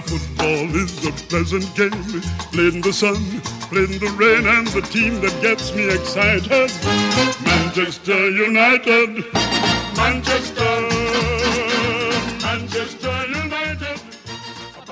Football is a pleasant game, played in the sun, played in the rain, and the team that gets me excited, Manchester United, Manchester,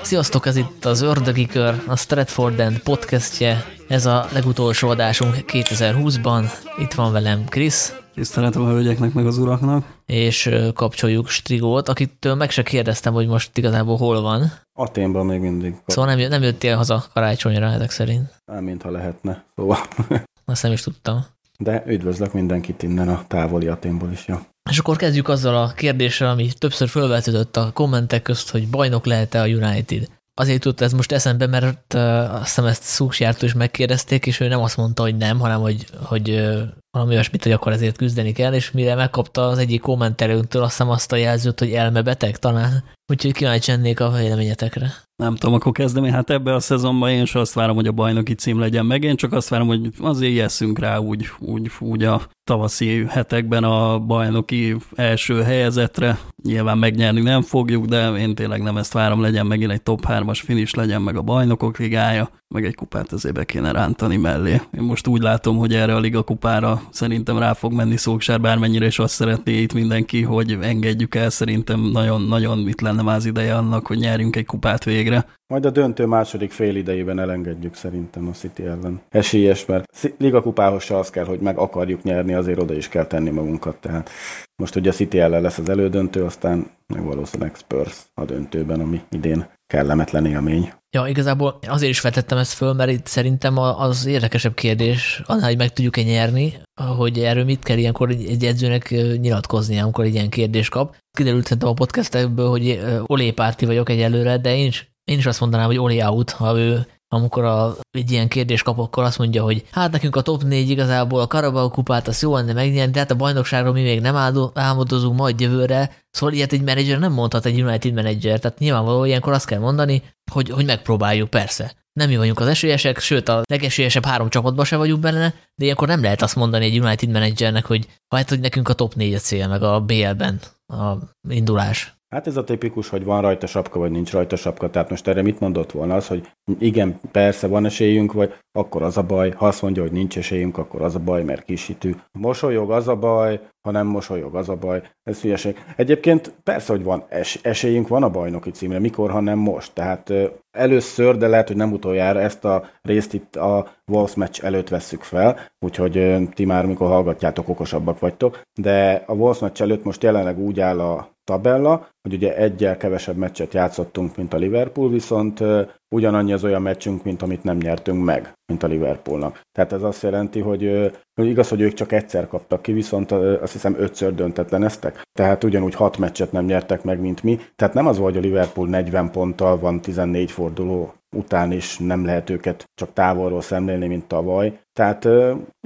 Sziasztok, ez itt az Ördögi Kör, a Stratford End podcastje. Ez a legutolsó adásunk 2020-ban. Itt van velem Krisz, Tiszteletem a hölgyeknek, meg az uraknak. és kapcsoljuk Strigót, akitől meg se kérdeztem, hogy most igazából hol van. Aténban még mindig. Szóval nem, nem jöttél haza karácsonyra ezek szerint. Szóval, mintha lehetne. Szóval. Azt nem is tudtam. De üdvözlök mindenkit innen a távoli Aténból is. Ja. És akkor kezdjük azzal a kérdéssel, ami többször fölvetődött a kommentek közt, hogy bajnok lehet-e a United. Azért jutott ez most eszembe, mert uh, azt hiszem ezt Szúksjártól is megkérdezték, és ő nem azt mondta, hogy nem, hanem hogy, hogy uh, valami olyasmit, hogy akkor ezért küzdeni kell, és mire megkapta az egyik kommentelőnktől azt hiszem azt a jelzőt, hogy elmebeteg talán. Úgyhogy kíváncsi lennék a véleményetekre. Nem tudom, akkor kezdem én. Hát ebbe a szezonban én sem azt várom, hogy a bajnoki cím legyen meg. Én csak azt várom, hogy azért jeszünk rá úgy, úgy, úgy a tavaszi hetekben a bajnoki első helyezetre. Nyilván megnyerni nem fogjuk, de én tényleg nem ezt várom, legyen megint egy top 3-as finish, legyen meg a bajnokok ligája, meg egy kupát azért kéne rántani mellé. Én most úgy látom, hogy erre a liga kupára szerintem rá fog menni Szóksár, bármennyire is azt szeretné itt mindenki, hogy engedjük el, szerintem nagyon-nagyon itt lenne az ideje annak, hogy nyerjünk egy kupát végre. Majd a döntő második fél idejében elengedjük szerintem a City ellen. Esélyes, mert Ci- ligakupához se az kell, hogy meg akarjuk nyerni, azért oda is kell tenni magunkat. Tehát most ugye a City ellen lesz az elődöntő, aztán meg valószínűleg Spurs a döntőben, ami idén kellemetlen élmény. Ja, igazából azért is vetettem ezt föl, mert itt szerintem az érdekesebb kérdés, annál, hogy meg tudjuk-e nyerni, hogy erről mit kell ilyenkor egy edzőnek nyilatkoznia, amikor egy ilyen kérdést kap. Kiderült szerintem a podcastekből, hogy ö, Olé párti vagyok egyelőre, de én is, én is azt mondanám, hogy Olé out, ha ő amikor a, egy ilyen kérdést kap, akkor azt mondja, hogy hát nekünk a top 4 igazából a Carabao kupát, az jó lenne megnyerni, de hát a bajnokságról mi még nem álmodozunk majd jövőre. Szóval ilyet egy menedzser nem mondhat egy United menedzser, tehát nyilvánvaló ilyenkor azt kell mondani, hogy, hogy megpróbáljuk, persze. Nem mi vagyunk az esélyesek, sőt a legesélyesebb három csapatban se vagyunk benne, de ilyenkor nem lehet azt mondani egy United menedzsernek, hogy hát, hogy nekünk a top 4 a cél, meg a BL-ben a indulás. Hát ez a tipikus, hogy van rajta sapka, vagy nincs rajta sapka. Tehát most erre mit mondott volna az, hogy igen, persze van esélyünk, vagy akkor az a baj. Ha azt mondja, hogy nincs esélyünk, akkor az a baj, mert kisítő. Mosolyog az a baj, ha nem mosolyog az a baj. Ez hülyeség. Egyébként persze, hogy van es- esélyünk, van a bajnoki címre. Mikor, ha nem most. Tehát ö, először, de lehet, hogy nem utoljára ezt a részt itt a Wolves meccs előtt vesszük fel, úgyhogy ö, ti már, mikor hallgatjátok, okosabbak vagytok. De a Wolves meccs előtt most jelenleg úgy áll a tabella, hogy ugye egyel kevesebb meccset játszottunk, mint a Liverpool, viszont ugyanannyi az olyan meccsünk, mint amit nem nyertünk meg, mint a Liverpoolnak. Tehát ez azt jelenti, hogy, hogy igaz, hogy ők csak egyszer kaptak ki, viszont azt hiszem ötször döntetleneztek. Tehát ugyanúgy hat meccset nem nyertek meg, mint mi. Tehát nem az hogy a Liverpool 40 ponttal van 14 forduló után is nem lehet őket csak távolról szemlélni, mint tavaly. Tehát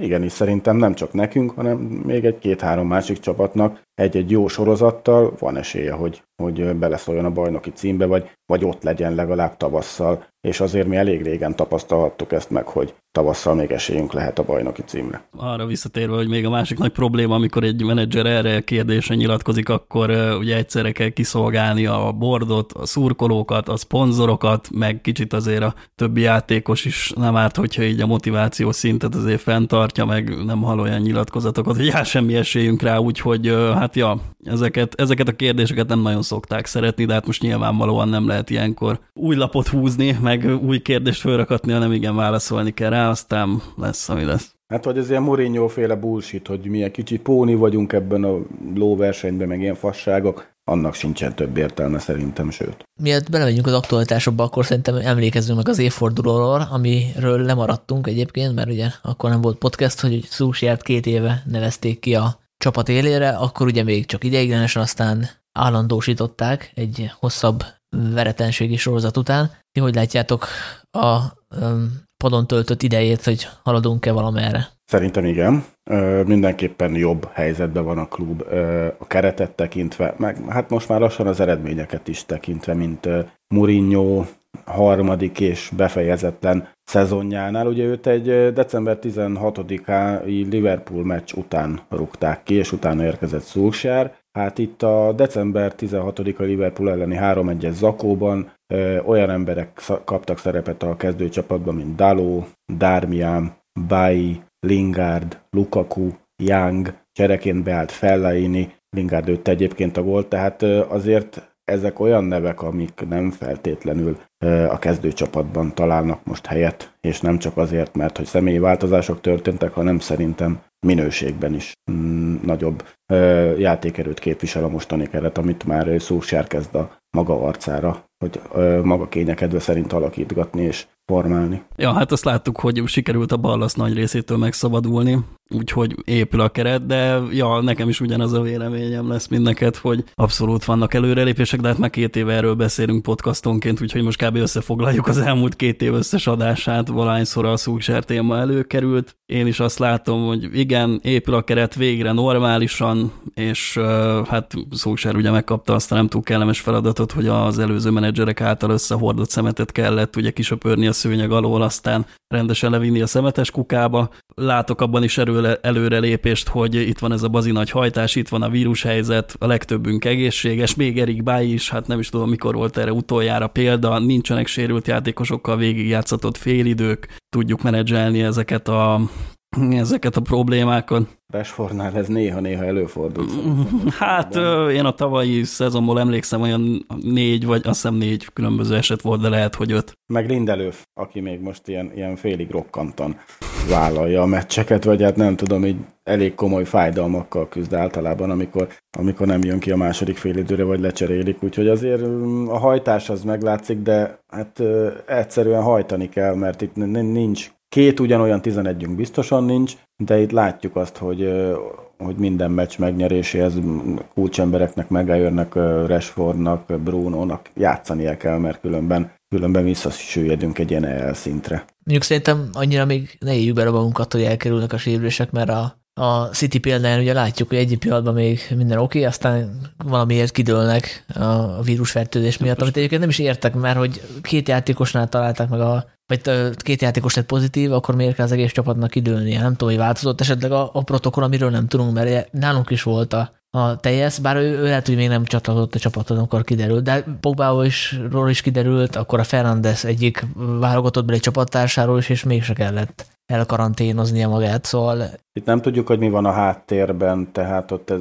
igenis szerintem nem csak nekünk, hanem még egy két-három másik csapatnak egy-egy jó sorozattal van esélye, hogy, hogy beleszóljon a bajnoki címbe, vagy, vagy ott legyen legalább tavasszal. És azért mi elég régen tapasztalhattuk ezt meg, hogy tavasszal még esélyünk lehet a bajnoki címre. Arra visszatérve, hogy még a másik nagy probléma, amikor egy menedzser erre a kérdésre nyilatkozik, akkor ugye egyszerre kell kiszolgálni a bordot, a szurkolókat, a szponzorokat, meg kicsit azért a többi játékos is nem árt, hogyha így a motiváció szintet azért fenntartja, meg nem hall olyan nyilatkozatokat, hogy já, semmi esélyünk rá, úgyhogy hát ja, ezeket, ezeket a kérdéseket nem nagyon szokták szeretni, de hát most nyilvánvalóan nem lehet ilyenkor új lapot húzni, meg új kérdést fölrakatni, hanem igen, válaszolni kell rá, aztán lesz, ami lesz. Hát, hogy ez ilyen Mourinho féle bullshit, hogy milyen kicsi póni vagyunk ebben a lóversenyben, meg ilyen fasságok, annak sincsen több értelme szerintem, sőt. Miatt belemegyünk az aktualitásokba, akkor szerintem emlékezzünk meg az évfordulóról, amiről lemaradtunk egyébként, mert ugye akkor nem volt podcast, hogy Szúsjárt két éve nevezték ki a csapat élére, akkor ugye még csak ideiglenesen, aztán állandósították egy hosszabb veretenségi sorozat után. Ti hogy látjátok a padon töltött idejét, hogy haladunk-e valamerre? Szerintem igen. Mindenképpen jobb helyzetben van a klub a keretet tekintve, meg hát most már lassan az eredményeket is tekintve, mint ö, Mourinho harmadik és befejezetlen szezonjánál. Ugye őt egy december 16-ai Liverpool meccs után rúgták ki, és utána érkezett Solskjaer, Hát itt a december 16-a Liverpool elleni 3-1-es zakóban ö, olyan emberek kaptak szerepet a kezdőcsapatban, mint Daló, Darmian, Bai, Lingard, Lukaku, Young, csereként beállt Fellaini, Lingard őtt egyébként a gólt, tehát azért ezek olyan nevek, amik nem feltétlenül a kezdőcsapatban találnak most helyet, és nem csak azért, mert hogy személyi változások történtek, hanem szerintem minőségben is mm, nagyobb játékerőt képvisel a mostani keret, amit már Szúsjár kezd a maga arcára, hogy maga kényekedve szerint alakítgatni és formálni. Ja, hát azt láttuk, hogy sikerült a ballasz nagy részétől megszabadulni, úgyhogy épül a keret, de ja, nekem is ugyanaz a véleményem lesz, mint neked, hogy abszolút vannak előrelépések, de hát már két éve erről beszélünk podcastonként, úgyhogy most kb. összefoglaljuk az elmúlt két év összes adását, valányszor a szúksár téma előkerült. Én is azt látom, hogy igen, épül a keret végre normálisan, és hát szúksár ugye megkapta azt a nem túl kellemes feladatot, hogy az előző menedzserek által összehordott szemetet kellett ugye kisöpörni a szőnyeg alól, aztán rendesen levinni a szemetes kukába. Látok abban is erőle, előrelépést, hogy itt van ez a bazi nagy hajtás, itt van a vírushelyzet, a legtöbbünk egészséges, még Erik Báj is, hát nem is tudom, mikor volt erre utoljára példa, nincsenek sérült játékosokkal végigjátszatott félidők, tudjuk menedzselni ezeket a ezeket a problémákat. Rashfordnál ez néha-néha előfordult. Hát én a tavalyi szezonból emlékszem, olyan négy, vagy azt hiszem négy különböző eset volt, de lehet, hogy öt. Meg Lindelöf, aki még most ilyen, ilyen félig rokkantan vállalja a meccseket, vagy hát nem tudom, így elég komoly fájdalmakkal küzd általában, amikor, amikor nem jön ki a második félidőre, vagy lecserélik, úgyhogy azért a hajtás az meglátszik, de hát egyszerűen hajtani kell, mert itt nincs. Két ugyanolyan 11-ünk biztosan nincs, de itt látjuk azt, hogy, hogy minden meccs megnyeréséhez kulcsembereknek, Megájörnek, Rashfordnak, Bruno-nak játszania kell, mert különben, különben visszasüllyedünk egy ilyen elszintre. Mondjuk szerintem annyira még ne éljük bele magunkat, hogy elkerülnek a sérülések, mert a, a City példáján ugye látjuk, hogy egyik pillanatban még minden oké, okay, aztán valamiért kidőlnek a vírusfertőzés miatt, amit egyébként nem is értek, mert hogy két játékosnál találták meg a vagy két játékos lett pozitív, akkor miért kell az egész csapatnak időlni? Nem tudom, hogy változott esetleg a, a protokoll, amiről nem tudunk, mert nálunk is volt a, a teljes, bár ő, ő lehet, hogy még nem csatlakozott a csapathoz, amikor kiderült, de Pogba is, ról is kiderült, akkor a Fernandez egyik válogatott beli csapattársáról is, és mégse kellett elkaranténoznia magát, szóval... Itt nem tudjuk, hogy mi van a háttérben, tehát ott ez,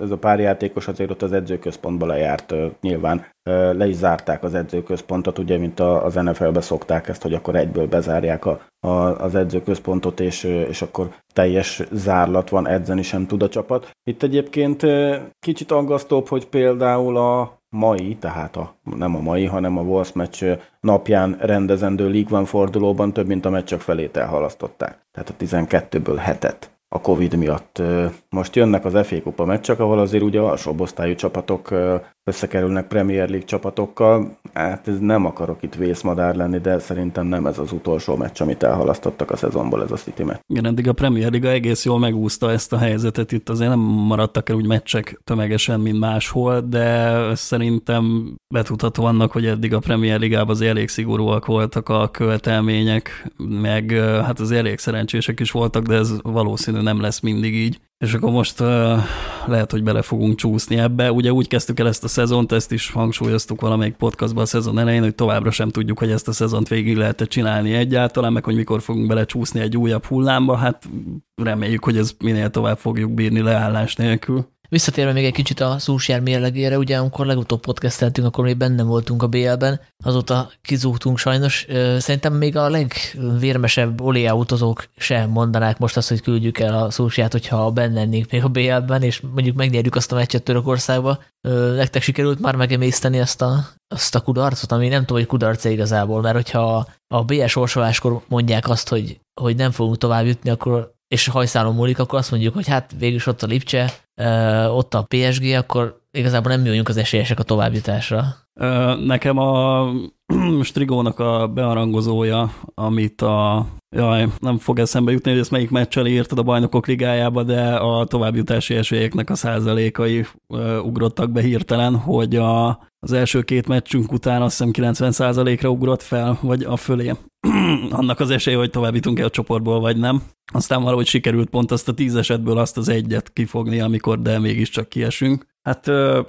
ez a pár játékos azért ott az edzőközpontba lejárt nyilván. Le is zárták az edzőközpontot, ugye, mint az NFL-be szokták ezt, hogy akkor egyből bezárják a, a, az edzőközpontot, és, és akkor teljes zárlat van, edzeni sem tud a csapat. Itt egyébként kicsit aggasztóbb, hogy például a mai, tehát a, nem a mai, hanem a Wolves meccs napján rendezendő League One fordulóban több mint a meccsek felét elhalasztották. Tehát a 12-ből hetet a Covid miatt. Most jönnek az FA Kupa meccsek, ahol azért ugye alsóbb osztályú csapatok összekerülnek Premier League csapatokkal. Hát ez nem akarok itt vészmadár lenni, de szerintem nem ez az utolsó meccs, amit elhalasztottak a szezonból ez a City meccs. Igen, eddig a Premier League egész jól megúszta ezt a helyzetet. Itt azért nem maradtak el úgy meccsek tömegesen, mint máshol, de szerintem betudható annak, hogy eddig a Premier League-ában az elég szigorúak voltak a követelmények, meg hát az elég szerencsések is voltak, de ez valószínű nem lesz mindig így. És akkor most lehet, hogy bele fogunk csúszni ebbe. Ugye úgy kezdtük el ezt a szezont, ezt is hangsúlyoztuk valamelyik podcastban a szezon elején, hogy továbbra sem tudjuk, hogy ezt a szezont végig lehet csinálni egyáltalán, meg hogy mikor fogunk belecsúszni egy újabb hullámba. Hát reméljük, hogy ez minél tovább fogjuk bírni leállás nélkül. Visszatérve még egy kicsit a Szúsjár mérlegére, ugye amikor legutóbb podcasteltünk, akkor még benne voltunk a BL-ben, azóta kizúgtunk sajnos. Szerintem még a legvérmesebb Olé utazók sem mondanák most azt, hogy küldjük el a Szúsját, hogyha benne lennénk még a BL-ben, és mondjuk megnyerjük azt a meccset Törökországba. Nektek sikerült már megemészteni azt a, azt a kudarcot, ami nem tudom, hogy kudarc -e igazából, mert hogyha a BL sorsoláskor mondják azt, hogy, hogy nem fogunk tovább jutni, akkor és hajszálon múlik, akkor azt mondjuk, hogy hát végül ott a Lipcse, ott a PSG, akkor igazából nem mi vagyunk az esélyesek a továbbjutásra. Nekem a Strigónak a bearangozója, amit a Jaj, nem fog eszembe jutni, hogy ezt melyik meccsel írtad a bajnokok ligájába, de a továbbjutási esélyeknek a százalékai ugrottak be hirtelen, hogy a, az első két meccsünk után azt hiszem 90 százalékra ugrott fel, vagy a fölé annak az esélye, hogy továbbítunk el a csoportból, vagy nem. Aztán valahogy sikerült pont azt a tíz esetből azt az egyet kifogni, amikor de mégiscsak kiesünk. Hát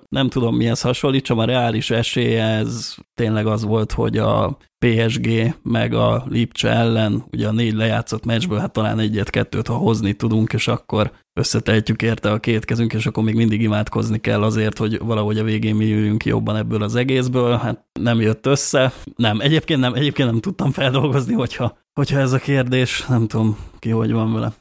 nem tudom mihez hasonlítsam, a reális esélye ez tényleg az volt, hogy a PSG meg a Lipcse ellen, ugye a négy lejátszott meccsből, hát talán egyet-kettőt, ha hozni tudunk, és akkor összetejtjük érte a két kezünk, és akkor még mindig imádkozni kell azért, hogy valahogy a végén mi jöjjünk jobban ebből az egészből. Hát nem jött össze. Nem, egyébként nem, egyébként nem tudtam feldolgozni, hogyha, hogyha ez a kérdés, nem tudom ki hogy van vele.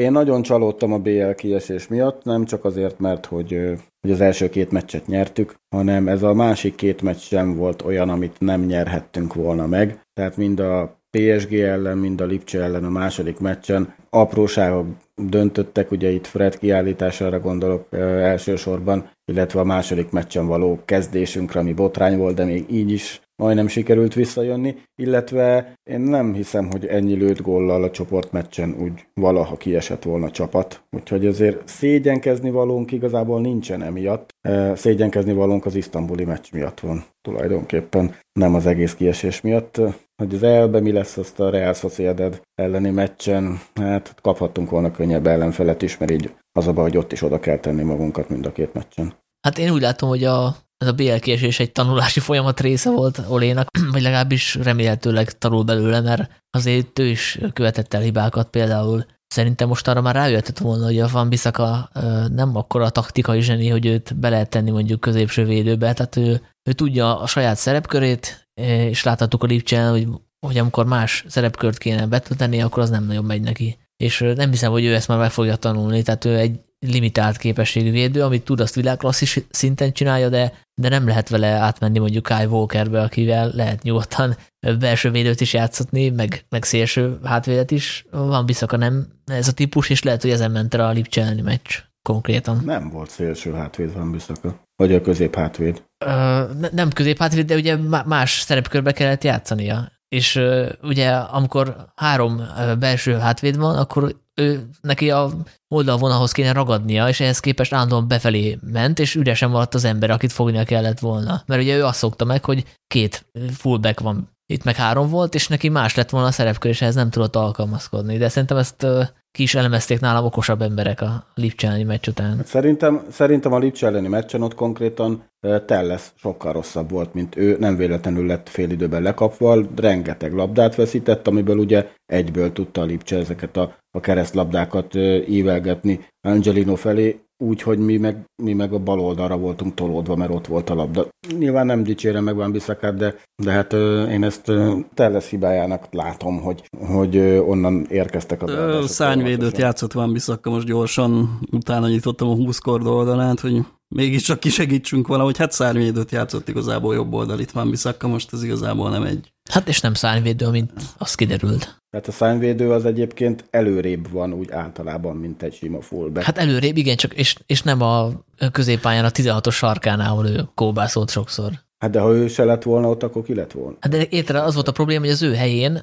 Én nagyon csalódtam a BL kiesés miatt, nem csak azért, mert hogy, hogy az első két meccset nyertük, hanem ez a másik két meccs sem volt olyan, amit nem nyerhettünk volna meg. Tehát mind a PSG ellen, mind a Lipcse ellen a második meccsen apróságok döntöttek, ugye itt Fred kiállítására gondolok elsősorban, illetve a második meccsen való kezdésünkre, ami botrány volt, de még így is majdnem sikerült visszajönni, illetve én nem hiszem, hogy ennyi lőtt góllal a csoportmeccsen úgy valaha kiesett volna a csapat. Úgyhogy azért szégyenkezni valónk igazából nincsen emiatt. Szégyenkezni valónk az isztambuli meccs miatt van tulajdonképpen, nem az egész kiesés miatt. Hogy az elbe mi lesz azt a Real Sociedad elleni meccsen, hát kaphattunk volna könnyebb ellenfelet is, mert így az a baj, hogy ott is oda kell tenni magunkat mind a két meccsen. Hát én úgy látom, hogy a ez a BL kiesés egy tanulási folyamat része volt Olénak, vagy legalábbis remélhetőleg tanul belőle, mert azért ő is követett el hibákat, például. Szerintem most arra már rájöhetett volna, hogy a Van Bissaka nem akkora a taktikai zseni, hogy őt be lehet tenni mondjuk középső védőbe, tehát ő, ő tudja a saját szerepkörét, és láthattuk a Lipcsen, hogy, hogy amikor más szerepkört kéne betölteni, akkor az nem nagyon megy neki. És nem hiszem, hogy ő ezt már meg fogja tanulni, tehát ő egy limitált képességű védő, amit tud, azt világklasszis szinten csinálja, de, de nem lehet vele átmenni mondjuk Kai Walkerbe, akivel lehet nyugodtan belső védőt is játszatni, meg, meg szélső hátvédet is. Van Biszaka nem ez a típus, és lehet, hogy ezen ment rá a Lipcselni meccs konkrétan. Nem volt szélső hátvéd Van Biszaka. Vagy a közép hátvéd. Ö, nem közép hátvéd, de ugye más szerepkörbe kellett játszania. És ugye amikor három belső hátvéd van, akkor ő, neki a oldalvonalhoz kéne ragadnia, és ehhez képest állandóan befelé ment, és üresen maradt az ember, akit fognia kellett volna. Mert ugye ő azt szokta meg, hogy két fullback van, itt meg három volt, és neki más lett volna a szerepkör, és ehhez nem tudott alkalmazkodni. De szerintem ezt ki is elemezték nálam okosabb emberek a Lipcse elleni meccs után. Hát szerintem, szerintem a Lipcse elleni meccsen ott konkrétan Telles sokkal rosszabb volt, mint ő, nem véletlenül lett fél időben lekapva, rengeteg labdát veszített, amiből ugye egyből tudta a Lipcse ezeket a, a keresztlabdákat ívelgetni Angelino felé, úgy, hogy mi meg, mi meg a bal oldalra voltunk tolódva, mert ott volt a labda. Nyilván nem dicsérem meg Van Bissakát, de, de hát én ezt Telles hibájának látom, hogy, hogy onnan érkeztek a Szányvédőt játszott Van Bissaka, most gyorsan utána nyitottam a 20 kord oldalát, hogy mégiscsak kisegítsünk valahogy. Hát szárnyvédőt játszott igazából jobb oldal, itt van Bissaka, most ez igazából nem egy. Hát és nem szárnyvédő, mint az kiderült. Tehát a szárnyvédő az egyébként előrébb van úgy általában, mint egy sima fullback. Hát előrébb, igen, csak és, és nem a középpályán a 16-os sarkánál, ahol ő kóbászolt sokszor. Hát de ha ő se lett volna ott, akkor ki lett volna? Hát de érte, az volt a probléma, hogy az ő helyén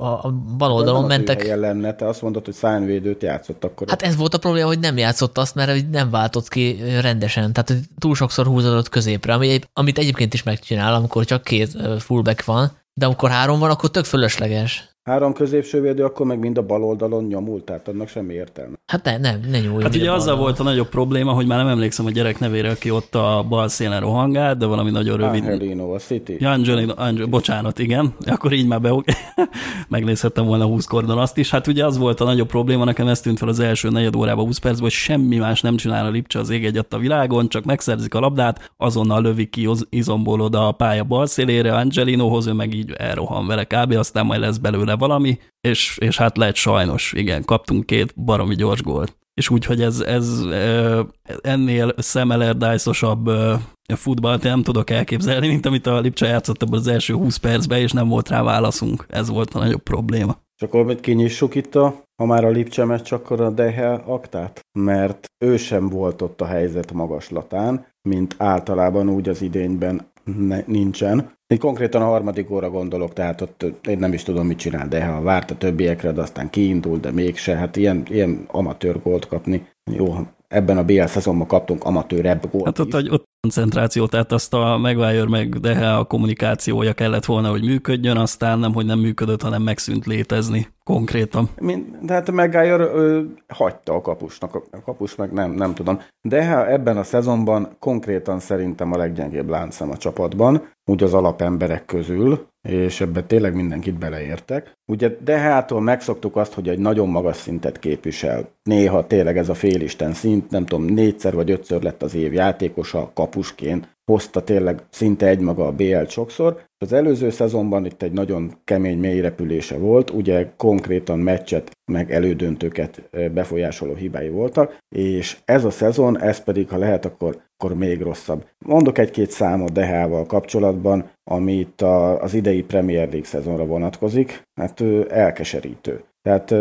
a bal oldalon nem mentek. Az lenne, te azt mondod, hogy szányvédőt játszott akkor. Hát ez volt a probléma, hogy nem játszott azt, mert nem váltott ki rendesen. Tehát túl sokszor húzódott középre, ami, amit egyébként is megcsinál, amikor csak két fullback van, de amikor három van, akkor tök fölösleges. Három középső védő, akkor meg mind a bal oldalon nyomult, tehát annak semmi értelme. Hát ne, nem, ne nyúlj. Hát ugye azzal volt a nagyobb probléma, hogy már nem emlékszem a gyerek nevére, aki ott a bal szélen rohangált, de valami nagyon rövid. Angelino, a City. Angelino, Angel, bocsánat, igen. Akkor így már be, megnézhettem volna 20 kordon azt is. Hát ugye az volt a nagyobb probléma, nekem ez tűnt fel az első negyed órában, 20 percben, hogy semmi más nem csinál a Lipcse az ég egy a világon, csak megszerzik a labdát, azonnal lövik ki izomból oda a pálya bal szélére, Angelinohoz, ő meg így elrohan vele kb. aztán majd lesz belőle valami, és, és hát lehet sajnos, igen, kaptunk két baromi gyors gólt. És úgy, hogy ez, ez ennél szemelerdájszosabb futballt nem tudok elképzelni, mint amit a Lipcsa játszott abban az első 20 percben, és nem volt rá válaszunk. Ez volt a nagyobb probléma. És akkor mit kinyissuk itt a, ha már a Lipcse meccs, akkor a Dehe aktát? Mert ő sem volt ott a helyzet magaslatán, mint általában úgy az idényben ne, nincsen. Én konkrétan a harmadik óra gondolok, tehát ott én nem is tudom, mit csinál, de ha várt a többiekre, de aztán kiindult, de mégse, hát ilyen, ilyen amatőr gólt kapni. Jó, ebben a BL szezonban kaptunk amatőrebb gólt Hát ott, hogy ott koncentráció, tehát azt a Maguire meg de a kommunikációja kellett volna, hogy működjön, aztán nem, hogy nem működött, hanem megszűnt létezni konkrétan. de hát Maguire ö, hagyta a kapusnak, a kapus meg nem, nem tudom. De hát ebben a szezonban konkrétan szerintem a leggyengébb láncszem a csapatban, úgy az alapemberek közül, és ebben tényleg mindenkit beleértek. Ugye Dehától megszoktuk azt, hogy egy nagyon magas szintet képvisel. Néha tényleg ez a félisten szint, nem tudom, négyszer vagy ötször lett az év játékosa kapusként, hozta tényleg szinte egymaga a BL sokszor. Az előző szezonban itt egy nagyon kemény mélyrepülése volt, ugye konkrétan meccset meg elődöntőket befolyásoló hibái voltak, és ez a szezon, ez pedig, ha lehet, akkor, akkor még rosszabb. Mondok egy-két számot Dehával kapcsolatban, ami itt a, az idei Premier League szezonra vonatkozik, hát elkeserítő. Tehát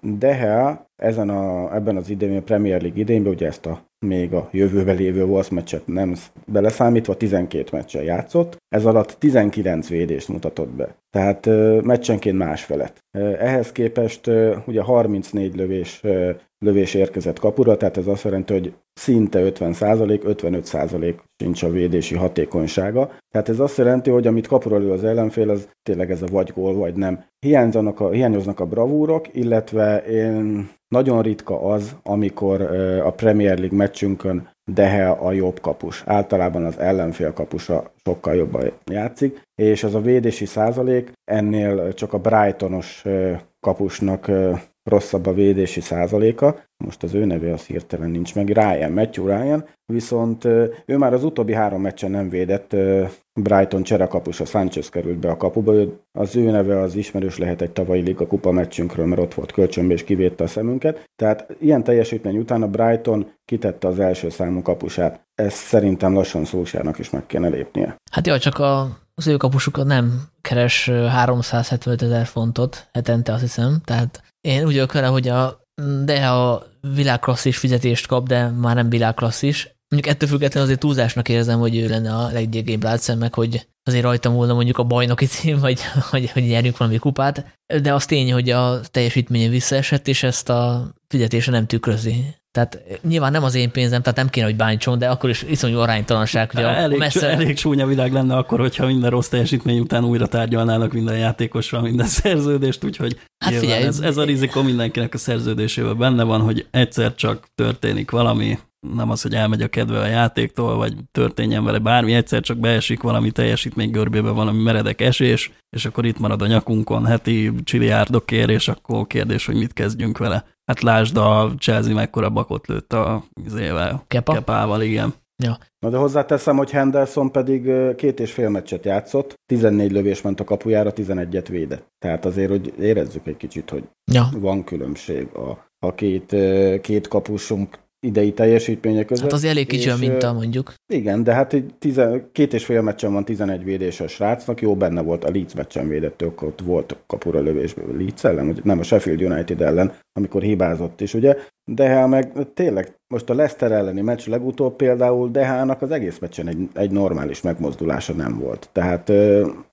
Deha ezen a, ebben az idén, a Premier League idényben, ugye ezt a még a jövőbe lévő Wolves meccset nem beleszámítva 12 meccsen játszott, ez alatt 19 védést mutatott be. Tehát meccsenként másfelet. Ehhez képest ugye 34 lövés, lövés érkezett kapura, tehát ez azt jelenti, hogy szinte 50 százalék, 55 százalék sincs a védési hatékonysága. Tehát ez azt jelenti, hogy amit kapura lő az ellenfél, az tényleg ez a vagy gól, vagy nem. Hiányzanak a, hiányoznak a bravúrok, illetve én nagyon ritka az, amikor a Premier League meccsünkön Dehe a jobb kapus. Általában az ellenfél kapusa sokkal jobban játszik, és az a védési százalék ennél csak a Brightonos kapusnak rosszabb a védési százaléka, most az ő neve az hirtelen nincs meg, Ryan, Matthew Ryan, viszont ő már az utóbbi három meccsen nem védett, Brighton cserekapus, a Sanchez került be a kapuba, az ő neve az ismerős lehet egy tavalyi Liga kupa meccsünkről, mert ott volt kölcsönbe és kivédte a szemünket. Tehát ilyen teljesítmény után a Brighton kitette az első számú kapusát. Ez szerintem lassan Szulsárnak is meg kéne lépnie. Hát jó, csak a, az ő kapusuk nem keres 375 ezer fontot hetente, azt hiszem. Tehát én úgy vagyok vele, hogy a, de a világklasszis fizetést kap, de már nem világklasszis. Mondjuk ettől függetlenül azért túlzásnak érzem, hogy ő lenne a leggyengébb látszem, meg hogy azért rajtam volna mondjuk a bajnoki cím, vagy hogy, hogy nyerjünk valami kupát, de az tény, hogy a teljesítménye visszaesett, és ezt a fizetése nem tükrözi. Tehát nyilván nem az én pénzem, tehát nem kéne, hogy bántson, de akkor is iszonyú aránytalanság. A elég, messze... elég csúnya világ lenne akkor, hogyha minden rossz teljesítmény után újra tárgyalnának minden játékosra minden szerződést, úgyhogy hát figyelj, ez, ez a rizikó mindenkinek a szerződésében benne van, hogy egyszer csak történik valami, nem az, hogy elmegy a kedve a játéktól, vagy történjen vele bármi, egyszer csak beesik valami teljesítmény görbébe valami meredek esés, és akkor itt marad a nyakunkon heti csiliárdokért, és akkor kérdés, hogy mit kezdjünk vele. Hát lásd a Chelsea mekkora bakot lőtt a izével, Kepa? Kepával, igen. Ja. Na de hozzáteszem, hogy Henderson pedig két és fél meccset játszott, 14 lövés ment a kapujára, 11-et védett. Tehát azért, hogy érezzük egy kicsit, hogy ja. van különbség a, a két, két kapusunk idei teljesítménye között. Hát az elég kicsi a minta, mondjuk. Igen, de hát egy tizen, két és fél meccsen van 11 védés a srácnak, jó benne volt, a Leeds meccsen védett, ott volt kapura lövésből Leeds ellen, nem a Sheffield United ellen, amikor hibázott is, ugye? De meg tényleg most a Leicester elleni meccs legutóbb például Dehának az egész meccsen egy, egy normális megmozdulása nem volt. Tehát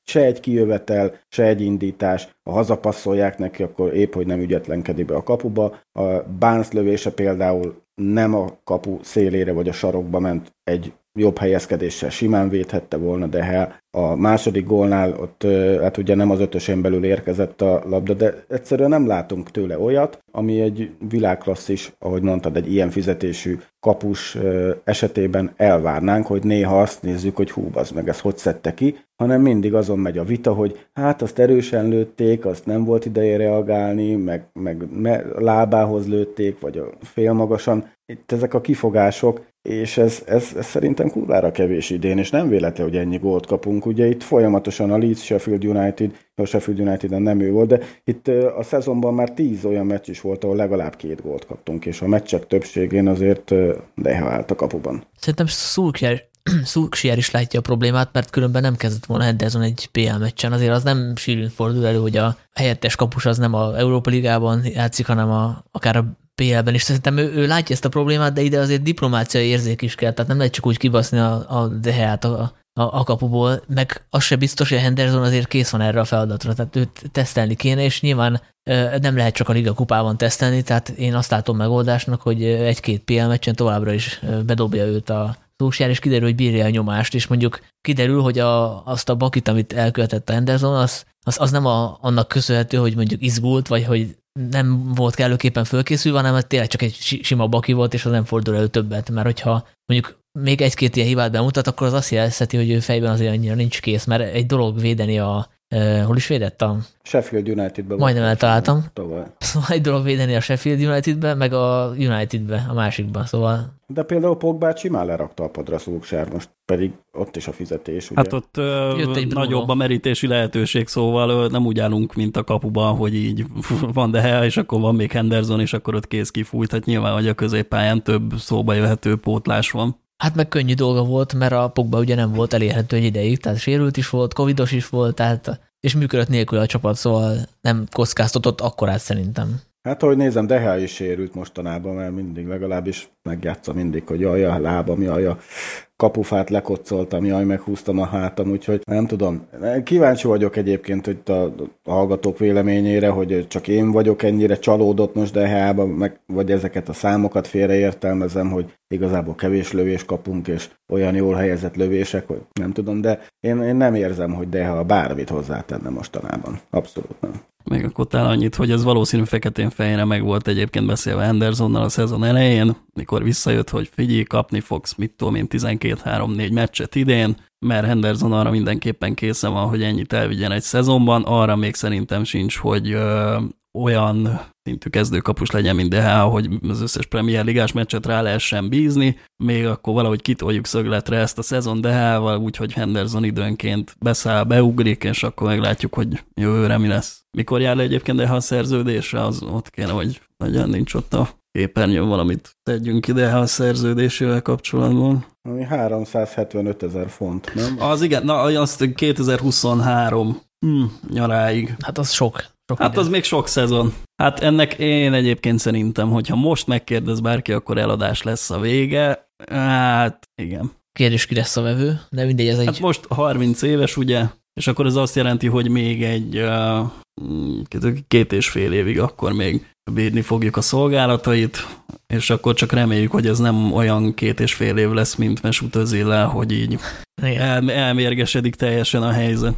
se egy kijövetel, se egy indítás, ha hazapasszolják neki, akkor épp, hogy nem ügyetlenkedik be a kapuba. A Barnes lövése például nem a kapu szélére vagy a sarokba ment, egy jobb helyezkedéssel simán védhette volna, de hát a második gólnál ott hát ugye nem az ötösén belül érkezett a labda, de egyszerűen nem látunk tőle olyat, ami egy világklasszis, ahogy mondtad, egy ilyen fizetésű kapus esetében elvárnánk, hogy néha azt nézzük, hogy hú, az meg ez hogy szedte ki, hanem mindig azon megy a vita, hogy hát azt erősen lőtték, azt nem volt ideje reagálni, meg, meg lábához lőtték, vagy félmagasan. Itt ezek a kifogások, és ez, ez, ez szerintem kurvára kevés idén, és nem véletlen, hogy ennyi gólt kapunk. Ugye itt folyamatosan a Leeds, Sheffield United, a Sheffield united nem ő volt, de itt a szezonban már tíz olyan meccs is volt, ahol legalább két gólt kaptunk, és a meccsek többségén azért állt a kapuban. Szerintem Szulksier is látja a problémát, mert különben nem kezdett volna Henderson egy PL meccsen. Azért az nem sűrűn fordul elő, hogy a helyettes kapus az nem a Európa Ligában játszik, hanem a, akár a PL-ben is. Szerintem ő, ő látja ezt a problémát, de ide azért diplomáciai érzék is kell, tehát nem lehet csak úgy kibaszni a, a DH-t a, a, a kapuból, meg az se biztos, hogy a Henderson azért kész van erre a feladatra, tehát őt tesztelni kéne, és nyilván nem lehet csak a Liga kupában tesztelni, tehát én azt látom megoldásnak, hogy egy-két PL meccsen továbbra is bedobja őt a Solskjaer, és kiderül, hogy bírja a nyomást, és mondjuk kiderül, hogy a, azt a bakit, amit elkövetett a Henderson, az, az, az nem a, annak köszönhető, hogy mondjuk izgult, vagy hogy nem volt kellőképpen fölkészülve, hanem ez tényleg csak egy sima baki volt, és az nem fordul elő többet, mert hogyha mondjuk még egy-két ilyen hibát bemutat, akkor az azt jelezheti, hogy ő fejben azért annyira nincs kész, mert egy dolog védeni a, hol is védett a... Sheffield Unitedbe. Majdnem eltaláltam. Szóval egy dolog védeni a Sheffield Unitedbe, meg a Unitedbe, a másikba, szóval... De például Pogba simán lerakta a padra Szulksár, most pedig ott is a fizetés, ugye? Hát ott Jött egy nagyobb a merítési lehetőség, szóval nem úgy állunk, mint a kapuban, hogy így van de hely, és akkor van még Henderson, és akkor ott kész kifújt. Hát nyilván, hogy a középpályán több szóba jöhető pótlás van. Hát meg könnyű dolga volt, mert a Pogba ugye nem volt elérhető egy ideig, tehát sérült is volt, covidos is volt, tehát, és működött nélkül a csapat, szóval nem kockáztatott akkorát szerintem. Hát, ahogy nézem, Deha is sérült mostanában, mert mindig legalábbis megjátsza mindig, hogy jaj, a lábam, jaj, a kapufát lekoccoltam, jaj, meghúztam a hátam, úgyhogy nem tudom. Kíváncsi vagyok egyébként hogy a, hallgatók véleményére, hogy csak én vagyok ennyire csalódott most meg, vagy ezeket a számokat félreértelmezem, hogy igazából kevés lövés kapunk, és olyan jól helyezett lövések, hogy nem tudom, de én, én nem érzem, hogy Deha bármit hozzátenne mostanában. Abszolút nem. Még akkor talán annyit, hogy ez valószínű feketén-fejére meg volt egyébként beszélve Andersonnal a szezon elején, mikor visszajött, hogy figyelj, kapni fogsz, mit tudom én, 12-3-4 meccset idén, mert Henderson arra mindenképpen készen van, hogy ennyit elvigyen egy szezonban, arra még szerintem sincs, hogy ö, olyan szintű kezdőkapus legyen, mint DH, hogy az összes Premier Ligás meccset rá lehessen bízni, még akkor valahogy kitoljuk szögletre ezt a szezon DH-val, úgyhogy Henderson időnként beszáll, beugrik, és akkor meglátjuk, hogy jövőre mi lesz. Mikor jár le egyébként DH a szerződésre, az ott kéne, hogy legyen, nincs ott a képernyőn valamit tegyünk ide a szerződésével kapcsolatban. Ami 375 ezer font, nem? Az igen, na azt 2023 hm, nyaráig. Hát az sok. Sok hát az még sok szezon. Hát ennek én egyébként szerintem, hogyha most megkérdez bárki, akkor eladás lesz a vége. Hát igen. Kérdés, ki lesz a vevő, de mindegy, ez egy... Hát most 30 éves, ugye, és akkor ez azt jelenti, hogy még egy uh, két és fél évig akkor még bírni fogjuk a szolgálatait, és akkor csak reméljük, hogy ez nem olyan két és fél év lesz, mint Mesut Özillel, hogy így el, elmérgesedik teljesen a helyzet.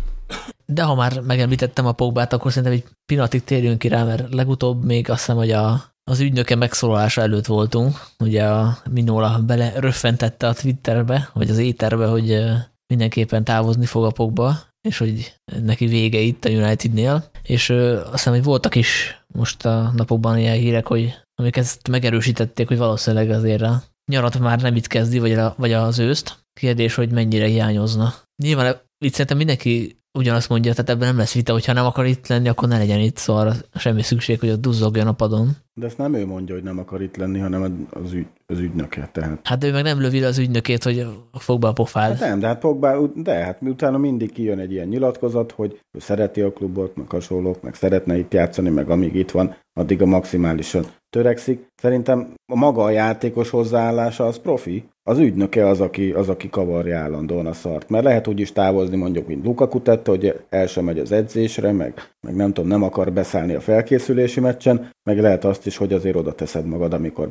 De ha már megemlítettem a Pogbát, akkor szerintem egy pillanatig térjünk ki rá, mert legutóbb még azt hiszem, hogy a, az ügynöke megszólalása előtt voltunk. Ugye a Minola bele röffentette a Twitterbe, vagy az éterbe, hogy mindenképpen távozni fog a Pogba, és hogy neki vége itt a Unitednél. És azt hiszem, hogy voltak is most a napokban ilyen hírek, hogy amik ezt megerősítették, hogy valószínűleg azért a nyarat már nem itt kezdi, vagy, a, vagy az őszt. Kérdés, hogy mennyire hiányozna. Nyilván itt szerintem mindenki ugyanazt mondja, tehát ebben nem lesz vita, hogyha nem akar itt lenni, akkor ne legyen itt, szóval semmi szükség, hogy ott duzzogjon a padon. De ezt nem ő mondja, hogy nem akar itt lenni, hanem az, ügy, az ügynöke. Tehát. Hát ő meg nem lövi az ügynökét, hogy fog be a pofád. Hát nem, de hát Pogba, de hát utána mindig kijön egy ilyen nyilatkozat, hogy ő szereti a klubot, meg hasonlók, meg szeretne itt játszani, meg amíg itt van, addig a maximálisan törekszik. Szerintem a maga a játékos hozzáállása az profi, az ügynöke az, aki, az, aki kavarja állandóan a szart. Mert lehet úgy is távozni, mondjuk, mint Lukaku tette, hogy el sem megy az edzésre, meg, meg nem tudom, nem akar beszállni a felkészülési meccsen, meg lehet azt is, hogy azért oda teszed magad, amikor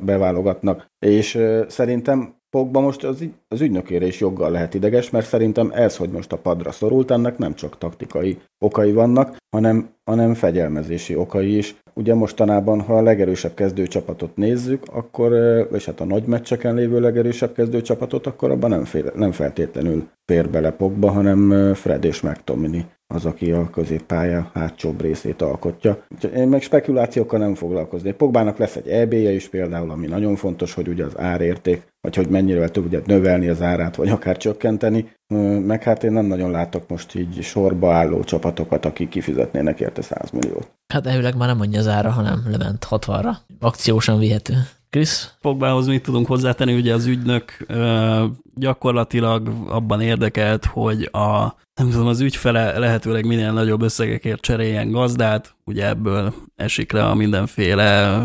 beválogatnak. És uh, szerintem Pogba most az, az ügynökére is joggal lehet ideges, mert szerintem ez, hogy most a padra szorult, ennek nem csak taktikai okai vannak, hanem, hanem fegyelmezési okai is. Ugye mostanában, ha a legerősebb kezdőcsapatot nézzük, akkor, és hát a nagy meccseken lévő legerősebb kezdőcsapatot, akkor abban nem, fél, nem feltétlenül fér bele Pogba, hanem Fred és McTominay az, aki a középpálya hátsóbb részét alkotja. Én meg spekulációkkal nem foglalkozni. Pogbának lesz egy EB-je is például, ami nagyon fontos, hogy ugye az árérték, vagy hogy mennyire tud ugye növelni az árát, vagy akár csökkenteni. Meg hát én nem nagyon látok most így sorba álló csapatokat, akik kifizetnének érte 100 milliót. Hát elvileg már nem mondja az ára, hanem lement 60-ra. Akciósan vihető. Krisz? Pogbához mit tudunk hozzátenni, ugye az ügynök gyakorlatilag abban érdekelt, hogy a nem tudom, az ügyfele lehetőleg minél nagyobb összegekért cseréljen gazdát, ugye ebből esik le a mindenféle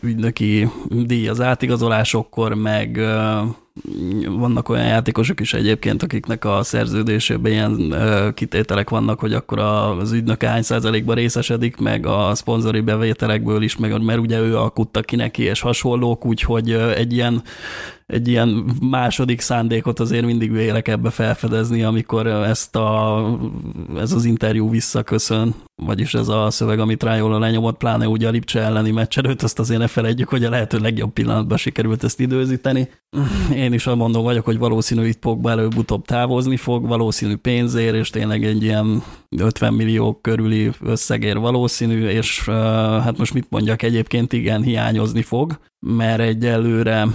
ügynöki díj az átigazolásokkor, meg vannak olyan játékosok is egyébként, akiknek a szerződésében ilyen kitételek vannak, hogy akkor az ügynök hány százalékban részesedik, meg a szponzori bevételekből is, meg mert ugye ő alkutta ki neki, és hasonlók, úgyhogy egy ilyen egy ilyen második szándékot azért mindig vélek ebbe felfedezni, amikor ezt a, ez az interjú visszaköszön, vagyis ez a szöveg, amit Rájóla lenyomott, pláne ugye a Lipcse elleni meccs előtt, azt azért ne felejtjük, hogy a lehető legjobb pillanatban sikerült ezt időzíteni. Én is mondom vagyok, hogy valószínű itt Pogba előbb-utóbb távozni fog, valószínű pénzért, és tényleg egy ilyen 50 millió körüli összegér valószínű, és hát most mit mondjak, egyébként igen, hiányozni fog, mert egyelőre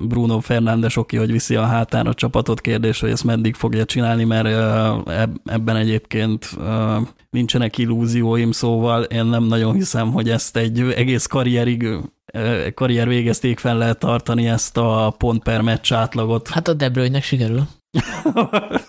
Bruno Fernándes oké, hogy viszi a hátán a csapatot, kérdés, hogy ezt meddig fogja csinálni, mert ebben egyébként nincsenek illúzióim, szóval én nem nagyon hiszem, hogy ezt egy egész karrierig karrier végezték fel lehet tartani ezt a pont per meccs átlagot. Hát a De Bruyne-nek sikerül.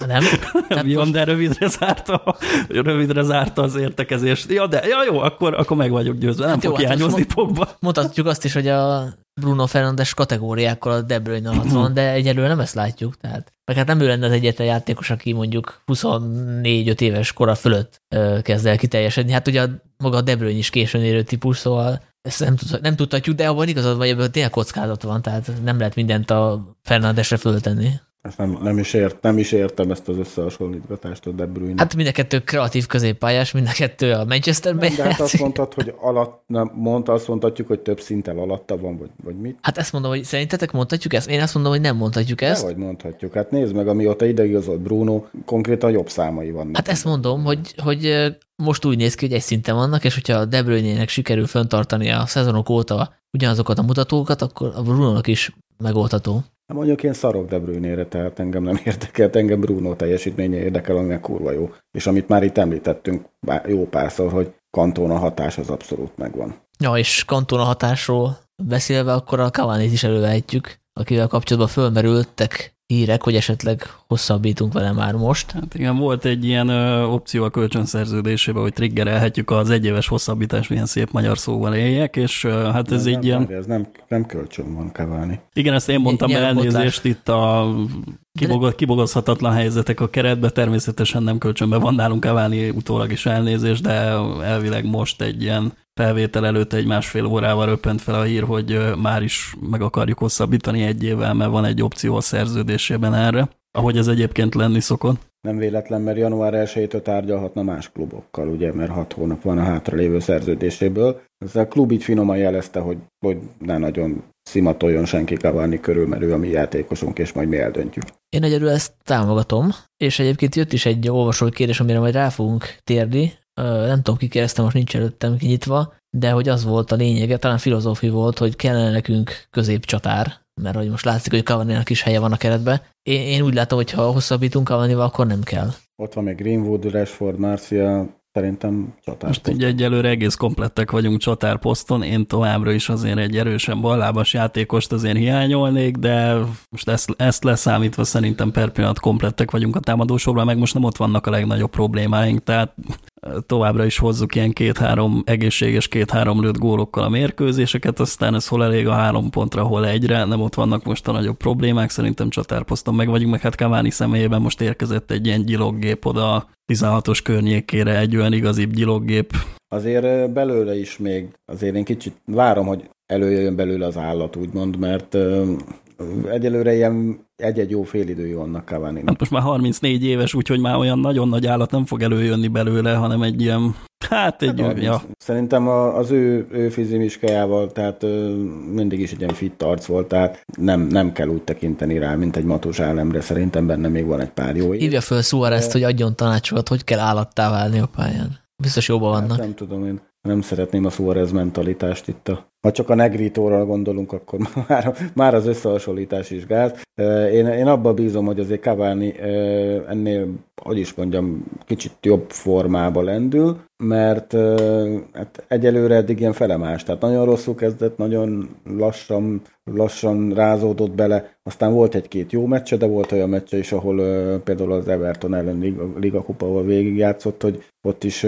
Nem? Tehát de rövidre zárta, rövidre zárta az értekezést. Ja, de ja, jó, akkor, akkor meg vagyok győzve. Nem hát fog jó, hát hiányozni hát Pogba. Mondhatjuk azt is, hogy a Bruno Fernandes kategóriákkal a De Bruyne alatt van, de egyelőre nem ezt látjuk. Tehát, meg hát nem ő lenne az egyetlen játékos, aki mondjuk 24-5 éves kora fölött kezd el kiteljesedni. Hát ugye a, maga a De Bruyne is későn érő típus, szóval ezt nem, tud, nem tudhatjuk, de abban igazad vagy, ebből tényleg kockázat van, tehát nem lehet mindent a Fernandesre föltenni. Ezt nem, nem, is ért, nem is értem ezt az összehasonlítgatást a De Bruyne. Hát mind a kettő kreatív középpályás, mind a kettő a Manchesterben. De hát azt mondtad, hogy alatt, nem, mondta, azt mondhatjuk, hogy több szinten alatta van, vagy, vagy mit? Hát ezt mondom, hogy szerintetek mondhatjuk ezt? Én azt mondom, hogy nem mondhatjuk ezt. vagy mondhatjuk. Hát nézd meg, amióta ideigazolt Bruno, konkrétan jobb számai vannak. Hát ezt mondom, hogy, hogy most úgy néz ki, hogy egy szinten vannak, és hogyha a De Bruyne-nek sikerül föntartani a szezonok óta ugyanazokat a mutatókat, akkor a Bruno-nak is megoldható. Hát mondjuk én szarok De Bruyne-re, tehát engem nem érdekelt, engem Bruno teljesítménye érdekel, ami kurva jó. És amit már itt említettünk jó párszor, hogy Kantona hatás az abszolút megvan. Ja, és Kantona hatásról beszélve, akkor a cavani is elővehetjük, akivel kapcsolatban fölmerültek hírek, hogy esetleg hosszabbítunk vele már most. Hát igen, volt egy ilyen ö, opció a kölcsönszerződésében, hogy triggerelhetjük az egyéves hosszabbítás, milyen szép magyar szóval éljek, és ö, hát ez nem, egy ilyen... Ez nem, nem kölcsön van keválni. Igen, ezt én mondtam, mert elnézést itt a kibogod, kibogozhatatlan helyzetek a keretbe, természetesen nem kölcsönbe van nálunk keválni utólag is elnézést, de elvileg most egy ilyen felvétel előtt egy másfél órával röppent fel a hír, hogy már is meg akarjuk hosszabbítani egy évvel, mert van egy opció a szerződésében erre, ahogy ez egyébként lenni szokott. Nem véletlen, mert január 1-től tárgyalhatna más klubokkal, ugye, mert hat hónap van a hátralévő szerződéséből. Ez a klub így finoman jelezte, hogy, hogy ne nagyon szimatoljon senki Cavani körül, mert ő a mi játékosunk, és majd mi eldöntjük. Én egyedül ezt támogatom, és egyébként jött is egy olvasói kérdés, amire majd rá fogunk térni, nem tudom, ki kérdeztem, most nincs előttem kinyitva, de hogy az volt a lényege, talán filozófi volt, hogy kellene nekünk középcsatár, mert hogy most látszik, hogy cavani is helye van a keretbe. Én, én úgy látom, hogy ha hosszabbítunk cavani akkor nem kell. Ott van még Greenwood, Rashford, Marcia, szerintem csatár. Most egy egyelőre egész komplettek vagyunk csatárposzton, én továbbra is azért egy erősen ballábas játékost azért hiányolnék, de most ezt, ezt leszámítva szerintem per pillanat komplettek vagyunk a támadósorban, meg most nem ott vannak a legnagyobb problémáink, tehát továbbra is hozzuk ilyen két-három egészséges, két-három lőtt gólokkal a mérkőzéseket, aztán ez hol elég a három pontra, hol egyre, nem ott vannak most a nagyobb problémák, szerintem csatárposzton meg vagyunk, meg hát Kaváni személyében most érkezett egy ilyen gyiloggép oda 16-os környékére, egy olyan igazibb gyiloggép. Azért belőle is még, azért én kicsit várom, hogy előjöjjön belőle az állat, úgymond, mert egyelőre ilyen egy-egy jó félidői vannak cavani Hát most már 34 éves, úgyhogy már olyan nagyon nagy állat nem fog előjönni belőle, hanem egy ilyen, hát egy... Hát, ja. Szerintem az ő, ő fizimiskájával, tehát mindig is egy ilyen fit arc volt, tehát nem, nem kell úgy tekinteni rá, mint egy matos állemre, szerintem benne még van egy pár jó Hívja föl Suárez-t, hogy adjon tanácsokat, hogy kell állattá válni a pályán. Biztos jobban hát vannak. Hát nem tudom én. Nem szeretném a Suarez mentalitást itt a ha csak a negrítóra gondolunk, akkor már, már az összehasonlítás is gáz. Én, én abba bízom, hogy azért Cavani ennél, hogy is mondjam, kicsit jobb formába lendül, mert hát egyelőre eddig ilyen felemás, tehát nagyon rosszul kezdett, nagyon lassan, lassan rázódott bele, aztán volt egy-két jó meccse, de volt olyan meccse is, ahol például az Everton ellen Liga, Liga Kupával végigjátszott, hogy ott is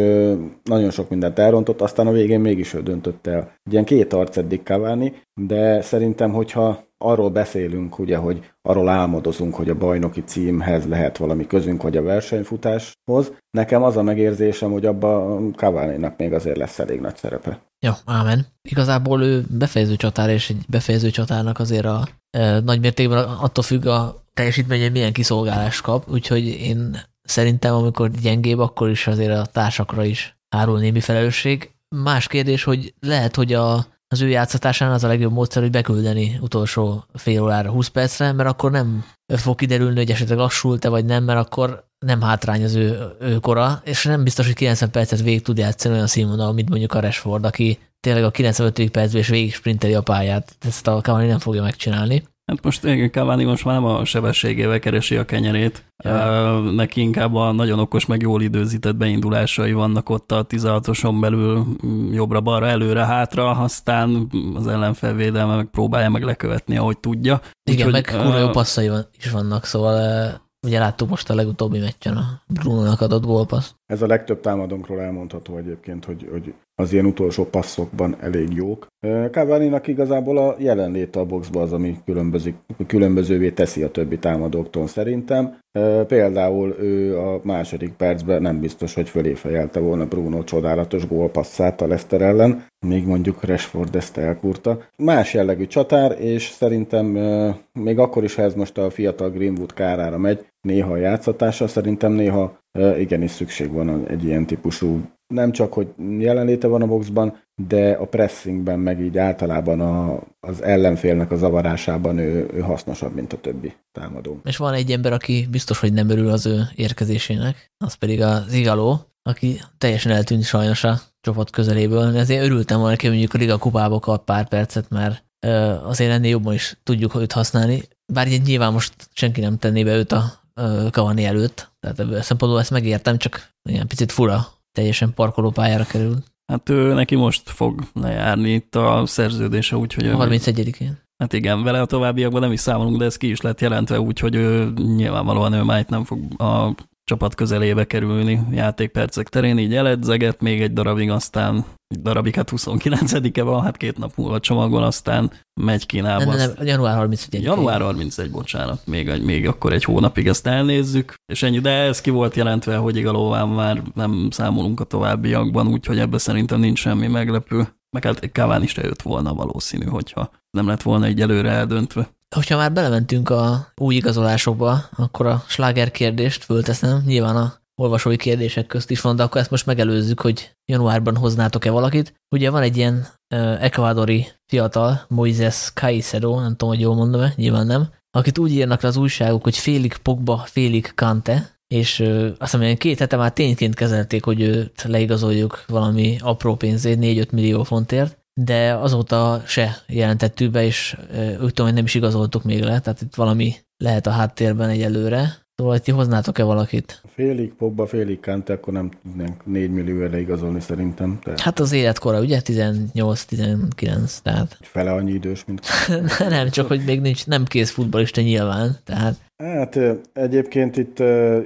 nagyon sok mindent elrontott, aztán a végén mégis ő döntött el. Ilyen két arc eddig Cavani, de szerintem, hogyha arról beszélünk, ugye, hogy arról álmodozunk, hogy a bajnoki címhez lehet valami közünk, vagy a versenyfutáshoz. Nekem az a megérzésem, hogy abban cavani még azért lesz elég nagy szerepe. Ja, ámen. Igazából ő befejező csatár, és egy befejező csatárnak azért a e, nagy mértékben attól függ a teljesítmény, hogy milyen kiszolgálást kap, úgyhogy én szerintem, amikor gyengébb, akkor is azért a társakra is árul némi felelősség. Más kérdés, hogy lehet, hogy a az ő játszatásán az a legjobb módszer, hogy beküldeni utolsó fél órára 20 percre, mert akkor nem fog kiderülni, hogy esetleg lassult-e vagy nem, mert akkor nem hátrány az ő, ő kora, és nem biztos, hogy 90 percet végig tud játszani olyan színvonal, mint mondjuk a Rashford, aki tényleg a 95. percben és végig sprinteli a pályát. Ezt a Cavani nem fogja megcsinálni. Hát most Cavani most már nem a sebességével keresi a kenyerét. Ja. Neki inkább a nagyon okos, meg jól időzített beindulásai vannak ott a 16-oson belül jobbra-balra, előre-hátra, aztán az ellenfelvédelme meg próbálja meg lekövetni, ahogy tudja. Igen, Úgy, meg kurva jó passzai is vannak, szóval Ugye láttuk most a legutóbbi meccsen a Bruno-nak adott gólpassz. Ez a legtöbb támadónkról elmondható egyébként, hogy, hogy az ilyen utolsó passzokban elég jók. cavani igazából a jelenléte a boxba az, ami különbözik, különbözővé teszi a többi támadóktól szerintem. Például ő a második percben nem biztos, hogy fölé fejelte volna Bruno csodálatos gólpasszát a Leicester ellen, még mondjuk Rashford ezt elkurta. Más jellegű csatár, és szerintem még akkor is, ha ez most a fiatal Greenwood kárára megy, néha a játszatása, szerintem néha igenis szükség van egy ilyen típusú nem csak, hogy jelenléte van a boxban, de a pressingben, meg így általában a, az ellenfélnek a zavarásában ő, ő hasznosabb, mint a többi támadó. És van egy ember, aki biztos, hogy nem örül az ő érkezésének, az pedig az Igaló, aki teljesen eltűnt sajnos a csapat közeléből. Ezért örültem volna hogy mondjuk a Liga kupába kap pár percet, mert azért ennél jobban is tudjuk őt használni. Bár így nyilván most senki nem tenné be őt a Cavani előtt, tehát ebből szempontból ezt megértem, csak ilyen picit fura, teljesen parkolópályára kerül. Hát ő neki most fog lejárni itt a szerződése, úgyhogy... A 31-én. Hát igen, vele a továbbiakban nem is számolunk, de ez ki is lett jelentve, úgyhogy ő nyilvánvalóan ő már itt nem fog a csapat közelébe kerülni játékpercek terén, így eledzeget még egy darabig, aztán egy darabig, hát 29-e van, hát két nap múlva csomagol, aztán megy Kínába. Nem, nem, nem, január 31. Január 31, bocsánat, még, még akkor egy hónapig ezt elnézzük, és ennyi, de ez ki volt jelentve, hogy igalóván már nem számolunk a továbbiakban, úgyhogy ebbe szerintem nincs semmi meglepő. Meg hát Káván is jött volna valószínű, hogyha nem lett volna egy előre eldöntve. Hogyha már belementünk a új igazolásokba, akkor a sláger kérdést fölteszem. Nyilván a olvasói kérdések közt is van, de akkor ezt most megelőzzük, hogy januárban hoznátok-e valakit. Ugye van egy ilyen uh, ekvádori fiatal, Moises Caicedo, nem tudom, hogy jól mondom-e, nyilván nem, akit úgy írnak az újságok, hogy félig Pogba, félig Kante, és uh, azt mondja, két hete már tényként kezelték, hogy őt leigazoljuk valami apró pénzért, 4-5 millió fontért, de azóta se jelentettük be, és úgy tudom, hogy nem is igazoltuk még le, tehát itt valami lehet a háttérben egyelőre. Szóval ti hoznátok-e valakit? Félig Pogba, félig Kante, akkor nem tudnánk 4 millióra igazolni szerintem. Tehát... Hát az életkora, ugye? 18-19, tehát... Fele annyi idős, mint... nem, csak hogy még nincs, nem kész futbolista nyilván, tehát... Hát egyébként itt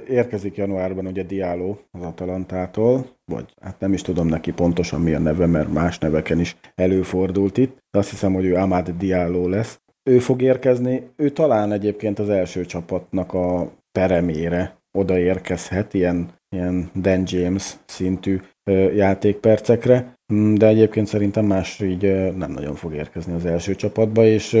érkezik januárban ugye Diallo az Atalantától, vagy hát nem is tudom neki pontosan mi a neve, mert más neveken is előfordult itt. De azt hiszem, hogy ő Amad Diallo lesz. Ő fog érkezni, ő talán egyébként az első csapatnak a peremére odaérkezhet, ilyen, ilyen Dan James szintű játékpercekre, mm, de egyébként szerintem más így nem nagyon fog érkezni az első csapatba, és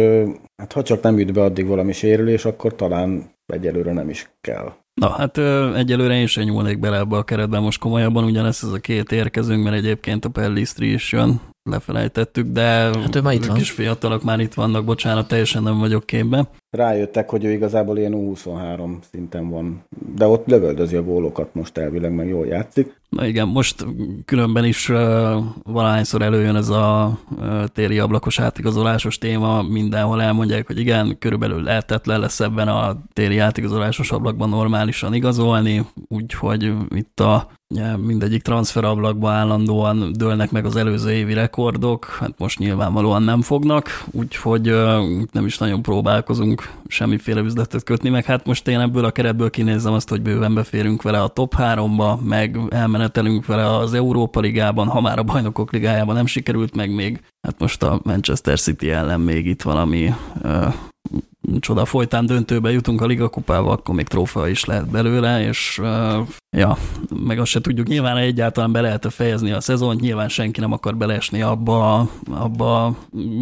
hát ha csak nem üt be addig valami sérülés, akkor talán egyelőre nem is kell. Na hát egyelőre én sem nyúlnék bele ebbe a keretben most komolyabban, ugyanez ez a két érkezünk, mert egyébként a Pellistri is jön, lefelejtettük, de hát ő már itt van. kis fiatalok már itt vannak, bocsánat, teljesen nem vagyok képben. Rájöttek, hogy ő igazából ilyen 23 szinten van, de ott lövöldözi a gólokat most elvileg, meg jól játszik. Na igen, most különben is uh, valahányszor előjön ez a uh, téri ablakos átigazolásos téma, mindenhol elmondják, hogy igen, körülbelül lehetetlen lesz ebben a téri átigazolásos ablakban normálisan igazolni, úgyhogy itt a mindegyik transferablakban állandóan dőlnek meg az előző évi rekordok, hát most nyilvánvalóan nem fognak, úgyhogy nem is nagyon próbálkozunk semmiféle üzletet kötni, meg hát most én ebből a keretből kinézem azt, hogy bőven beférünk vele a top 3-ba, meg elmenetelünk vele az Európa Ligában, ha már a Bajnokok Ligájában nem sikerült meg még, hát most a Manchester City ellen még itt valami csoda folytán döntőbe jutunk a Liga kupába, akkor még trófea is lehet belőle, és uh, ja, meg azt se tudjuk, nyilván egyáltalán be lehet fejezni a szezont, nyilván senki nem akar beleesni abba, abba a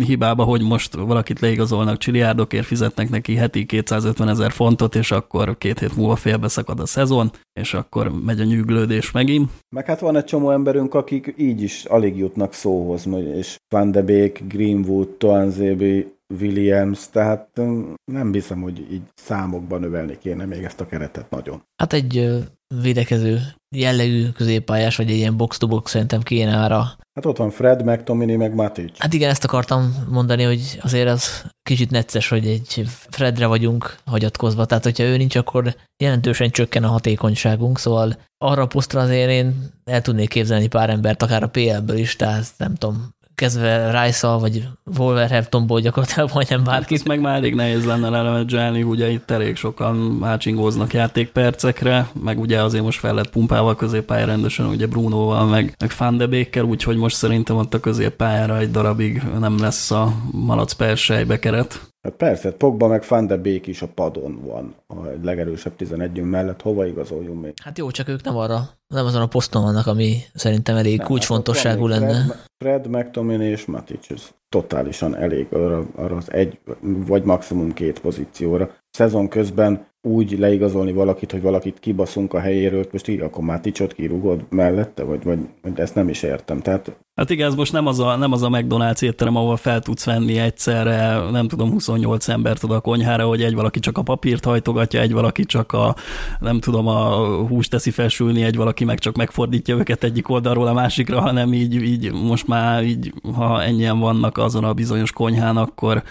hibába, hogy most valakit leigazolnak csiliárdokért, fizetnek neki heti 250 ezer fontot, és akkor két hét múlva félbeszakad a szezon, és akkor megy a nyűglődés megint. Meg hát van egy csomó emberünk, akik így is alig jutnak szóhoz, és Van de Beek, Greenwood, Toanzébi, Williams, tehát nem hiszem, hogy így számokban növelni kéne még ezt a keretet nagyon. Hát egy védekező jellegű középpályás, vagy egy ilyen box-to-box szerintem kéne arra. Hát ott van Fred, McTominay, meg Matic. Hát igen, ezt akartam mondani, hogy azért az kicsit necces, hogy egy Fredre vagyunk hagyatkozva, tehát hogyha ő nincs, akkor jelentősen csökken a hatékonyságunk, szóval arra a posztra azért én el tudnék képzelni pár embert, akár a PL-ből is, tehát nem tudom, kezdve rice vagy Wolverhamptonból gyakorlatilag majdnem bárki. Hát meg már elég nehéz lenne lemenedzselni, ugye itt elég sokan hácsingóznak játékpercekre, meg ugye azért most fel lett pumpálva középpálya rendesen, ugye Brunoval, meg, meg Van de úgyhogy most szerintem ott a középpályára egy darabig nem lesz a malac persejbe keret. Hát persze, Pogba meg Van de Beek is a padon van, a legerősebb 11 mellett, hova igazoljunk még? Hát jó, csak ők nem arra, nem azon a poszton vannak, ami szerintem elég nem, kulcsfontosságú hát lenne. Fred, Fred McTominay és Matic, ez totálisan elég arra, arra az egy, vagy maximum két pozícióra. Szezon közben úgy leigazolni valakit, hogy valakit kibaszunk a helyéről, most így akkor Maticot kirúgod mellette, vagy, vagy, vagy ezt nem is értem. Tehát Hát igen, ez most nem az a, nem az a McDonald's étterem, ahol fel tudsz venni egyszerre, nem tudom, 28 embert oda a konyhára, hogy egy valaki csak a papírt hajtogatja, egy valaki csak a, nem tudom, a húst teszi felsülni, egy valaki meg csak megfordítja őket egyik oldalról a másikra, hanem így, így most már így, ha ennyien vannak azon a bizonyos konyhán, akkor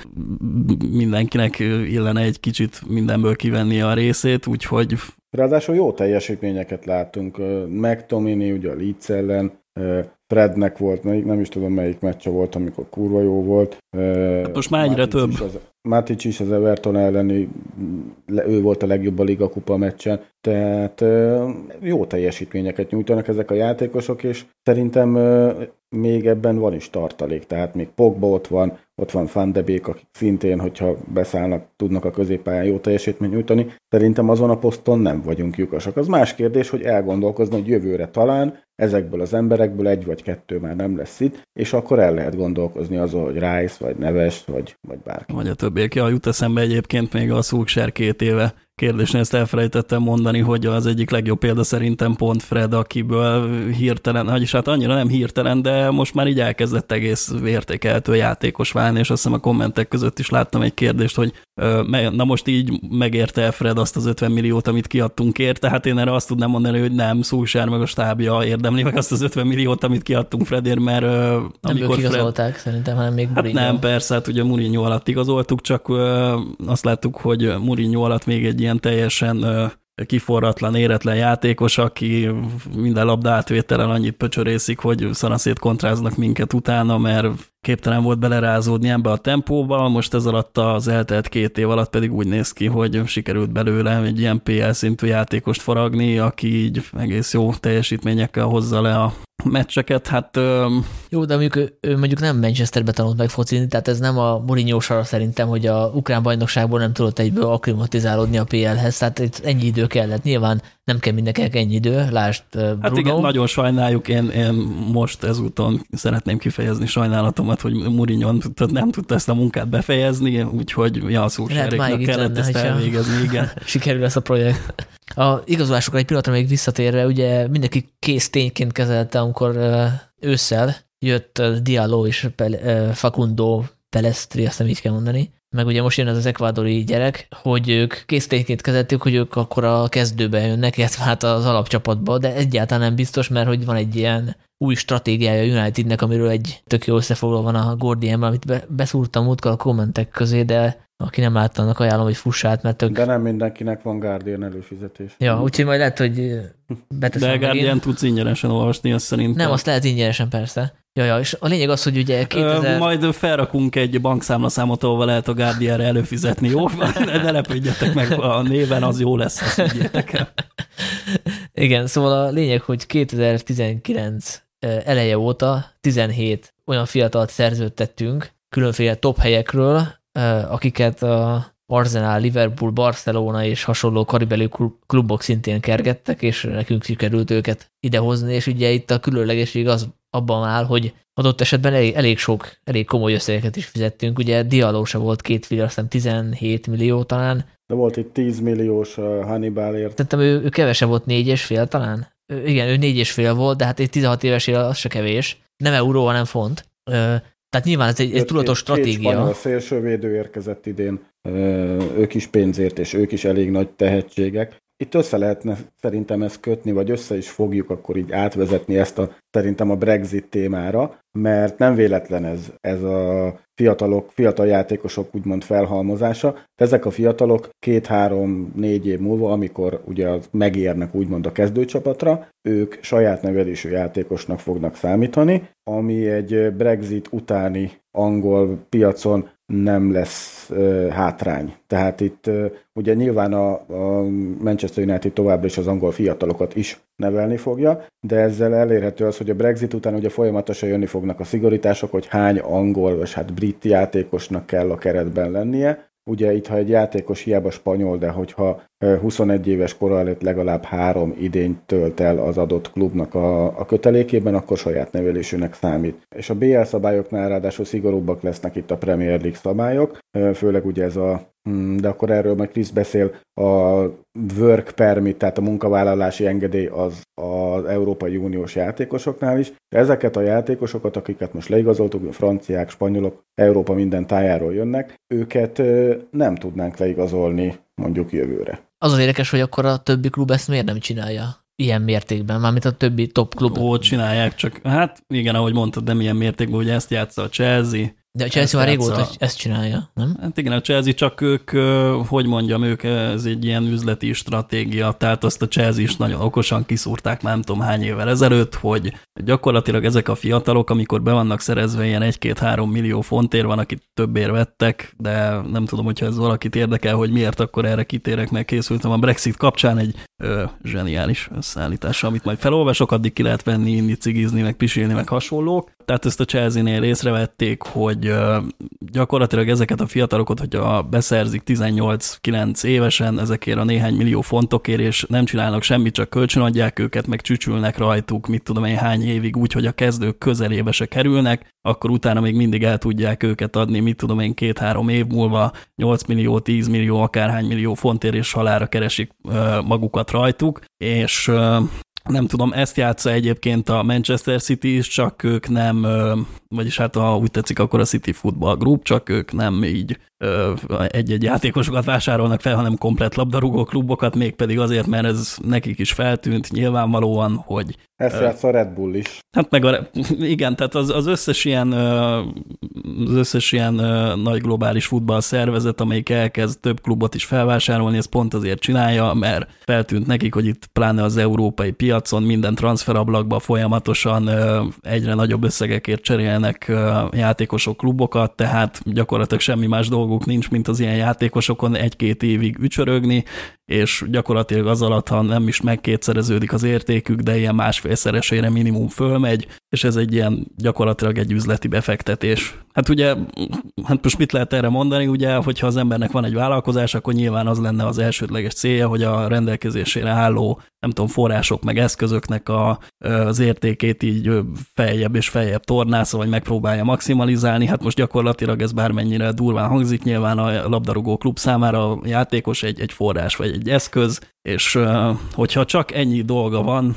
mindenkinek illene egy kicsit mindenből kivenni a részét, úgyhogy Ráadásul jó teljesítményeket látunk. McTominay ugye a Leeds ellen, Frednek volt, nem is tudom melyik meccse volt, amikor kurva jó volt. Hát most már egyre több. az, Matic is az Everton elleni, ő volt a legjobb a Liga Kupa meccsen, tehát jó teljesítményeket nyújtanak ezek a játékosok, és szerintem még ebben van is tartalék, tehát még Pogba ott van, ott van Van de Beek, akik szintén, hogyha beszállnak, tudnak a középpályán jó teljesítményt nyújtani. Szerintem azon a poszton nem vagyunk lyukasak. Az más kérdés, hogy elgondolkozni, hogy jövőre talán ezekből az emberekből egy vagy kettő már nem lesz itt, és akkor el lehet gondolkozni azon, hogy Rice, vagy Neves, vagy, vagy bárki. Vagy a többiek. Ja, jut eszembe egyébként még a Szúksár két éve kérdésnél ezt elfelejtettem mondani, hogy az egyik legjobb példa szerintem pont Fred, akiből hirtelen, vagyis hát annyira nem hirtelen, de most már így elkezdett egész értékeltő játékos válni, és azt hiszem a kommentek között is láttam egy kérdést, hogy na most így megérte Fred azt az 50 milliót, amit kiadtunk érte, hát én erre azt tudnám mondani, hogy nem, Szúsár meg a stábja érdemli meg azt az 50 milliót, amit kiadtunk Fredért, mert nem amikor igazolták Fred... szerintem, hanem még Mourinho. Hát nem, persze, hát ugye Mourinho alatt igazoltuk, csak azt láttuk, hogy Mourinho alatt még egy ilyen teljesen kiforratlan, éretlen játékos, aki minden labda átvételen annyit pöcsörészik, hogy szanaszét kontráznak minket utána, mert képtelen volt belerázódni ebbe a tempóba, most ez alatt az eltelt két év alatt pedig úgy néz ki, hogy sikerült belőle egy ilyen PL szintű játékost faragni, aki így egész jó teljesítményekkel hozza le a meccseket, hát... Jó, de mondjuk ő mondjuk nem Manchesterbe tanult meg focizni, tehát ez nem a Mourinho sara szerintem, hogy a ukrán bajnokságból nem tudott egyből akklimatizálódni a PL-hez, tehát itt ennyi idő kellett. Nyilván nem kell mindenkinek ennyi idő, lásd Bruno. Hát igen, nagyon sajnáljuk, én, én most ezúton szeretném kifejezni sajnálatomat, hogy Mourinho nem tudta ezt a munkát befejezni, úgyhogy ja, Szúrsáréknak kellett lenne, ezt elvégezni, igen. Sikerül ezt a projekt. A igazolásokra egy pillanatra még visszatérve, ugye mindenki kész tényként kezelte, amikor ősszel jött Diallo és Facundo Pelestri, azt nem így kell mondani, meg ugye most jön ez az ekvádori gyerek, hogy ők késztéként kezelték, hogy ők akkor a kezdőbe jönnek, illetve hát az alapcsapatba, de egyáltalán nem biztos, mert hogy van egy ilyen új stratégiája Unitednek, amiről egy tök jó összefoglaló van a Guardian, amit be, beszúrtam múltkor a kommentek közé, de aki nem látta, annak ajánlom, hogy fussát, mert tök... De nem mindenkinek van Guardian előfizetés. Ja, úgyhogy majd lehet, hogy beteszem De Guardian tudsz ingyenesen olvasni, azt szerintem. Nem, azt lehet ingyenesen persze. Ja, ja, és a lényeg az, hogy ugye 2000... Majd felrakunk egy bankszámlaszámot, ahol lehet a Guardianre előfizetni, jó? Ne lepődjetek meg, a néven az jó lesz, azt higgyétek el. Igen, szóval a lényeg, hogy 2019 eleje óta 17 olyan fiatalt szerződtettünk különféle top helyekről, akiket a Arsenal, Liverpool, Barcelona és hasonló karibeli klubok szintén kergettek, és nekünk sikerült őket idehozni, és ugye itt a különlegesség az abban áll, hogy adott esetben elég, elég sok, elég komoly összegeket is fizettünk. Ugye Dialó se volt két figyel, azt 17 millió talán. De volt itt 10 milliós uh, Hannibalért. Szerintem ő, ő kevesebb volt, négy és fél talán. Ő, igen, ő négy és fél volt, de hát egy 16 éves él, az se kevés. Nem euró, hanem font. Tehát nyilván ez egy, egy tudatos stratégia. Két szélsővédő érkezett idén, ők is pénzért, és ők is elég nagy tehetségek. Itt össze lehetne szerintem ezt kötni, vagy össze is fogjuk akkor így átvezetni ezt a szerintem a Brexit témára, mert nem véletlen ez, ez a fiatalok, fiatal játékosok úgymond felhalmozása. Ezek a fiatalok két-három-négy év múlva, amikor ugye megérnek úgymond a kezdőcsapatra, ők saját nevelésű játékosnak fognak számítani, ami egy Brexit utáni angol piacon nem lesz uh, hátrány. Tehát itt uh, ugye nyilván a, a Manchester United továbbra is az angol fiatalokat is nevelni fogja, de ezzel elérhető az, hogy a Brexit után ugye folyamatosan jönni fognak a szigorítások, hogy hány angol, vagy hát brit játékosnak kell a keretben lennie, Ugye itt, ha egy játékos hiába spanyol, de hogyha 21 éves kora előtt legalább három idényt tölt el az adott klubnak a, a kötelékében, akkor saját nevelésűnek számít. És a BL szabályoknál ráadásul szigorúbbak lesznek itt a Premier League szabályok, főleg ugye ez a de akkor erről majd Krisz beszél, a work permit, tehát a munkavállalási engedély az az Európai Uniós játékosoknál is. Ezeket a játékosokat, akiket most leigazoltuk, franciák, spanyolok, Európa minden tájáról jönnek, őket nem tudnánk leigazolni mondjuk jövőre. Az az érdekes, hogy akkor a többi klub ezt miért nem csinálja? ilyen mértékben, mármint a többi top klub. Ó, csinálják, csak hát igen, ahogy mondtad, nem ilyen mértékben, ugye ezt játsza a Chelsea, de a Chelsea már régóta ezt csinálja, nem? Hát igen, a Chelsea csak ők, hogy mondjam, ők ez egy ilyen üzleti stratégia, tehát azt a Chelsea is nagyon okosan kiszúrták már nem tudom hány évvel ezelőtt, hogy gyakorlatilag ezek a fiatalok, amikor be vannak szerezve ilyen 1-2-3 millió fontért van, akit többért vettek, de nem tudom, hogyha ez valakit érdekel, hogy miért akkor erre kitérek, mert készültem a Brexit kapcsán egy ö, zseniális összeállítása, amit majd felolvasok, addig ki lehet venni, inni, cigizni, meg pisilni, meg hasonlók. Tehát ezt a Chelsea-nél észrevették, hogy gyakorlatilag ezeket a fiatalokat, hogyha beszerzik 18-9 évesen ezekért a néhány millió fontokért, és nem csinálnak semmit, csak kölcsönadják őket, meg csücsülnek rajtuk, mit tudom én hány évig, úgy, hogy a kezdők közelébe se kerülnek, akkor utána még mindig el tudják őket adni, mit tudom én, két-három év múlva 8 millió, 10 millió, akárhány millió fontért és halára keresik magukat rajtuk, és nem tudom, ezt játsza egyébként a Manchester City is, csak ők nem, vagyis hát ha úgy tetszik, akkor a City Football Group, csak ők nem így egy-egy játékosokat vásárolnak fel, hanem komplet labdarúgó klubokat, mégpedig azért, mert ez nekik is feltűnt nyilvánvalóan, hogy... Ezt játsz a Red Bull is. Hát meg a, igen, tehát az, az összes ilyen, az összes ilyen nagy globális futball szervezet, amelyik elkezd több klubot is felvásárolni, ez pont azért csinálja, mert feltűnt nekik, hogy itt pláne az európai piacon minden transferablakban folyamatosan egyre nagyobb összegekért cserélnek játékosok klubokat, tehát gyakorlatilag semmi más dolguk dolguk nincs, mint az ilyen játékosokon egy-két évig ücsörögni, és gyakorlatilag az alatt, ha nem is megkétszereződik az értékük, de ilyen másfélszeresére minimum fölmegy, és ez egy ilyen gyakorlatilag egy üzleti befektetés. Hát ugye, hát most mit lehet erre mondani, ugye, hogyha az embernek van egy vállalkozás, akkor nyilván az lenne az elsődleges célja, hogy a rendelkezésére álló, nem tudom, források meg eszközöknek a, az értékét így feljebb és feljebb tornásza, vagy megpróbálja maximalizálni. Hát most gyakorlatilag ez bármennyire durván hangzik, nyilván a labdarúgó klub számára a játékos egy, egy forrás, vagy egy eszköz, és hogyha csak ennyi dolga van,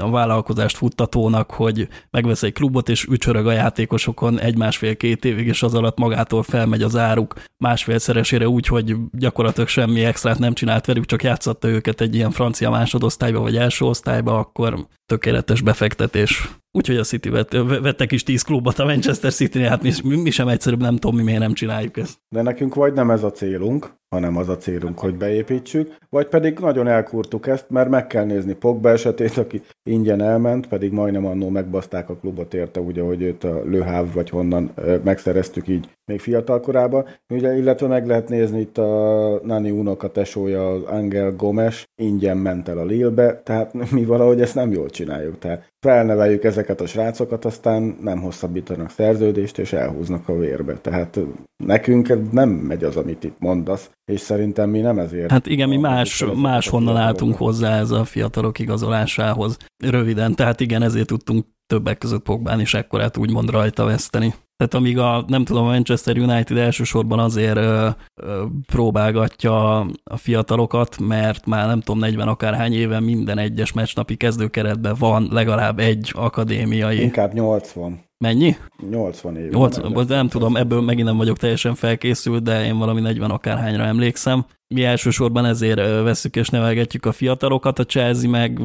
a vállalkozást futtatónak, hogy megvesz egy klubot, és ücsörög a játékosokon egy-másfél-két évig, és az alatt magától felmegy az áruk másfélszeresére úgy, hogy gyakorlatilag semmi extrát nem csinált velük, csak játszatta őket egy ilyen francia másodosztályba vagy első osztályba, akkor tökéletes befektetés. Úgyhogy a City vett, vettek is tíz klubot a Manchester city hát mi, mi sem egyszerűbb, nem tudom, mi miért nem csináljuk ezt. De nekünk vagy nem ez a célunk, hanem az a célunk, hogy beépítsük, vagy pedig nagyon elkurtuk ezt, mert meg kell nézni Pogba esetét, aki ingyen elment, pedig majdnem annó megbaszták a klubot érte, ugye, hogy őt a Löháv vagy honnan megszereztük így még fiatal korában, ugye, illetve meg lehet nézni itt a Nani unoka tesója, az Angel Gomes, ingyen ment el a Lille-be, tehát mi valahogy ezt nem jól csináljuk. Tehát felneveljük ezeket a srácokat, aztán nem hosszabbítanak szerződést, és elhúznak a vérbe. Tehát nekünk nem megy az, amit itt mondasz, és szerintem mi nem ezért. Hát igen, mi más, más honnan álltunk hozzá ez a fiatalok igazolásához. Röviden, tehát igen, ezért tudtunk többek között Pogbán is ekkorát úgymond rajta veszteni. Tehát amíg a, nem tudom, a Manchester United elsősorban azért ö, ö, próbálgatja a fiatalokat, mert már nem tudom, 40 akárhány éve minden egyes meccsnapi kezdőkeretben van legalább egy akadémiai. Inkább 80. Mennyi? 80 év. 80, nem, nem tudom, ebből megint nem vagyok teljesen felkészült, de én valami 40 akárhányra emlékszem. Mi elsősorban ezért veszük és nevelgetjük a fiatalokat, a Chelsea meg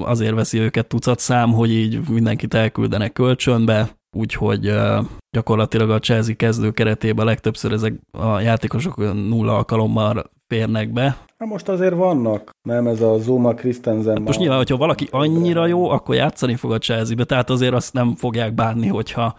azért veszi őket tucat szám, hogy így mindenkit elküldenek kölcsönbe, úgyhogy gyakorlatilag a Chelsea kezdő keretében legtöbbször ezek a játékosok nulla alkalommal férnek be. Hát most azért vannak, nem ez a Zuma Christensen. Hát most nyilván, hogyha valaki annyira jó, akkor játszani fog a chelsea tehát azért azt nem fogják bánni, hogyha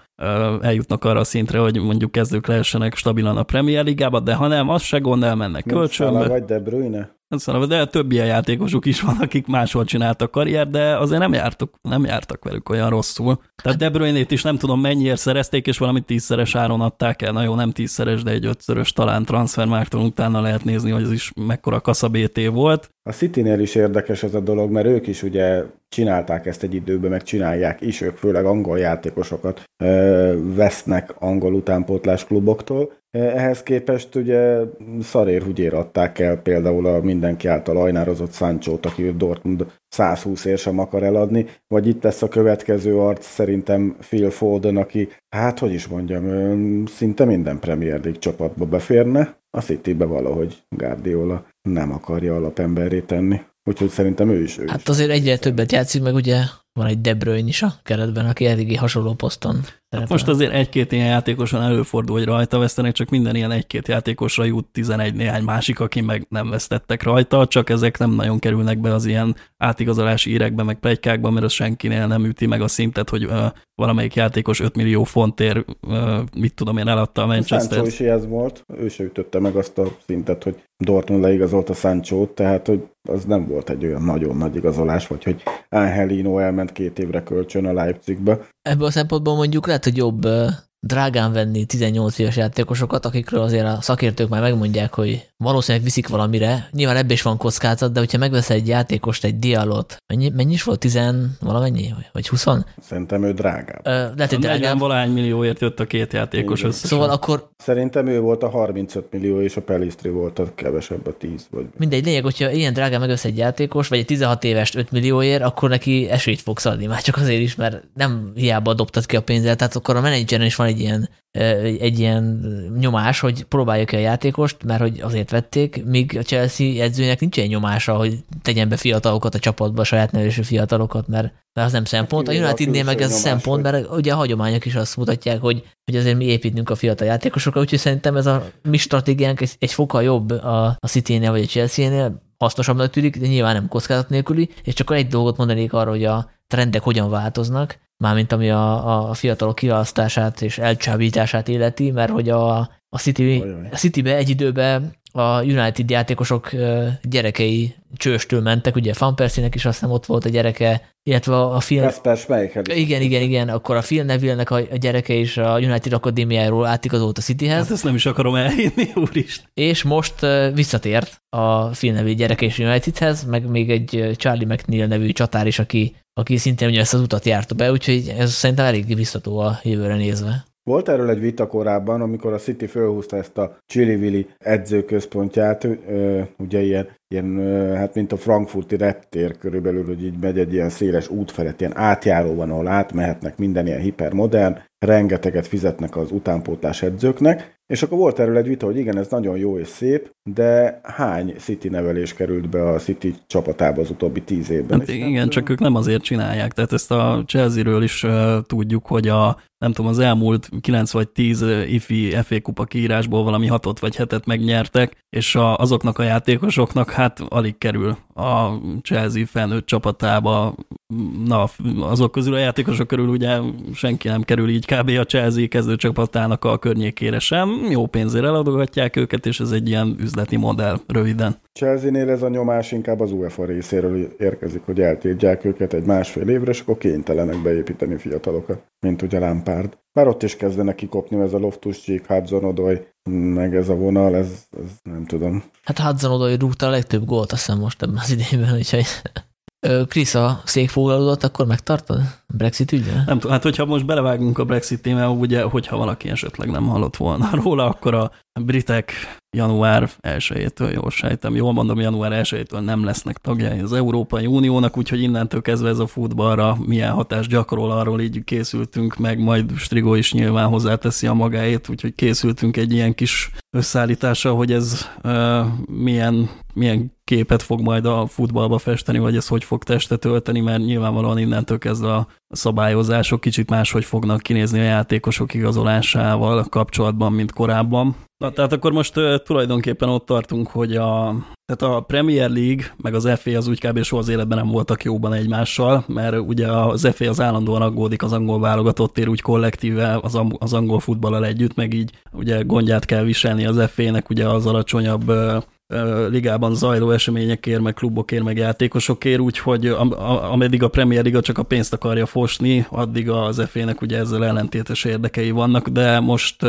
eljutnak arra a szintre, hogy mondjuk kezdők lehessenek stabilan a Premier Ligába, de ha nem, az se gond, elmennek kölcsönbe. vagy De Bruyne? Szóval, de több ilyen játékosok is van, akik máshol csináltak karrier, de azért nem jártak, nem jártak velük olyan rosszul. Tehát De Bruyne-t is nem tudom mennyiért szerezték, és valami tízszeres áron adták el. Na jó, nem tízszeres, de egy ötszörös talán transfermárkton utána lehet nézni, hogy ez is mekkora kasza BT volt. A City-nél is érdekes ez a dolog, mert ők is ugye csinálták ezt egy időben, meg csinálják is, ők főleg angol játékosokat ö, vesznek angol utánpótlás kluboktól. Ehhez képest ugye szarérhügyér adták el például a mindenki által ajnározott Sancho-t, aki Dortmund 120 ér sem akar eladni, vagy itt lesz a következő arc szerintem Phil Foden, aki, hát hogy is mondjam, szinte minden Premier League csapatba beférne, a Citybe valahogy Guardiola nem akarja alapemberré tenni. Úgyhogy szerintem ő is. Ő hát is. azért egyre többet játszik, meg ugye van egy De Bruyne is a keretben, aki eléggé hasonló poszton. Hát most azért egy-két ilyen játékosan előfordul, hogy rajta vesztenek, csak minden ilyen egy-két játékosra jut 11 néhány másik, aki meg nem vesztettek rajta, csak ezek nem nagyon kerülnek be az ilyen átigazolási írekbe, meg plegykákba, mert az senkinél nem üti meg a szintet, hogy uh, valamelyik játékos 5 millió fontért, uh, mit tudom én, eladta a Manchester. Sancho is ez volt, ő se ütötte meg azt a szintet, hogy Dortmund leigazolt a sancho tehát hogy az nem volt egy olyan nagyon nagy igazolás, vagy hogy Angelino elment két évre kölcsön a Leipzigbe. Ebből a szempontból mondjuk lehet, hogy jobb drágán venni 18 éves játékosokat, akikről azért a szakértők már megmondják, hogy valószínűleg viszik valamire. Nyilván ebben is van kockázat, de hogyha megveszel egy játékost, egy dialot, mennyi, mennyi is volt? 10 valamennyi? Vagy 20? Szerintem ő drágább. Ö, lehet, hogy drágább. valahány millióért jött a két játékos összesen. Szóval akkor... Szerintem ő volt a 35 millió, és a Pelistri volt a kevesebb a 10. Vagy... Mindegy, lényeg, hogyha ilyen drágán megvesz egy játékos, vagy egy 16 éves 5 millióért, akkor neki esélyt fogsz adni. Már csak azért is, mert nem hiába dobtad ki a pénzet, tehát akkor a menedzseren is van egy ilyen, egy ilyen nyomás, hogy próbálja ki a játékost, mert hogy azért vették, míg a Chelsea edzőnek nincs ilyen nyomása, hogy tegyen be fiatalokat a csapatba, a saját nevésű fiatalokat, mert, mert az nem szempont. A Unitednél meg ez szempont, mert ugye a hagyományok is azt mutatják, hogy, hogy azért mi építünk a fiatal játékosokra, úgyhogy szerintem ez a mi stratégiánk egy, egy fokkal jobb a, a City-nél vagy a Chelsea-nél, hasznosabbnak tűnik, de nyilván nem kockázat nélküli, és csak egy dolgot mondanék arra, hogy a trendek hogyan változnak, mármint ami a, a fiatalok kiválasztását és elcsábítását illeti, mert hogy a, a, City, a Citybe egy időben a United játékosok gyerekei csőstől mentek, ugye Van Persie-nek is azt hiszem ott volt a gyereke, illetve a film... Kasper Igen, igen, igen, akkor a Phil neville a, a gyereke is a United Akadémiáról átigazolt a Cityhez. Hát ezt nem is akarom elhinni, úristen. És most visszatért a Phil nevű gyereke is Unitedhez, meg még egy Charlie McNeil nevű csatár is, aki, aki szintén ugye ezt az utat járta be, úgyhogy ez szerintem elég biztató a jövőre nézve. Volt erről egy vita korábban, amikor a City fölhúzta ezt a Chili Willy edzőközpontját, ugye ilyen ilyen, hát mint a frankfurti reptér körülbelül, hogy így megy egy ilyen széles út felett, ilyen átjáró van, ahol átmehetnek minden ilyen hipermodern, rengeteget fizetnek az utánpótlás edzőknek, és akkor volt erről egy vita, hogy igen, ez nagyon jó és szép, de hány City nevelés került be a City csapatába az utóbbi tíz évben? Hát igen, csak ők nem azért csinálják. Tehát ezt a Chelsea-ről is uh, tudjuk, hogy a nem tudom, az elmúlt 9 vagy 10 ifi FA kupa kiírásból valami hatot vagy hetet megnyertek, és a, azoknak a játékosoknak hát alig kerül a Chelsea felnőtt csapatába. Na, azok közül a játékosok körül ugye senki nem kerül így kb. a Chelsea kezdő csapatának a környékére sem. Jó pénzért eladogatják őket, és ez egy ilyen üzleti modell röviden. Chelsea-nél ez a nyomás inkább az UEFA részéről érkezik, hogy eltiltják őket egy másfél évre, és akkor kénytelenek beépíteni fiatalokat, mint ugye Lampard. Bár ott is kezdenek kikopni ez a Loftus Cheek, Hudson Odoy, meg ez a vonal, ez, ez nem tudom. Hát Hudson Odoy rúgta a legtöbb gólt, azt hiszem most ebben az idényben, úgyhogy Krisz a székfoglalódott, akkor megtartod? Brexit ügyre? Nem tudom, hát hogyha most belevágunk a Brexit témába, ugye, hogyha valaki esetleg nem hallott volna róla, akkor a britek január 1-től, jól sejtem, jól mondom, január 1-től nem lesznek tagjai az Európai Uniónak, úgyhogy innentől kezdve ez a futballra milyen hatást gyakorol, arról így készültünk, meg majd Strigó is nyilván hozzáteszi a magáét, úgyhogy készültünk egy ilyen kis összeállítása, hogy ez uh, milyen, milyen képet fog majd a futballba festeni, vagy ez hogy fog testet ölteni, mert nyilvánvalóan innentől kezdve a szabályozások kicsit máshogy fognak kinézni a játékosok igazolásával kapcsolatban, mint korábban. Na, tehát akkor most uh, tulajdonképpen ott tartunk, hogy a, tehát a Premier League meg az FA az úgy kb. soha az életben nem voltak jóban egymással, mert ugye az FA az állandóan aggódik az angol válogatottér úgy kollektíve az, az angol futballal együtt, meg így ugye gondját kell viselni az FA-nek ugye az alacsonyabb ligában zajló eseményekért, meg klubokért, meg játékosokért, úgyhogy ameddig a Premier Liga csak a pénzt akarja fosni, addig az FA-nek ugye ezzel ellentétes érdekei vannak, de most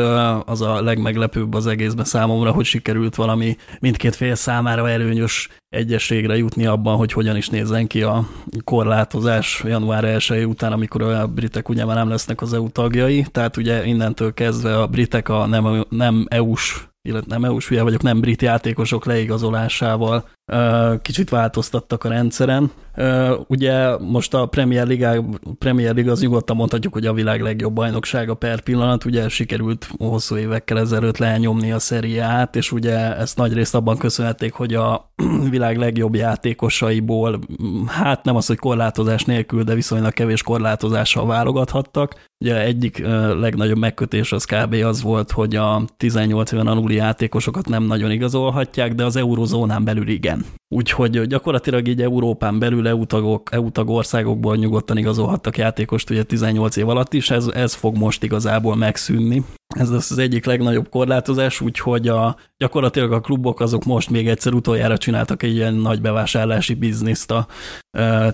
az a legmeglepőbb az egészben számomra, hogy sikerült valami mindkét fél számára előnyös egyességre jutni abban, hogy hogyan is nézzen ki a korlátozás január 1 után, amikor a britek ugye már nem lesznek az EU tagjai, tehát ugye innentől kezdve a britek a nem, nem EU-s illetve nem EU-s vagyok, nem brit játékosok leigazolásával kicsit változtattak a rendszeren. Ugye most a Premier League, Premier League az nyugodtan mondhatjuk, hogy a világ legjobb bajnoksága per pillanat, ugye sikerült hosszú évekkel ezelőtt lenyomni a szeriát, és ugye ezt nagyrészt abban köszönhették, hogy a világ legjobb játékosaiból, hát nem az, hogy korlátozás nélkül, de viszonylag kevés korlátozással válogathattak. Ugye egyik legnagyobb megkötés az kb. az volt, hogy a 18 éven aluli játékosokat nem nagyon igazolhatják, de az eurozónán belül igen. Úgyhogy gyakorlatilag így Európán belül EU, tagok, EU tagországokból nyugodtan igazolhattak játékost ugye 18 év alatt is, ez, ez fog most igazából megszűnni. Ez lesz az egyik legnagyobb korlátozás, úgyhogy a, gyakorlatilag a klubok azok most még egyszer utoljára csináltak egy ilyen nagy bevásárlási bizniszt a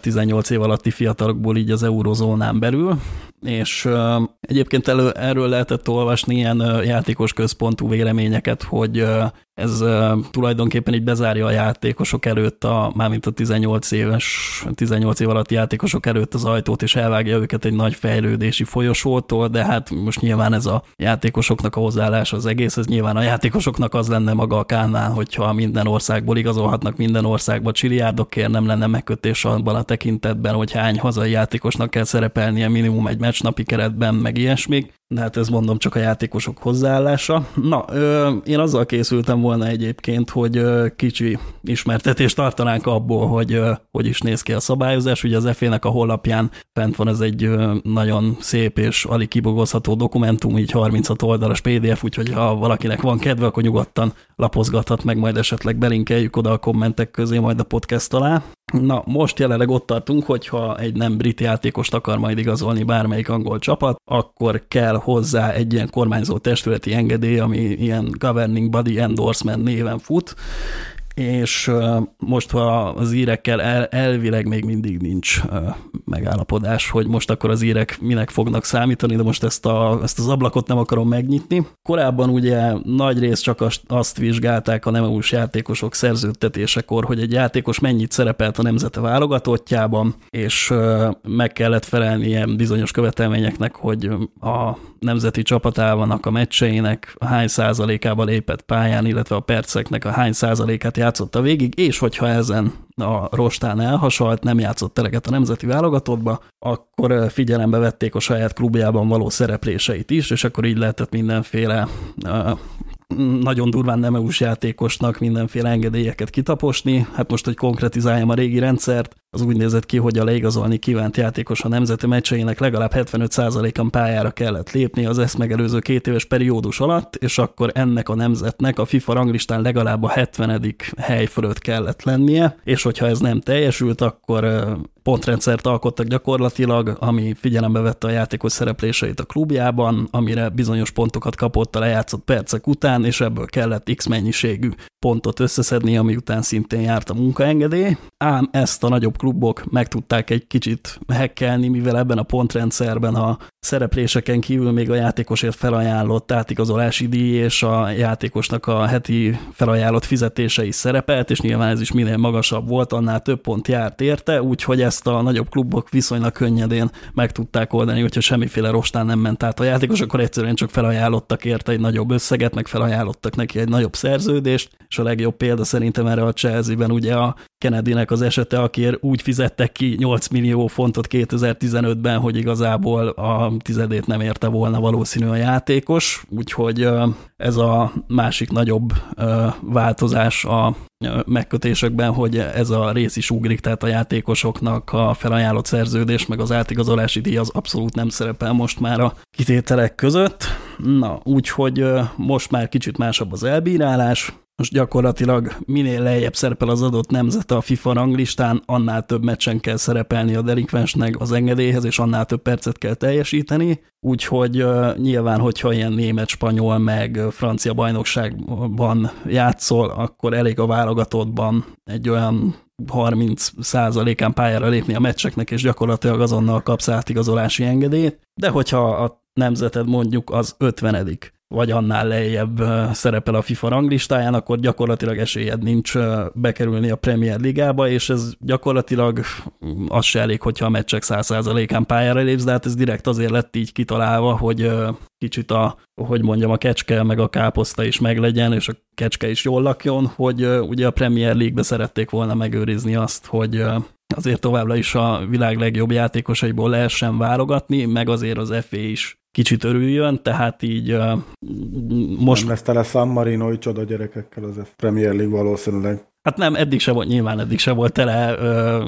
18 év alatti fiatalokból így az eurozónán belül, és egyébként elő, erről lehetett olvasni ilyen játékos központú véleményeket, hogy ez tulajdonképpen így bezárja a játékosok előtt, a, mármint a 18 éves, 18 év alatti játékosok előtt az ajtót, és elvágja őket egy nagy fejlődési folyosótól, de hát most nyilván ez a játékosoknak a hozzáállása az egész, ez nyilván a játékosoknak az lenne maga a kánál, hogyha minden országból igazolhatnak minden országba csiliárdokért, nem lenne megkötés abban a tekintetben, hogy hány hazai játékosnak kell szerepelnie minimum egy meccsnapi keretben, meg ilyesmik de hát ez mondom csak a játékosok hozzáállása. Na, ö, én azzal készültem volna egyébként, hogy ö, kicsi ismertetést tartanánk abból, hogy ö, hogy is néz ki a szabályozás. Ugye az EFE-nek a honlapján fent van ez egy ö, nagyon szép és alig kibogozható dokumentum, így 36 oldalas PDF, úgyhogy ha valakinek van kedve, akkor nyugodtan lapozgathat meg, majd esetleg belinkeljük oda a kommentek közé majd a podcast alá. Na, most jelenleg ott tartunk, hogyha egy nem brit játékost akar majd igazolni bármelyik angol csapat, akkor kell hozzá egy ilyen kormányzó testületi engedély, ami ilyen Governing Body Endorsement néven fut, és most az írekkel el, elvileg még mindig nincs megállapodás, hogy most akkor az írek minek fognak számítani, de most ezt, a, ezt az ablakot nem akarom megnyitni. Korábban ugye nagy rész csak azt vizsgálták a nem játékosok szerződtetésekor, hogy egy játékos mennyit szerepelt a nemzete válogatottjában, és meg kellett felelni bizonyos követelményeknek, hogy a nemzeti csapatának a meccseinek hány százalékával lépett pályán, illetve a perceknek a hány százalékát játszotta végig, és hogyha ezen a rostán elhasalt, nem játszott eleget a nemzeti válogatottba, akkor figyelembe vették a saját klubjában való szerepléseit is, és akkor így lehetett mindenféle nagyon durván nem EU-s játékosnak mindenféle engedélyeket kitaposni. Hát most, hogy konkretizáljam a régi rendszert, az úgy nézett ki, hogy a leigazolni kívánt játékos a nemzeti meccseinek legalább 75%-an pályára kellett lépni az ezt megelőző két éves periódus alatt, és akkor ennek a nemzetnek a FIFA ranglistán legalább a 70. hely fölött kellett lennie, és hogyha ez nem teljesült, akkor pontrendszert alkottak gyakorlatilag, ami figyelembe vette a játékos szerepléseit a klubjában, amire bizonyos pontokat kapott a lejátszott percek után, és ebből kellett X mennyiségű pontot összeszedni, ami után szintén járt a munkaengedély. Ám ezt a nagyobb klubok meg tudták egy kicsit hekkelni, mivel ebben a pontrendszerben a szerepléseken kívül még a játékosért felajánlott átigazolási díj és a játékosnak a heti felajánlott fizetése is szerepelt, és nyilván ez is minél magasabb volt, annál több pont járt érte, úgyhogy ezt a nagyobb klubok viszonylag könnyedén meg tudták oldani, hogyha semmiféle rostán nem ment át a játékos, akkor egyszerűen csak felajánlottak érte egy nagyobb összeget, meg felajánlottak neki egy nagyobb szerződést, és a legjobb példa szerintem erre a Chelsea-ben ugye a Kennedynek az esete, akiért úgy fizettek ki 8 millió fontot 2015-ben, hogy igazából a tizedét nem érte volna valószínű a játékos, úgyhogy ez a másik nagyobb változás a megkötésekben, hogy ez a rész is ugrik, tehát a játékosoknak a felajánlott szerződés, meg az átigazolási díj az abszolút nem szerepel most már a kitételek között. Na, úgyhogy most már kicsit másabb az elbírálás, most gyakorlatilag minél lejjebb szerepel az adott nemzet a FIFA ranglistán, annál több meccsen kell szerepelni a delinkvensnek az engedélyhez, és annál több percet kell teljesíteni. Úgyhogy uh, nyilván, hogyha ilyen német, spanyol, meg francia bajnokságban játszol, akkor elég a válogatottban egy olyan 30 százalékán pályára lépni a meccseknek, és gyakorlatilag azonnal kapsz átigazolási engedélyt. De hogyha a nemzeted mondjuk az 50 vagy annál lejjebb szerepel a FIFA ranglistáján, akkor gyakorlatilag esélyed nincs bekerülni a Premier Ligába, és ez gyakorlatilag az se elég, hogyha a meccsek 100%-án pályára lépsz, de hát ez direkt azért lett így kitalálva, hogy kicsit a, hogy mondjam, a kecske meg a káposzta is meglegyen, és a kecske is jól lakjon, hogy ugye a Premier League-be szerették volna megőrizni azt, hogy azért továbbra is a világ legjobb játékosaiból lehessen válogatni, meg azért az FA is kicsit örüljön, tehát így most... Nem lesz tele San Marino csoda gyerekekkel az Premier League valószínűleg. Hát nem, eddig se volt, nyilván eddig se volt tele ö,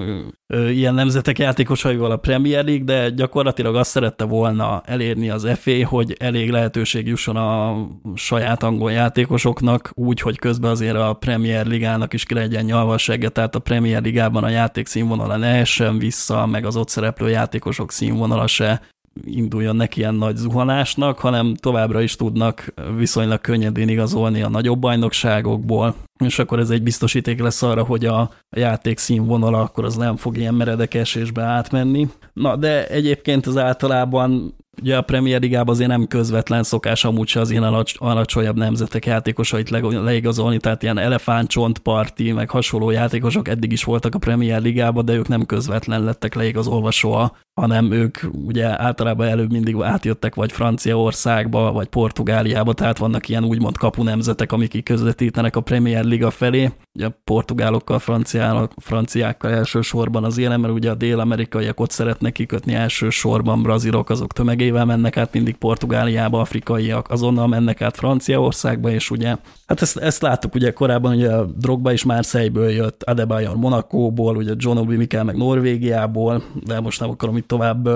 ö, ilyen nemzetek játékosaival a Premier League, de gyakorlatilag azt szerette volna elérni az FA, hogy elég lehetőség jusson a saját angol játékosoknak, úgy, hogy közben azért a Premier Ligának is ki legyen nyalva tehát a Premier Ligában a játék színvonala ne essen vissza, meg az ott szereplő játékosok színvonala se induljon neki ilyen nagy zuhanásnak, hanem továbbra is tudnak viszonylag könnyedén igazolni a nagyobb bajnokságokból, és akkor ez egy biztosíték lesz arra, hogy a játék színvonala akkor az nem fog ilyen meredek átmenni. Na, de egyébként az általában Ugye a Premier Ligában azért nem közvetlen szokás amúgy se az ilyen alacs, alacsonyabb nemzetek játékosait le, leigazolni, tehát ilyen elefántcsontparti, meg hasonló játékosok eddig is voltak a Premier Ligában, de ők nem közvetlen lettek leigazolva soha, hanem ők ugye általában előbb mindig átjöttek vagy Franciaországba, vagy Portugáliába, tehát vannak ilyen úgymond kapu nemzetek, amik közvetítenek a Premier Liga felé. Ugye a portugálokkal, franciákkal, franciákkal elsősorban az ilyen, mert ugye a dél-amerikaiak ott szeretnek kikötni elsősorban, brazilok azok tömegével mennek át mindig Portugáliába, afrikaiak azonnal mennek át Franciaországba, és ugye, hát ezt, ezt láttuk ugye korábban, ugye a Drogba is Marseille-ből jött, Adebayor Monakóból, ugye John Obi Mikel meg Norvégiából, de most nem akarom itt tovább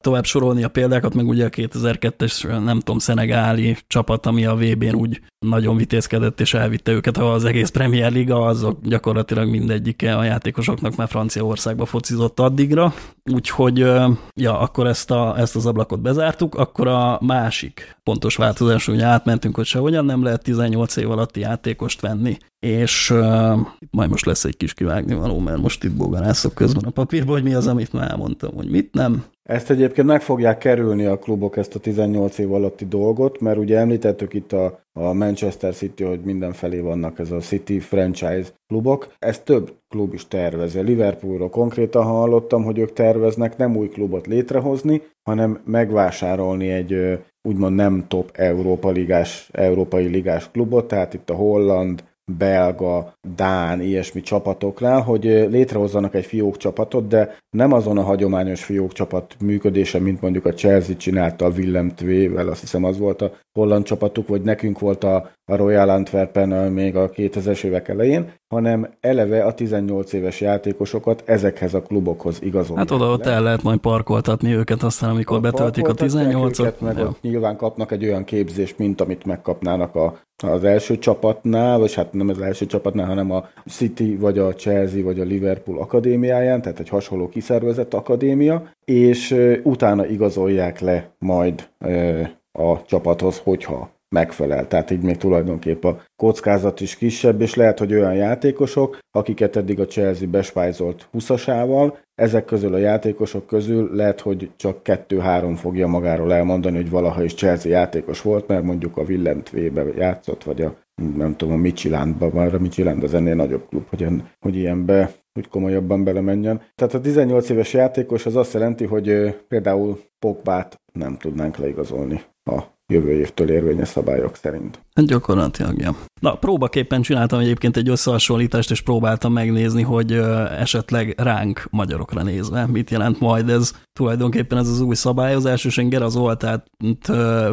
tovább sorolni a példákat, meg ugye a 2002-es, nem tudom, szenegáli csapat, ami a VB-n úgy nagyon vitézkedett és elvitte őket az egész Premier Liga, azok gyakorlatilag mindegyike a játékosoknak már Franciaországba focizott addigra, úgyhogy ja, akkor ezt, a, ezt az ablakot bezártuk, akkor a másik pontos változás, hogy átmentünk, hogy sehogyan nem lehet 18 év alatti játékost venni, és uh, majd most lesz egy kis kivágni való, mert most itt bogarászok közben a papírban, hogy mi az, amit már elmondtam, hogy mit nem. Ezt egyébként meg fogják kerülni a klubok ezt a 18 év alatti dolgot, mert ugye említettük itt a, a Manchester City, hogy mindenfelé vannak ez a City franchise klubok. Ezt több klub is tervezi. Liverpoolról konkrétan hallottam, hogy ők terveznek nem új klubot létrehozni, hanem megvásárolni egy úgymond nem top Európa ligás, európai ligás klubot, tehát itt a holland, belga, dán, ilyesmi csapatoknál, hogy létrehozzanak egy fiók csapatot, de nem azon a hagyományos fiók csapat működése, mint mondjuk a Chelsea csinálta a Willem Tvével, azt hiszem az volt a holland csapatuk, vagy nekünk volt a, a Royal Antwerpen még a 2000-es évek elején, hanem eleve a 18 éves játékosokat ezekhez a klubokhoz igazolni. Hát oda ott el lehet majd parkoltatni őket, aztán amikor a betöltik a 18-ot. Meg ja. ott nyilván kapnak egy olyan képzést, mint amit megkapnának a, az első csapatnál, vagy hát nem az első csapatnál, hanem a City, vagy a Chelsea, vagy a Liverpool akadémiáján, tehát egy hasonló kiszervezett akadémia, és utána igazolják le majd a csapathoz, hogyha megfelel. Tehát így még tulajdonképp a kockázat is kisebb, és lehet, hogy olyan játékosok, akiket eddig a Chelsea bespájzolt 20-asával, ezek közül a játékosok közül lehet, hogy csak kettő-három fogja magáról elmondani, hogy valaha is Chelsea játékos volt, mert mondjuk a Willem be játszott, vagy a nem tudom, a Michilánba, már a Michiland az ennél nagyobb klub, hogy, hogy ilyenbe hogy komolyabban belemenjen. Tehát a 18 éves játékos az azt jelenti, hogy például Pogbát nem tudnánk leigazolni a jövő évtől érvényes szabályok szerint. Gyakorlatilag, ja. Na, próbaképpen csináltam egyébként egy összehasonlítást, és próbáltam megnézni, hogy esetleg ránk magyarokra nézve mit jelent majd ez. Tulajdonképpen ez az új szabályozás, és én Gera Zoltát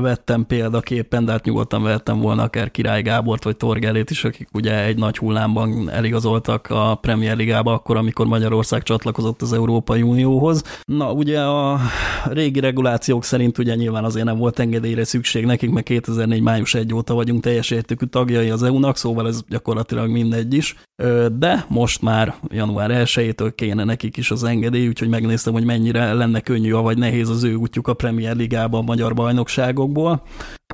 vettem példaképpen, de hát nyugodtan vettem volna akár Király Gábort vagy Torgelét is, akik ugye egy nagy hullámban eligazoltak a Premier Ligába akkor, amikor Magyarország csatlakozott az Európai Unióhoz. Na, ugye a régi regulációk szerint ugye nyilván azért nem volt engedélyre szükség nekik, mert 2004. május 1 óta vagy vagyunk teljes értékű tagjai az EU-nak, szóval ez gyakorlatilag mindegy is, de most már január 1-től kéne nekik is az engedély, úgyhogy megnéztem, hogy mennyire lenne könnyű, vagy nehéz az ő útjuk a Premier Ligában, a magyar bajnokságokból.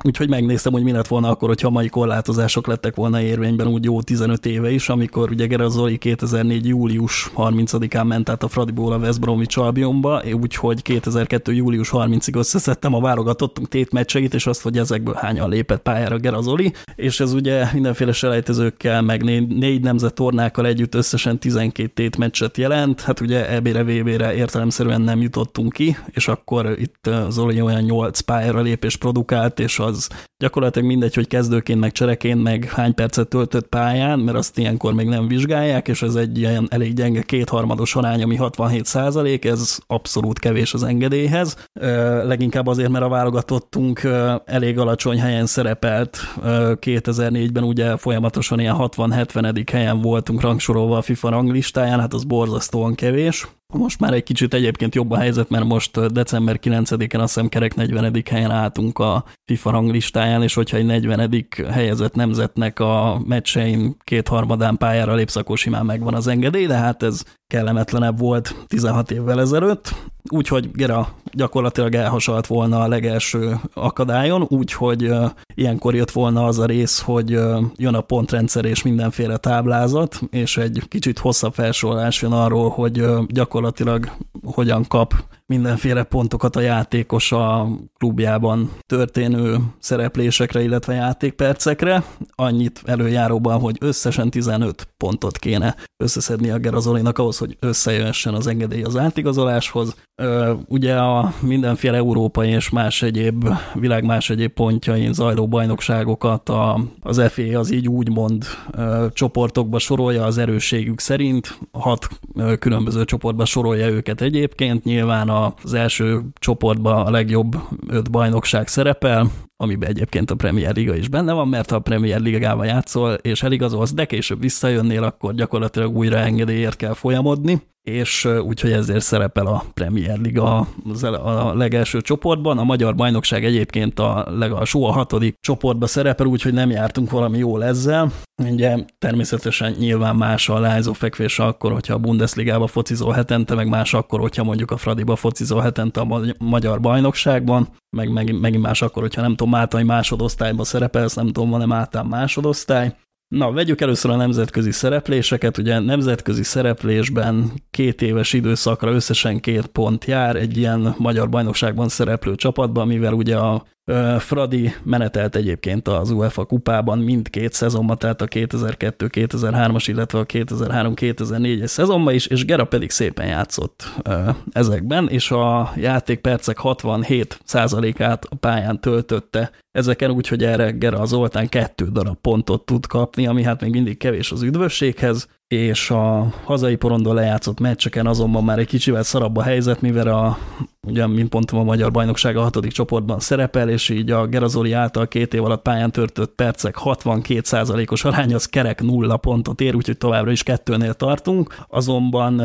Úgyhogy megnéztem, hogy mi lett volna akkor, hogyha mai korlátozások lettek volna érvényben úgy jó 15 éve is, amikor ugye Gerard Zoli 2004. július 30-án ment át a Fradiból a West Bromwich Albionba, úgyhogy 2002. július 30-ig összeszedtem a válogatottunk tét meccseit, és azt, hogy ezekből hányan lépett pályára Gerard Zoli, és ez ugye mindenféle selejtezőkkel, meg négy, nemzet tornákkal együtt összesen 12 tét meccset jelent, hát ugye EB-re, VB-re értelemszerűen nem jutottunk ki, és akkor itt Zoli olyan 8 pályára lépés produkált, és az gyakorlatilag mindegy, hogy kezdőként, meg csereként, meg hány percet töltött pályán, mert azt ilyenkor még nem vizsgálják, és ez egy ilyen elég gyenge kétharmados arány, ami 67 százalék, ez abszolút kevés az engedélyhez. Leginkább azért, mert a válogatottunk elég alacsony helyen szerepelt 2004-ben, ugye folyamatosan ilyen 60-70. helyen voltunk rangsorolva a FIFA ranglistáján, hát az borzasztóan kevés. Most már egy kicsit egyébként jobb a helyzet, mert most december 9-én azt hiszem kerek 40. helyen álltunk a FIFA ranglistáján, és hogyha egy 40. helyezett nemzetnek a meccsein kétharmadán pályára lépsz, akkor simán megvan az engedély, de hát ez kellemetlenebb volt 16 évvel ezelőtt, úgyhogy Gera gyakorlatilag elhasalt volna a legelső akadályon, úgyhogy ilyenkor jött volna az a rész, hogy jön a pontrendszer és mindenféle táblázat, és egy kicsit hosszabb felsorolás jön arról, hogy gyakorlatilag hogyan kap mindenféle pontokat a játékos a klubjában történő szereplésekre, illetve játékpercekre. Annyit előjáróban, hogy összesen 15 pontot kéne összeszedni a Gerazolinak ahhoz, hogy összejöhessen az engedély az átigazoláshoz. Ugye a mindenféle európai és más egyéb, világ más egyéb pontjain zajló bajnokságokat a, az FA az így úgymond csoportokba sorolja az erősségük szerint. Hat különböző csoportba sorolja őket egyébként. Nyilván az első csoportban a legjobb öt bajnokság szerepel, amiben egyébként a Premier Liga is benne van, mert ha a Premier Ligával játszol és eligazolsz, de később visszajönnél, akkor gyakorlatilag újra engedélyért kell folyamodni és úgyhogy ezért szerepel a Premier Liga a legelső csoportban. A Magyar Bajnokság egyébként a legalsó, a hatodik csoportba szerepel, úgyhogy nem jártunk valami jól ezzel. Ugye természetesen nyilván más a lányzó fekvés akkor, hogyha a Bundesligába focizol hetente, meg más akkor, hogyha mondjuk a Fradiba focizol hetente a Magyar Bajnokságban, meg megint más akkor, hogyha nem tudom, Máltai másodosztályban szerepelsz, nem tudom, van-e Máltán másodosztály, Na, vegyük először a nemzetközi szerepléseket. Ugye nemzetközi szereplésben két éves időszakra összesen két pont jár egy ilyen magyar bajnokságban szereplő csapatban, mivel ugye a Fradi menetelt egyébként az UEFA kupában mindkét szezonban, tehát a 2002-2003-as, illetve a 2003-2004-es szezonban is, és Gera pedig szépen játszott ezekben, és a játékpercek 67%-át a pályán töltötte ezeken úgy, hogy erre Gera Zoltán kettő darab pontot tud kapni, ami hát még mindig kevés az üdvösséghez, és a hazai porondon lejátszott meccseken azonban már egy kicsivel szarabb a helyzet, mivel a, ugye, mint mondtam, a Magyar Bajnokság a hatodik csoportban szerepel, és így a Gerazoli által két év alatt pályán törtött percek 62%-os arány, az kerek nulla pontot ér, úgyhogy továbbra is kettőnél tartunk. Azonban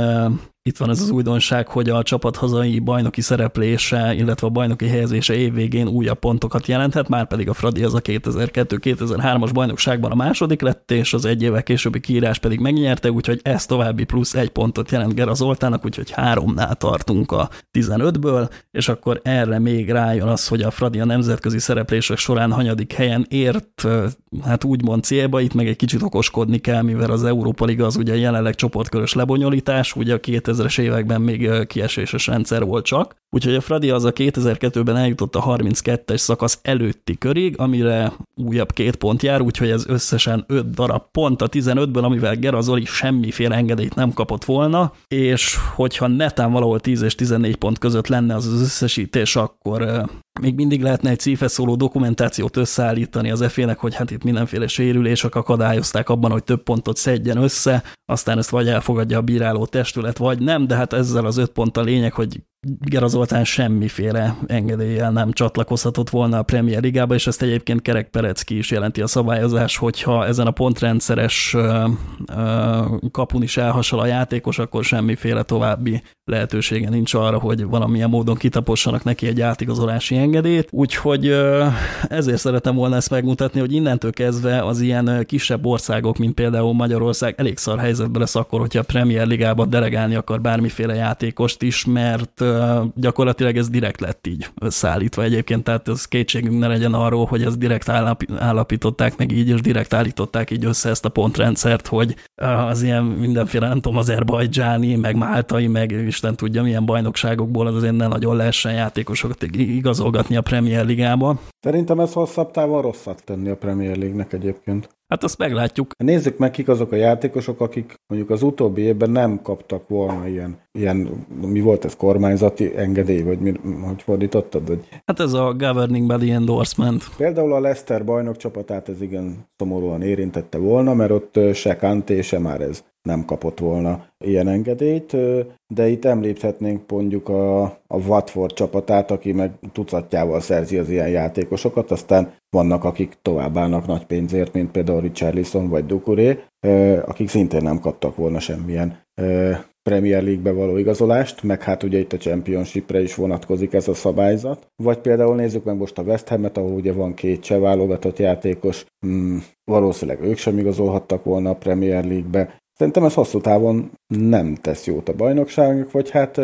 itt van ez az újdonság, hogy a csapat hazai bajnoki szereplése, illetve a bajnoki helyezése évvégén újabb pontokat jelenthet, már pedig a Fradi az a 2002-2003-as bajnokságban a második lett, és az egy évvel későbbi kiírás pedig megnyerte, úgyhogy ez további plusz egy pontot jelent Gera Zoltának, úgyhogy háromnál tartunk a 15-ből, és akkor erre még rájön az, hogy a Fradi a nemzetközi szereplések során hanyadik helyen ért, hát úgymond célba, itt meg egy kicsit okoskodni kell, mivel az Európa Liga az ugye jelenleg csoportkörös lebonyolítás, ugye a 2000-es években még kieséses rendszer volt csak. Úgyhogy a Fradi az a 2002-ben eljutott a 32-es szakasz előtti körig, amire újabb két pont jár, úgyhogy ez összesen 5 darab pont a 15-ből, amivel Gerazoli semmiféle engedélyt nem kapott volna, és hogyha netán valahol 10 és 14 pont között lenne az összesítés, akkor még mindig lehetne egy cífe szóló dokumentációt összeállítani az FA-nek, hogy hát itt mindenféle sérülések akadályozták abban, hogy több pontot szedjen össze, aztán ezt vagy elfogadja a bíráló testület, vagy nem, de hát ezzel az öt pont a lényeg, hogy Gera Zoltán semmiféle engedéllyel nem csatlakozhatott volna a Premier Ligába, és ezt egyébként Kerek Perecki is jelenti a szabályozás, hogyha ezen a pontrendszeres kapun is elhasal a játékos, akkor semmiféle további lehetősége nincs arra, hogy valamilyen módon kitapossanak neki egy átigazolási engedélyt. Úgyhogy ezért szeretem volna ezt megmutatni, hogy innentől kezdve az ilyen kisebb országok, mint például Magyarország elég szar helyzetben lesz akkor, hogyha a Premier Ligába delegálni akar bármiféle játékost is, mert gyakorlatilag ez direkt lett így összeállítva egyébként, tehát ez kétségünk ne legyen arról, hogy ez direkt állapították meg így, és direkt állították így össze ezt a pontrendszert, hogy az ilyen mindenféle, nem tudom, azerbajdzsáni, meg máltai, meg Isten tudja milyen bajnokságokból az azért ne nagyon lehessen játékosokat igazolgatni a Premier Ligába. Szerintem ez hosszabb távon rosszat tenni a Premier League-nek egyébként. Hát azt meglátjuk. Nézzük meg, kik azok a játékosok, akik mondjuk az utóbbi évben nem kaptak volna ilyen, ilyen mi volt ez, kormányzati engedély, vagy mi, hogy fordítottad? Hogy... Hát ez a governing body endorsement. Például a Leicester bajnok csapatát ez igen szomorúan érintette volna, mert ott se Kanté, se már ez nem kapott volna ilyen engedélyt, de itt említhetnénk mondjuk a, a Watford csapatát, aki meg tucatjával szerzi az ilyen játékosokat, aztán vannak, akik továbbállnak nagy pénzért, mint például Richarlison vagy Dukuré, akik szintén nem kaptak volna semmilyen Premier League-be való igazolást, meg hát ugye itt a Championship-re is vonatkozik ez a szabályzat. Vagy például nézzük meg most a West Ham-et, ahol ugye van két cseh válogatott játékos, hmm, valószínűleg ők sem igazolhattak volna a Premier League-be, Szerintem ez hosszú távon nem tesz jót a bajnokságnak, vagy hát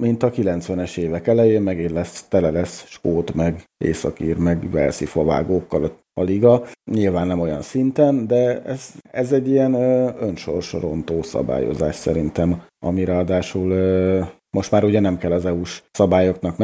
mint a 90-es évek elején megint lesz, tele lesz skót, meg északír, meg velszi favágókkal a liga. Nyilván nem olyan szinten, de ez, ez egy ilyen önsorsorontó szabályozás szerintem, ami ráadásul most már ugye nem kell az EU-s szabályoknak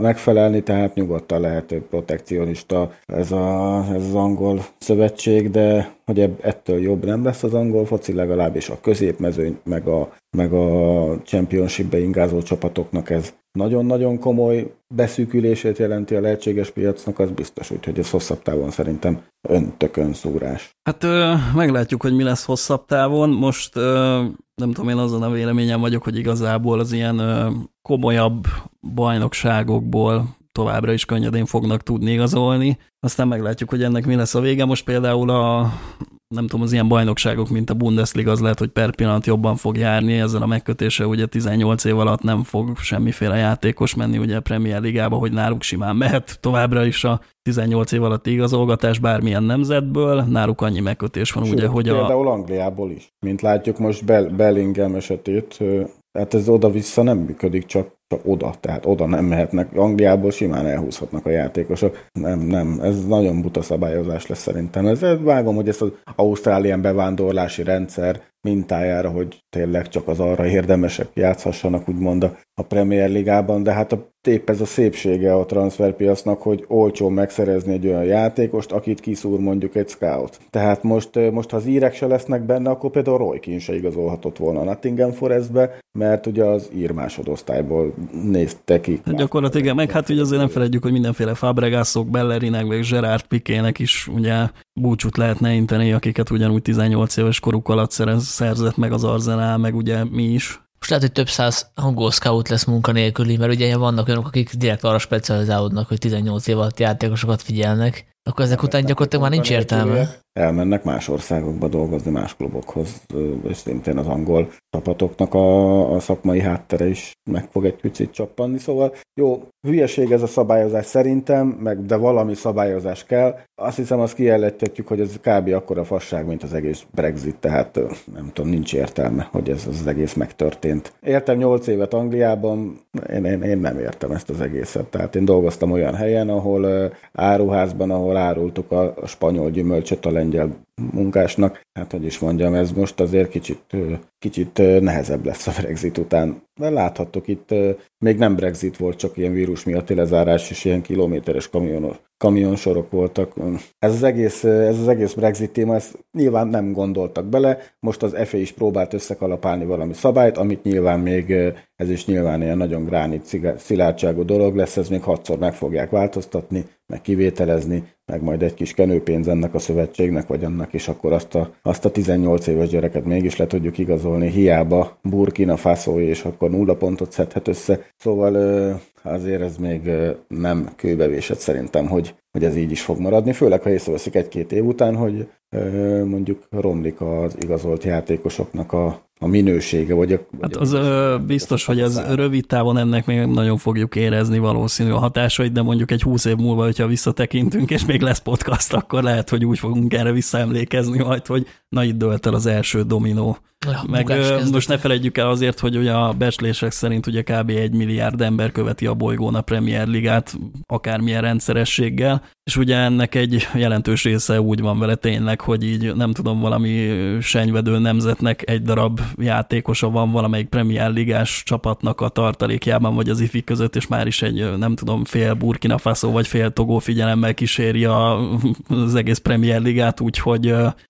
megfelelni, tehát nyugodtan lehet protekcionista ez, a, ez az angol szövetség, de hogy ettől jobb nem lesz az angol foci, legalábbis a középmezőny, meg a, meg a championship-be ingázó csapatoknak ez nagyon-nagyon komoly beszűkülését jelenti a lehetséges piacnak, az biztos, úgyhogy ez hosszabb távon szerintem öntökön szúrás. Hát ö, meglátjuk, hogy mi lesz hosszabb távon. Most ö, nem tudom, én azon a véleményem vagyok, hogy igazából az ilyen komolyabb bajnokságokból továbbra is könnyedén fognak tudni igazolni. Aztán meglátjuk, hogy ennek mi lesz a vége. Most például a nem tudom, az ilyen bajnokságok, mint a Bundesliga, az lehet, hogy per pillanat jobban fog járni, ezzel a megkötése ugye 18 év alatt nem fog semmiféle játékos menni ugye a Premier Ligába, hogy náluk simán mehet továbbra is a 18 év alatti igazolgatás bármilyen nemzetből, náluk annyi megkötés van, Sőt, ugye, hogy például a... Például Angliából is. Mint látjuk most Bell Bellingham esetét, tehát ez oda-vissza nem működik, csak csak oda, tehát oda nem mehetnek. Angliából simán elhúzhatnak a játékosok. Nem, nem, ez nagyon buta szabályozás lesz szerintem. Ez, vágom, hogy ezt az Ausztrálián bevándorlási rendszer mintájára, hogy tényleg csak az arra érdemesek játszhassanak, úgymond a Premier Ligában, de hát a, épp ez a szépsége a transferpiacnak, hogy olcsón megszerezni egy olyan játékost, akit kiszúr mondjuk egy scout. Tehát most, most ha az írek se lesznek benne, akkor például Roy Keane se igazolhatott volna a Nottingham Forestbe, mert ugye az ír másodosztályból nézte ki. Hát gyakorlatilag igen, meg hát ugye azért nem felejtjük, hogy mindenféle Fabregasok, Bellerinek, vagy Gerard Pikének is ugye búcsút lehetne inteni, akiket ugyanúgy 18 éves koruk alatt szerzett meg az Arzenál, meg ugye mi is. Most lehet, hogy több száz angol scout lesz munkanélküli, mert ugye vannak olyanok, akik direkt arra specializálódnak, hogy 18 év alatt játékosokat figyelnek, akkor ezek után gyakorlatilag már nincs értelme elmennek más országokba dolgozni, más klubokhoz, és szintén az angol csapatoknak a, a szakmai háttere is meg fog egy picit csappanni. Szóval jó, hülyeség ez a szabályozás szerintem, meg de valami szabályozás kell. Azt hiszem, azt kijelenthetjük, hogy ez kb. akkora fasság, mint az egész Brexit, tehát nem tudom, nincs értelme, hogy ez az egész megtörtént. Értem 8 évet Angliában, én, én, én nem értem ezt az egészet. Tehát én dolgoztam olyan helyen, ahol áruházban, ahol árultuk a, spanyol gyümölcsöt, a sprendė uh, munkásnak. Hát, hogy is mondjam, ez most azért kicsit, kicsit nehezebb lesz a Brexit után. De láthattuk itt, még nem Brexit volt, csak ilyen vírus miatti lezárás és ilyen kilométeres kamionos, kamionsorok voltak. Ez az, egész, ez az egész Brexit téma, ezt nyilván nem gondoltak bele. Most az FA is próbált összekalapálni valami szabályt, amit nyilván még, ez is nyilván ilyen nagyon gránit szilárdságú dolog lesz, ez még hatszor meg fogják változtatni, meg kivételezni, meg majd egy kis kenőpénz ennek a szövetségnek, vagy annak is, akkor azt a, azt a 18 éves gyereket mégis le tudjuk igazolni, hiába Burkina Faso, és akkor nulla pontot szedhet össze. Szóval azért ez még nem kőbevésett szerintem, hogy, hogy ez így is fog maradni, főleg ha észreveszik egy-két év után, hogy mondjuk romlik az igazolt játékosoknak a, a minősége, vagy a... Vagy hát az a, biztos, hogy ez rövid távon ennek még nagyon fogjuk érezni valószínű a hatásait, de mondjuk egy húsz év múlva, hogyha visszatekintünk, és még lesz podcast, akkor lehet, hogy úgy fogunk erre visszaemlékezni majd, hogy na itt dölt el az első dominó. Ja, Meg most ne felejtjük el azért, hogy ugye a becslések szerint ugye kb. egy milliárd ember követi a bolygón a Premier Ligát akármilyen rendszerességgel, és ugye ennek egy jelentős része úgy van vele tényleg, hogy így nem tudom, valami senyvedő nemzetnek egy darab játékosa van valamelyik Premier Ligás csapatnak a tartalékjában, vagy az ifi között, és már is egy nem tudom, fél Burkina Faso, vagy fél Togó figyelemmel kíséri a, az egész Premier Ligát, úgyhogy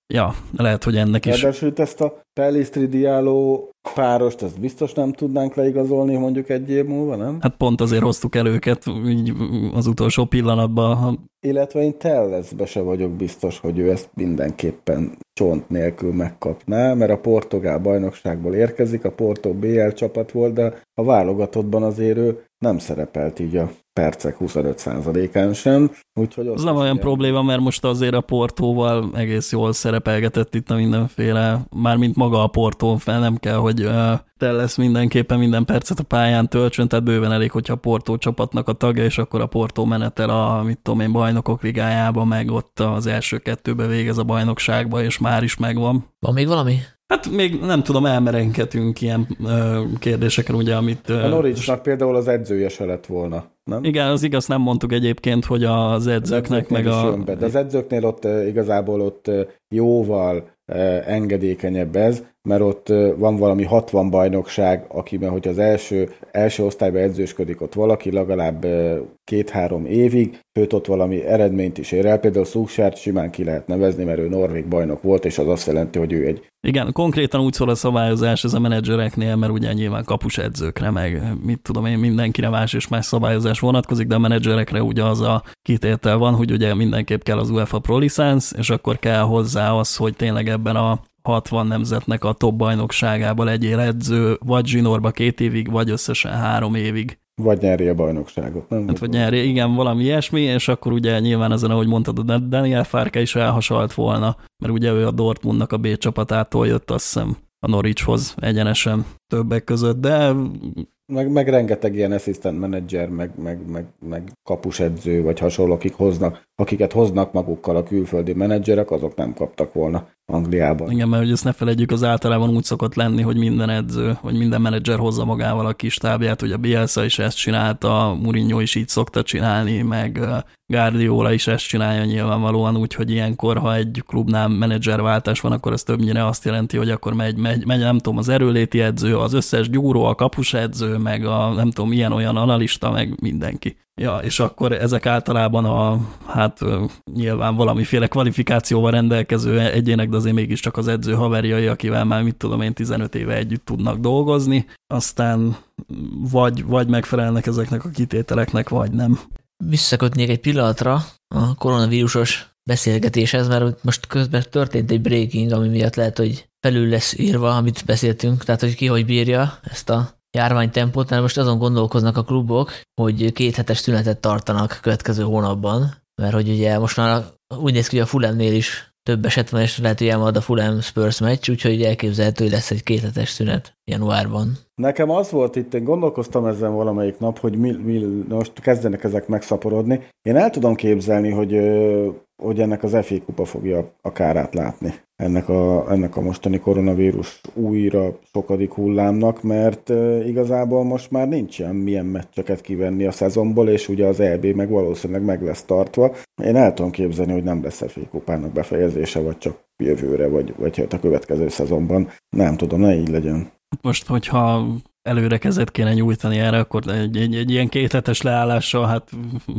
ja, lehet, hogy ennek is. Ráadásul ezt a Pelistri Diallo párost, ezt biztos nem tudnánk leigazolni mondjuk egy év múlva, nem? Hát pont azért hoztuk el őket így az utolsó pillanatban. Illetve én Tellezbe se vagyok biztos, hogy ő ezt mindenképpen csont nélkül megkapná, mert a portugál bajnokságból érkezik, a Porto BL csapat volt, de a válogatottban azért ő nem szerepelt így a percek 25%-án sem. Úgyhogy az nem olyan probléma, mert most azért a Portóval egész jól szerepelgetett itt a mindenféle, mármint maga a Portó, fel nem kell, hogy te lesz mindenképpen minden percet a pályán töltsön, tehát bőven elég, hogyha a Portó csapatnak a tagja, és akkor a Portó menetel a, mit tudom én, bajnokok ligájába, meg ott az első kettőbe végez a bajnokságba, és már is megvan. Van még valami? Hát még nem tudom, elmerenketünk ilyen ö, kérdéseken, ugye, amit... Ö, a Norwichnak például az edzője se lett volna, nem? Igen, az igaz, nem mondtuk egyébként, hogy az edzőknek az meg a... Be, de az edzőknél ott igazából ott jóval engedékenyebb ez, mert ott van valami 60 bajnokság, akiben, hogy az első, első osztályba edzősködik ott valaki legalább két-három évig, sőt ott valami eredményt is ér el. Például Szúksárt simán ki lehet nevezni, mert ő norvég bajnok volt, és az azt jelenti, hogy ő egy... Igen, konkrétan úgy szól a szabályozás ez a menedzsereknél, mert ugye nyilván kapus edzőkre, meg mit tudom én, mindenkire más és más szabályozás vonatkozik, de a menedzserekre ugye az a kitétel van, hogy ugye mindenképp kell az UEFA Pro License, és akkor kell hozzá az, hogy tényleg ebben a 60 nemzetnek a top bajnokságába legyél edző, vagy zsinórba két évig, vagy összesen három évig. Vagy nyeri a bajnokságot, nem? Hát, vagy nyeri, igen, valami ilyesmi, és akkor ugye nyilván ezen, ahogy mondtad, a Daniel Farke is elhasalt volna, mert ugye ő a Dortmundnak a B csapatától jött, azt hiszem, a Norwichhoz egyenesen többek között, de meg, meg rengeteg ilyen assistant manager, meg, meg, meg, meg kapusedző, vagy hasonló, akik hoznak, akiket hoznak magukkal a külföldi menedzserek, azok nem kaptak volna Angliában. Igen, mert hogy ezt ne felejtjük, az általában úgy szokott lenni, hogy minden edző, vagy minden menedzser hozza magával a kis tábját, hogy a Bielsa is ezt csinálta, Mourinho is így szokta csinálni, meg Guardiola is ezt csinálja nyilvánvalóan, úgyhogy ilyenkor, ha egy klubnál menedzserváltás van, akkor ez többnyire azt jelenti, hogy akkor megy, megy, megy nem tudom, az erőléti edző, az összes gyúró, a kapus edző, meg a nem tudom, ilyen-olyan analista, meg mindenki. Ja, és akkor ezek általában a, hát nyilván valamiféle kvalifikációval rendelkező egyének, de azért mégiscsak az edző haverjai, akivel már mit tudom én 15 éve együtt tudnak dolgozni, aztán vagy, vagy megfelelnek ezeknek a kitételeknek, vagy nem. Visszakötnék egy pillanatra a koronavírusos beszélgetéshez, mert most közben történt egy breaking, ami miatt lehet, hogy felül lesz írva, amit beszéltünk, tehát hogy ki hogy bírja ezt a járványtempót, mert most azon gondolkoznak a klubok, hogy két hetes szünetet tartanak következő hónapban, mert hogy ugye most már úgy néz ki, hogy a Fulhamnél is több eset van, és lehet, hogy elmarad a Fulham Spurs meccs, úgyhogy elképzelhető, hogy lesz egy kéthetes szünet januárban. Nekem az volt itt, én gondolkoztam ezen valamelyik nap, hogy mi, mi, most kezdenek ezek megszaporodni. Én el tudom képzelni, hogy, hogy ennek az FA kupa fogja a kárát látni ennek a, ennek a mostani koronavírus újra sokadik hullámnak, mert igazából most már nincsen milyen meccseket kivenni a szezonból, és ugye az EB meg valószínűleg meg lesz tartva. Én el tudom képzelni, hogy nem lesz FA kupának befejezése, vagy csak jövőre, vagy, vagy hát a következő szezonban. Nem tudom, ne így legyen. Most, hogyha előre kezet kéne nyújtani erre, akkor egy, egy, egy ilyen kéthetes leállással, hát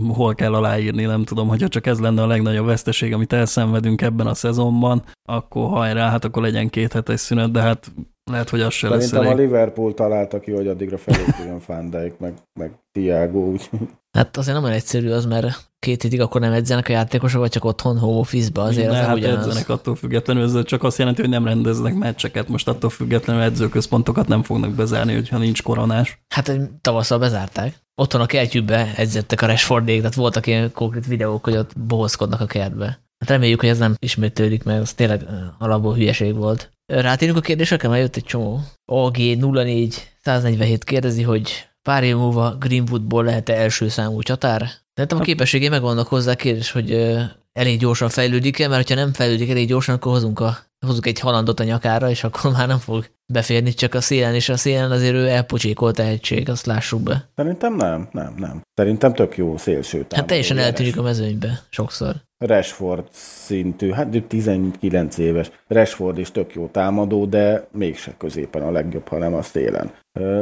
hol kell aláírni, nem tudom, hogyha csak ez lenne a legnagyobb veszteség, amit elszenvedünk ebben a szezonban, akkor hajrá, hát akkor legyen kéthetes szünet, de hát lehet, hogy az se lesz elég. a Liverpool találta ki, hogy addigra felépüljön Fándaik, meg, meg Tiago, úgy. Hát azért nem olyan egyszerű az, mert két hétig akkor nem edzenek a játékosok, vagy csak otthon home office-ba, azért ne, az hát ugyanaz. edzenek attól függetlenül, ez csak azt jelenti, hogy nem rendeznek meccseket, most attól függetlenül edzőközpontokat nem fognak bezárni, hogyha nincs koronás. Hát tavasszal bezárták. Otthon a kertjükbe edzettek a Rashfordék, tehát voltak ilyen konkrét videók, hogy ott bohozkodnak a kertbe. Hát reméljük, hogy ez nem ismétlődik, mert az tényleg alapból hülyeség volt. Rátérünk a kérdésekre, mert jött egy csomó. AG 04 147 kérdezi, hogy pár év múlva Greenwoodból lehet-e első számú csatár? Szerintem a képességé megvannak hozzá kérdés, hogy elég gyorsan fejlődik-e, mert ha nem fejlődik elég gyorsan, akkor hozunk, a, hozunk egy halandot a nyakára, és akkor már nem fog beférni csak a szélen, és a szélen azért ő elpocsékolt tehetség, azt lássuk be. Szerintem nem, nem, nem. Szerintem tök jó szélső Hát teljesen eltűnik a mezőnybe, sokszor. Rashford szintű, hát 19 éves. Rashford is tök jó támadó, de mégse középen a legjobb, hanem a szélen.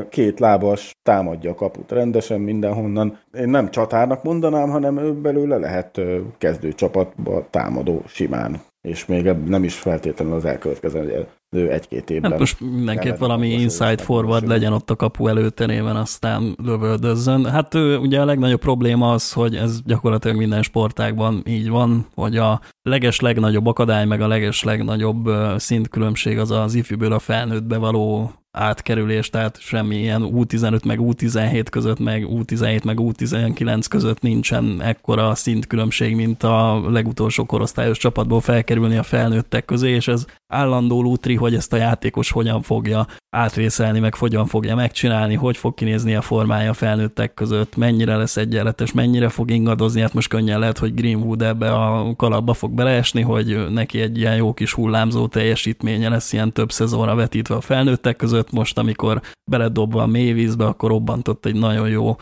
Két lábas, támadja a kaput rendesen mindenhonnan. Én nem csatárnak mondanám, hanem ő belőle lehet kezdőcsapatba támadó simán. És még nem is feltétlenül az elkövetkező egy-két évben. Hát most mindenképp valami inside forward legyen ott a kapu előterében, aztán lövöldözzön. Hát ugye a legnagyobb probléma az, hogy ez gyakorlatilag minden sportágban így van, hogy a leges legnagyobb akadály, meg a leges legnagyobb szintkülönbség az az ifjúből a felnőttbe való átkerülés, tehát semmi ilyen U15 meg U17 között, meg U17 meg U19 között nincsen ekkora szintkülönbség, mint a legutolsó korosztályos csapatból felkerülni a felnőttek közé, és ez állandó lútri, hogy ezt a játékos hogyan fogja átvészelni, meg hogyan fogja megcsinálni, hogy fog kinézni a formája a felnőttek között, mennyire lesz egyenletes, mennyire fog ingadozni, hát most könnyen lehet, hogy Greenwood ebbe a kalapba fog beleesni, hogy neki egy ilyen jó kis hullámzó teljesítménye lesz ilyen több szezonra vetítve a felnőttek között, most amikor beledobva a mélyvízbe, akkor robbantott egy nagyon jó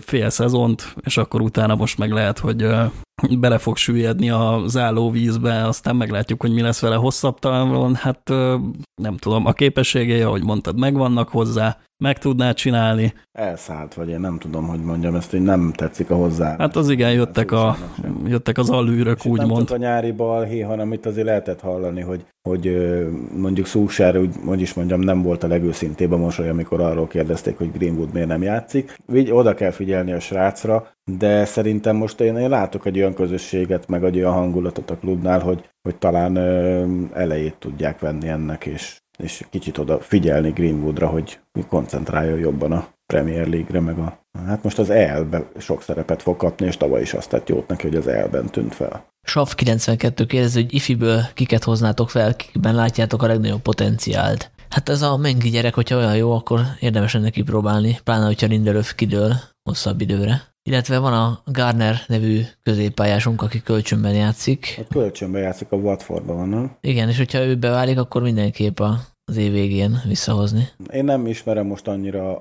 fél szezont, és akkor utána most meg lehet, hogy bele fog süllyedni az állóvízbe, aztán meglátjuk, hogy mi lesz vele hosszabb távon. Hát nem tudom, a képességei, ahogy mondtad, megvannak hozzá, meg tudná csinálni. Elszállt, vagy én nem tudom, hogy mondjam, ezt hogy nem tetszik a hozzá. Hát az igen, jöttek, a, jöttek az allűrök, úgymond. Nem csak a nyári balhé, hanem itt azért lehetett hallani, hogy, hogy mondjuk Szúsár, úgy, hogy is mondjam, nem volt a legőszintébb a mosoly, amikor arról kérdezték, hogy Greenwood miért nem játszik. Így oda kell figyelni a srácra, de szerintem most én, én látok egy olyan közösséget, meg egy olyan hangulatot a klubnál, hogy, hogy talán ö, elejét tudják venni ennek, és, és kicsit oda figyelni Greenwoodra, hogy koncentráljon jobban a Premier League-re, meg a... Hát most az EL-be sok szerepet fog kapni, és tavaly is azt tett jót neki, hogy az EL-ben tűnt fel. Sav 92 kérdezi, hogy ifiből kiket hoznátok fel, kikben látjátok a legnagyobb potenciált. Hát ez a mengi gyerek, hogyha olyan jó, akkor érdemes ennek kipróbálni, pláne, hogyha Lindelöf kidől hosszabb időre. Illetve van a Garner nevű középpályásunk, aki kölcsönben játszik. A kölcsönben játszik, a Watfordban van, nem? Igen, és hogyha ő beválik, akkor mindenképp az év végén visszahozni. Én nem ismerem most annyira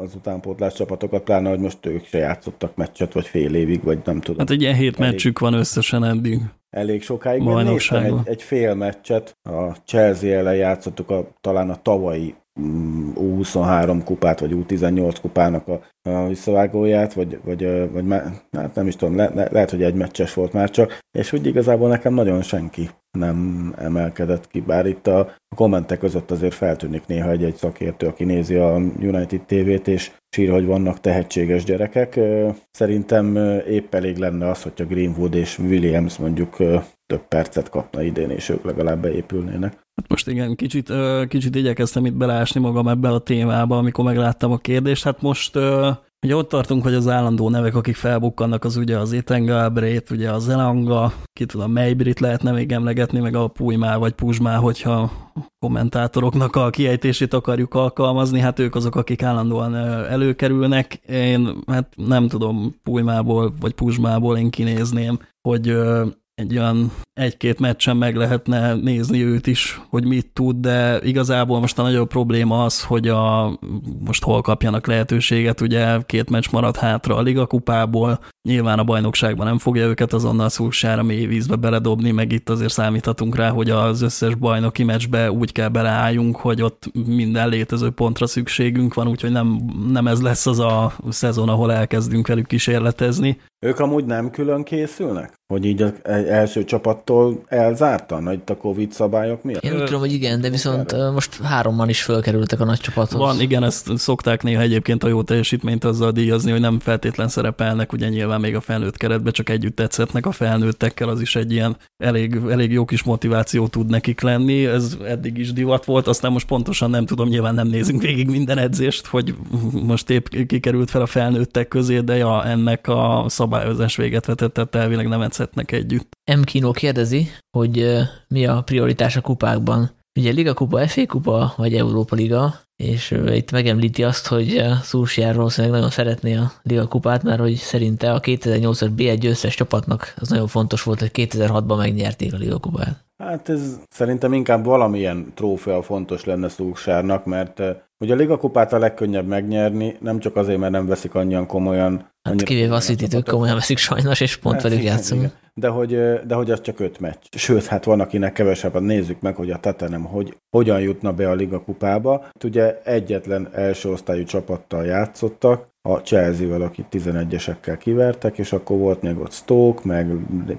az utánpótlás csapatokat, pláne, hogy most ők se játszottak meccset, vagy fél évig, vagy nem tudom. Hát egy ilyen hét elég, meccsük van összesen eddig. Elég sokáig. Néztem egy, egy fél meccset, a Chelsea ellen játszottuk a, talán a tavalyi U23 kupát, vagy U18 kupának a, a visszavágóját, vagy, vagy, vagy hát nem is tudom, le, le, lehet, hogy egy meccses volt már csak, és úgy igazából nekem nagyon senki nem emelkedett ki, bár itt a, kommentek között azért feltűnik néha egy-egy szakértő, aki nézi a United TV-t, és sír, hogy vannak tehetséges gyerekek. Szerintem épp elég lenne az, hogyha Greenwood és Williams mondjuk több percet kapna idén, és ők legalább beépülnének. Hát most igen, kicsit, kicsit igyekeztem itt belásni magam ebbe a témába, amikor megláttam a kérdést. Hát most Ugye ott tartunk, hogy az állandó nevek, akik felbukkannak, az ugye az Galbraith, ugye az Elanga, ki tudom, Maybrit lehetne még emlegetni, meg a Pujmá vagy Puzsmá, hogyha kommentátoroknak a kiejtését akarjuk alkalmazni, hát ők azok, akik állandóan előkerülnek. Én hát nem tudom, Pujmából vagy Puzsmából én kinézném, hogy egy olyan egy-két meccsen meg lehetne nézni őt is, hogy mit tud, de igazából most a nagyobb probléma az, hogy a, most hol kapjanak lehetőséget, ugye két meccs marad hátra a ligakupából, nyilván a bajnokságban nem fogja őket azonnal szúsára mély vízbe beledobni, meg itt azért számíthatunk rá, hogy az összes bajnoki meccsbe úgy kell beleálljunk, hogy ott minden létező pontra szükségünk van, úgyhogy nem, nem ez lesz az a szezon, ahol elkezdünk velük kísérletezni. Ők amúgy nem külön készülnek? Hogy így az első csapattól elzártan, itt a Covid szabályok miatt? Én úgy tudom, hogy igen, de viszont erre. most háromman is fölkerültek a nagy csapathoz. Van, igen, ezt szokták néha egyébként a jó teljesítményt azzal díjazni, hogy nem feltétlen szerepelnek, ugye nyilván még a felnőtt keretbe, csak együtt tetszetnek a felnőttekkel, az is egy ilyen elég, elég jó kis motiváció tud nekik lenni, ez eddig is divat volt, aztán most pontosan nem tudom, nyilván nem nézünk végig minden edzést, hogy most épp kikerült fel a felnőttek közé, de ja, ennek a szabályozás véget vetett, tehát elvileg nem edzhetnek együtt. M. Kino kérdezi, hogy mi a prioritás a kupákban. Ugye Liga Kupa, FA Kupa vagy Európa Liga, és itt megemlíti azt, hogy Szúrsiár valószínűleg nagyon szeretné a Liga Kupát, mert hogy szerinte a 2008-as B1 győztes csapatnak az nagyon fontos volt, hogy 2006-ban megnyerték a Liga Kupát. Hát ez szerintem inkább valamilyen trófea fontos lenne Szúrsárnak, mert ugye a Liga Kupát a legkönnyebb megnyerni, nem csak azért, mert nem veszik annyian komolyan. Hát kivéve a city komolyan veszik sajnos, és pont hát, velük játszunk. Igen de hogy, de hogy az csak öt meccs. Sőt, hát van, akinek kevesebb, nézzük meg, hogy a Tottenham hogy, hogyan jutna be a Liga kupába. Hát ugye egyetlen első osztályú csapattal játszottak, a Chelsea-vel, akit 11-esekkel kivertek, és akkor volt még ott Stoke, meg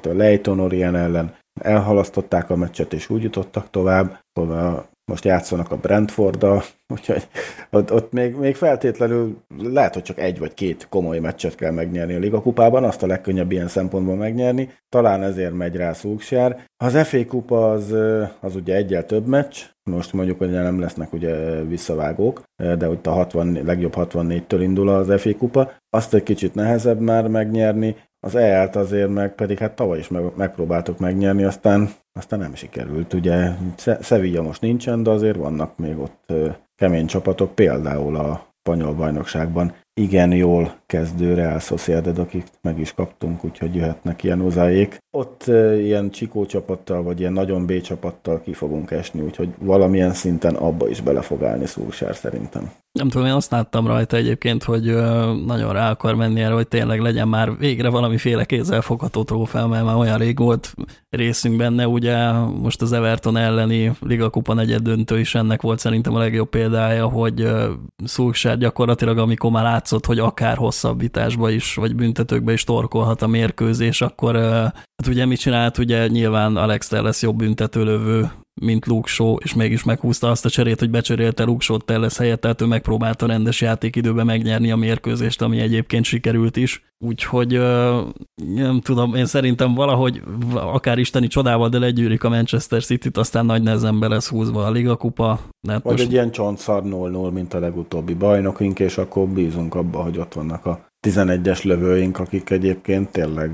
a Leighton Orient ellen elhalasztották a meccset, és úgy jutottak tovább, a most játszanak a Brentforddal, úgyhogy ott, ott még, még feltétlenül lehet, hogy csak egy vagy két komoly meccset kell megnyerni a Ligakupában, azt a legkönnyebb ilyen szempontból megnyerni, talán ezért megy rá Szúksjár. Az FA Kupa az, az ugye egyel több meccs, most mondjuk, hogy nem lesznek ugye visszavágók, de ott a 60, legjobb 64-től indul az FA Kupa, azt egy kicsit nehezebb már megnyerni, az EL-t azért meg pedig hát tavaly is meg, megpróbáltuk megnyerni, aztán, aztán nem sikerült. Ugye Sevilla most nincsen, de azért vannak még ott kemény csapatok, például a spanyol bajnokságban igen jól kezdő Real Sociedad, akik meg is kaptunk, úgyhogy jöhetnek ilyen hozzáék. Ott ilyen csikó csapattal, vagy ilyen nagyon B csapattal ki fogunk esni, úgyhogy valamilyen szinten abba is bele fog állni Szúrsár szerintem. Nem tudom, én azt láttam rajta egyébként, hogy nagyon rá akar menni erre, hogy tényleg legyen már végre valamiféle kézzelfogható trófea, mert már olyan rég volt részünk benne, ugye most az Everton elleni Liga Kupa negyed döntő is ennek volt szerintem a legjobb példája, hogy Szulksár gyakorlatilag, amikor már látszott, hogy akár hosszabbításba is, vagy büntetőkbe is torkolhat a mérkőzés, akkor hát ugye mit csinált, ugye nyilván Alex lesz jobb büntetőlövő, mint Luke Shaw, és mégis meghúzta azt a cserét, hogy becserélte Luke Shaw Telles helyett, tehát ő megpróbálta rendes játékidőben megnyerni a mérkőzést, ami egyébként sikerült is. Úgyhogy nem tudom, én szerintem valahogy akár isteni csodával, de legyűrik a Manchester City-t, aztán nagy nehezen be lesz húzva a Liga kupa. Vagy most... egy ilyen csontszar 0-0, mint a legutóbbi bajnokink, és akkor bízunk abba, hogy ott vannak a 11-es lövőink, akik egyébként tényleg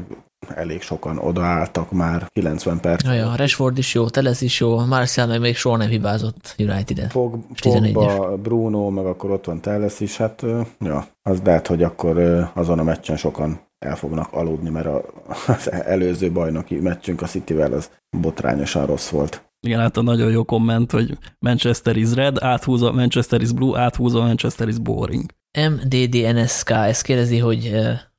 elég sokan odaálltak már 90 perc. Ja, Rashford is jó, Teles is jó, Marcial meg még soha nem hibázott United-et. Pog, Pogba, Bruno, meg akkor ott van Teles is, hát ja, az lehet, hogy akkor azon a meccsen sokan el fognak aludni, mert az előző bajnoki meccsünk a Cityvel az botrányosan rossz volt. Igen, hát a nagyon jó komment, hogy Manchester is red, áthúzza Manchester is blue, áthúzza Manchester is boring. MDDNSK ezt kérdezi, hogy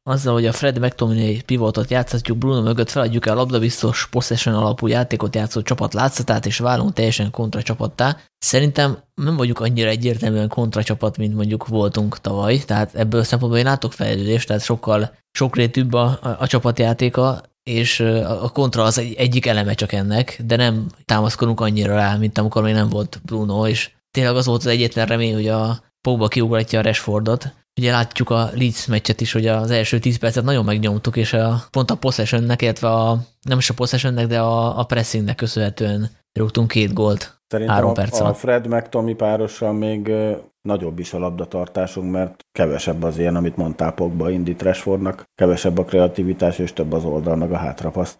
azzal, hogy a Fred McTominay pivotot játszhatjuk Bruno mögött, feladjuk el a labdabiztos possession alapú játékot játszó csapat látszatát, és válunk teljesen kontra csapattá. Szerintem nem vagyunk annyira egyértelműen kontra csapat, mint mondjuk voltunk tavaly, tehát ebből szempontból én látok fejlődést, tehát sokkal sokrétűbb a, a, a csapatjátéka, és a kontra az egy, egyik eleme csak ennek, de nem támaszkodunk annyira rá, mint amikor még nem volt Bruno, és tényleg az volt az egyetlen remény, hogy a Pogba kiugratja a Rashfordot, Ugye látjuk a Leeds meccset is, hogy az első 10 percet nagyon megnyomtuk, és a, pont a possessionnek, illetve a, nem is a possessionnek, de a, a pressingnek köszönhetően rúgtunk két gólt Szerintem három perc a, a Fred meg Tomi párossal még nagyobb is a labdatartásunk, mert kevesebb az ilyen, amit mondtál Pogba, indít Rashfordnak, kevesebb a kreativitás, és több az oldal, meg a hátrapasz.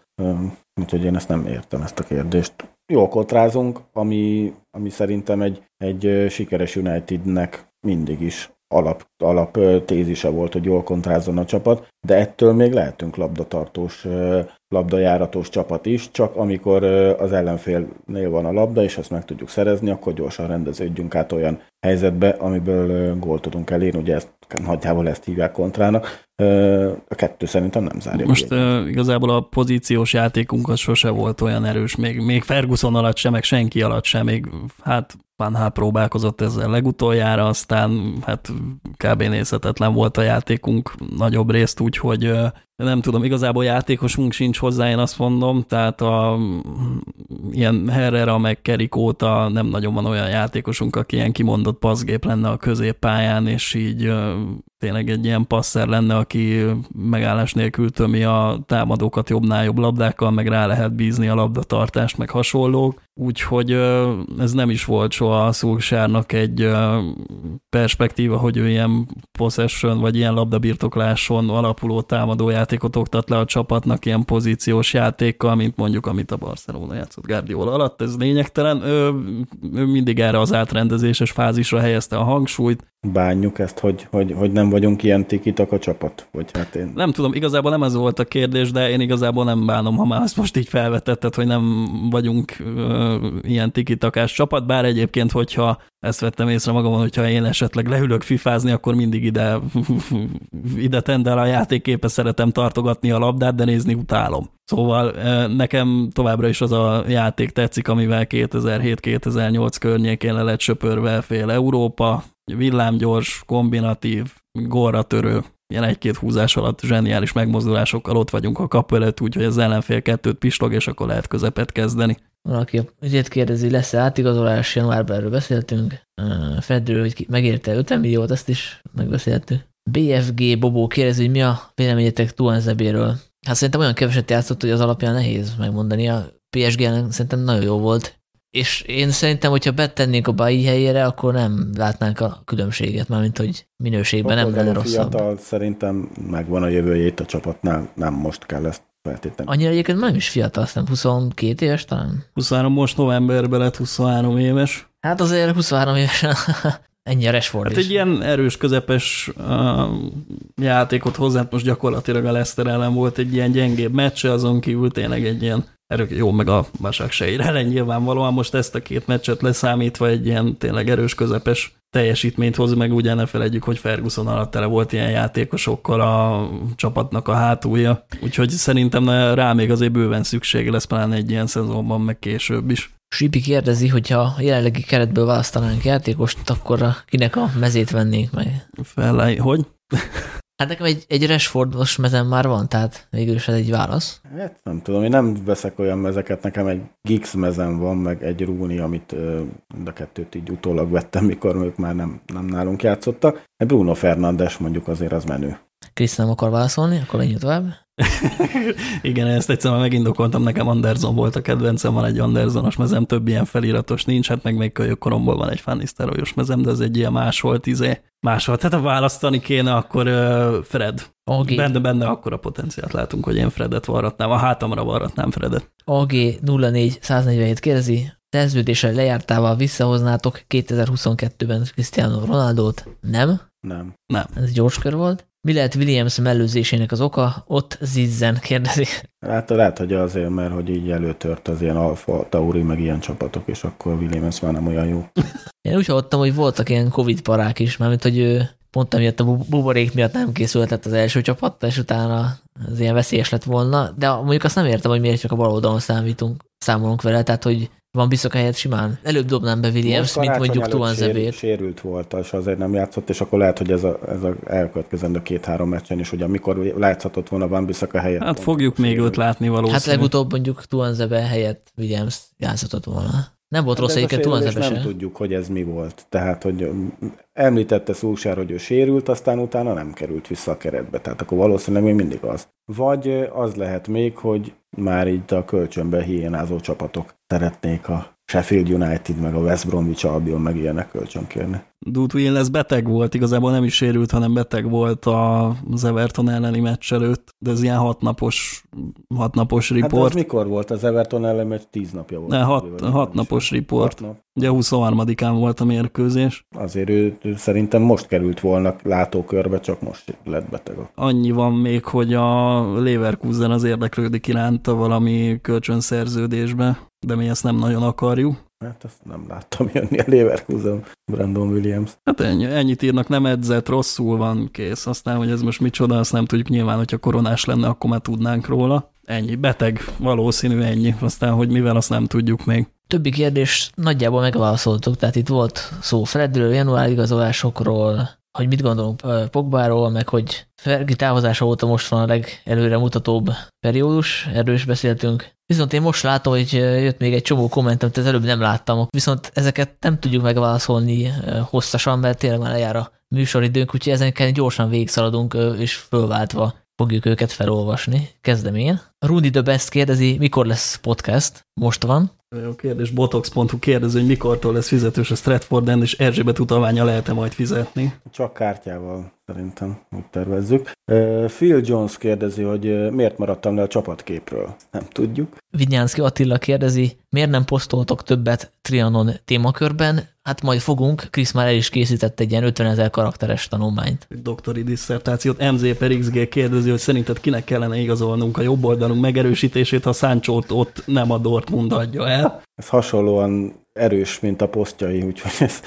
Úgyhogy én ezt nem értem, ezt a kérdést. Jó kotrázunk, ami, ami szerintem egy, egy sikeres Unitednek mindig is alap, alap tézise volt, hogy jól kontrázzon a csapat, de ettől még lehetünk labdatartós, labdajáratos csapat is, csak amikor az ellenfélnél van a labda, és ezt meg tudjuk szerezni, akkor gyorsan rendeződjünk át olyan helyzetbe, amiből gólt tudunk elérni, ugye ezt, nagyjából ezt hívják kontrának. A kettő szerintem nem zárja. Most uh, igazából a pozíciós játékunk az sose volt olyan erős, még, még Ferguson alatt sem, meg senki alatt sem, még hát Van Hál próbálkozott ezzel legutoljára, aztán hát kb. nézhetetlen volt a játékunk nagyobb részt, úgyhogy nem tudom, igazából játékosunk sincs hozzá, én azt mondom, tehát a ilyen Herrera meg Kerik óta nem nagyon van olyan játékosunk, aki ilyen kimondott passzgép lenne a középpályán, és így tényleg egy ilyen passzer lenne, aki megállás nélkül tömi a támadókat jobbnál jobb labdákkal, meg rá lehet bízni a labdatartást, meg hasonlók. Úgyhogy ez nem is volt soha a Szulsárnak egy perspektíva, hogy ő ilyen possession, vagy ilyen labdabirtokláson alapuló támadó játékot oktat le a csapatnak ilyen pozíciós játékkal, mint mondjuk amit a Barcelona játszott Guardiola alatt. Ez lényegtelen. Ő, ő mindig erre az átrendezéses fázisra helyezte a hangsúlyt, bánjuk ezt, hogy, hogy, hogy nem vagyunk ilyen tikitak a csapat? Vagy hát én... Nem tudom, igazából nem ez volt a kérdés, de én igazából nem bánom, ha már azt most így felvetetted, hogy nem vagyunk ö, ilyen tikitakás csapat, bár egyébként, hogyha ezt vettem észre magamon, hogyha én esetleg leülök fifázni, akkor mindig ide, ide tendel a játékképe szeretem tartogatni a labdát, de nézni utálom. Szóval nekem továbbra is az a játék tetszik, amivel 2007-2008 környékén le lett söpörve fél Európa, villámgyors, kombinatív, gólra törő, ilyen egy-két húzás alatt zseniális megmozdulásokkal ott vagyunk a kap előtt, úgyhogy az ellenfél kettőt pislog, és akkor lehet közepet kezdeni. Valaki ügyét kérdezi, lesz-e átigazolás, januárban erről beszéltünk. Fedről, hogy megérte 5 milliót, ezt is megbeszéltük. BFG Bobó kérdezi, hogy mi a véleményetek Tuan Zebéről. Hát szerintem olyan keveset játszott, hogy az alapján nehéz megmondani. A PSG-nek szerintem nagyon jó volt és én szerintem, hogyha betennénk a Bai helyére, akkor nem látnánk a különbséget, mármint hogy minőségben nem lenne rosszabb. Fiatal szerintem megvan a jövőjét a csapatnál, nem most kell ezt feltétlenül. Annyira egyébként nem is fiatal, aztán 22 éves talán. 23 most novemberben lett 23 éves. Hát azért 23 éves ennyi a Rashford Hát is. egy ilyen erős, közepes uh, játékot hozzá, most gyakorlatilag a Leicester ellen volt egy ilyen gyengébb meccse, azon kívül tényleg egy ilyen erők, jó, meg a Basak se ellen nyilvánvalóan most ezt a két meccset leszámítva egy ilyen tényleg erős közepes teljesítményt hoz, meg ugye ne felejtjük, hogy Ferguson alatt tele volt ilyen játékosokkal a csapatnak a hátulja, úgyhogy szerintem rá még azért bőven szüksége lesz pláne egy ilyen szezonban, meg később is. Sipi kérdezi, hogyha a jelenlegi keretből választanánk játékost, akkor kinek a mezét vennénk meg? Fel, hogy? Hát nekem egy, egy Rashfordos mezem már van, tehát végül is ez egy válasz. Hát nem tudom, én nem veszek olyan mezeket, nekem egy Gix mezem van, meg egy Rúni, amit de kettőt így utólag vettem, mikor ők már nem, nem nálunk játszottak. Egy Bruno Fernandes mondjuk azért az menő. Krisz nem akar válaszolni, akkor legyünk tovább. Igen, ezt egyszer már megindokoltam, nekem Anderson volt a kedvencem, van egy Andersonos mezem, több ilyen feliratos nincs, hát meg még kölyök koromból van egy Fannisteroyos mezem, de ez egy ilyen más volt, izé, más volt. Tehát ha választani kéne, akkor uh, Fred. AG, Benne, benne akkora potenciált látunk, hogy én Fredet varratnám, a hátamra varratnám Fredet. AG 04 147 kérdezi, szerződéssel lejártával visszahoznátok 2022-ben Cristiano Ronaldót? Nem? Nem. Nem. Ez gyors kör volt. Mi lehet Williams mellőzésének az oka? Ott Zizzen kérdezi. Hát lehet, hogy azért, mert hogy így előtört az ilyen Alfa Tauri, meg ilyen csapatok, és akkor Williams már nem olyan jó. Én úgy hallottam, hogy voltak ilyen Covid parák is, mármint, hogy ő pont amiatt a bu- buborék miatt nem készülhetett az első csapat, és utána az ilyen veszélyes lett volna, de mondjuk azt nem értem, hogy miért csak a bal oldalon számítunk, számolunk vele, tehát hogy van biztos helyett simán. Előbb dobnám be Williams, Most mint mondjuk Tuan Zebét. Sérült volt, és azért nem játszott, és akkor lehet, hogy ez a, ez a elkövetkezendő két-három meccsen is, hogy amikor látszhatott volna Van Bissaka helyett. Hát fogjuk még őt látni valószínűleg. Hát legutóbb mondjuk Tuan Zebe helyett Williams játszhatott volna. Nem volt Hát rossz egyébként Zebe nem se. tudjuk, hogy ez mi volt. Tehát, hogy említette Szulsár, hogy ő sérült, aztán utána nem került vissza a keretbe. Tehát akkor valószínűleg még mindig az. Vagy az lehet még, hogy már így a kölcsönbe hiénázó csapatok szeretnék a Sheffield United, meg a West Bromwich Albion, meg ilyenek kölcsönkérni. Dutwin lesz beteg volt, igazából nem is sérült, hanem beteg volt az Everton elleni meccs előtt, de ez ilyen hatnapos, hatnapos Hát az report. mikor volt? Az Everton ellen egy tíz napja volt. Ne, hat, nem hat napos report. Hat nap. Ugye 23-án volt a mérkőzés. Azért ő, ő szerintem most került volna látókörbe, csak most lett beteg. Annyi van még, hogy a Leverkusen az érdeklődik iránta valami kölcsönszerződésbe, de mi ezt nem nagyon akarjuk. Hát azt nem láttam jönni a Leverkusen, Brandon Williams. Hát ennyi, ennyit írnak, nem edzett, rosszul van, kész. Aztán, hogy ez most micsoda, azt nem tudjuk nyilván, hogyha koronás lenne, akkor már tudnánk róla. Ennyi, beteg, valószínű ennyi. Aztán, hogy mivel, azt nem tudjuk még. Többi kérdés nagyjából megválaszoltuk, tehát itt volt szó Fredről, január igazolásokról, hogy mit gondolunk Pogbáról, meg hogy Fergi távozása óta most van a legelőre mutatóbb periódus, erről is beszéltünk. Viszont én most látom, hogy jött még egy csomó komment, amit az előbb nem láttam, viszont ezeket nem tudjuk megválaszolni hosszasan, mert tényleg már lejár a műsoridőnk, úgyhogy ezen gyorsan végigszaladunk, és fölváltva fogjuk őket felolvasni. Kezdem én. Rudy the Best kérdezi, mikor lesz podcast? Most van. Jó kérdés, botox.hu kérdező, hogy mikortól lesz fizetős a Stratford End, és Erzsébet utalványa lehet-e majd fizetni? Csak kártyával szerintem úgy tervezzük. Phil Jones kérdezi, hogy miért maradtam le a csapatképről. Nem tudjuk. Vinyánszki Attila kérdezi, miért nem posztoltok többet Trianon témakörben? Hát majd fogunk, Krisz már el is készített egy ilyen 50 ezer karakteres tanulmányt. Doktori disszertációt. MZ per XG kérdezi, hogy szerinted kinek kellene igazolnunk a jobb oldalunk megerősítését, ha Sancho-t ott nem a Dortmund adja el. Ez hasonlóan erős, mint a posztjai, úgyhogy ez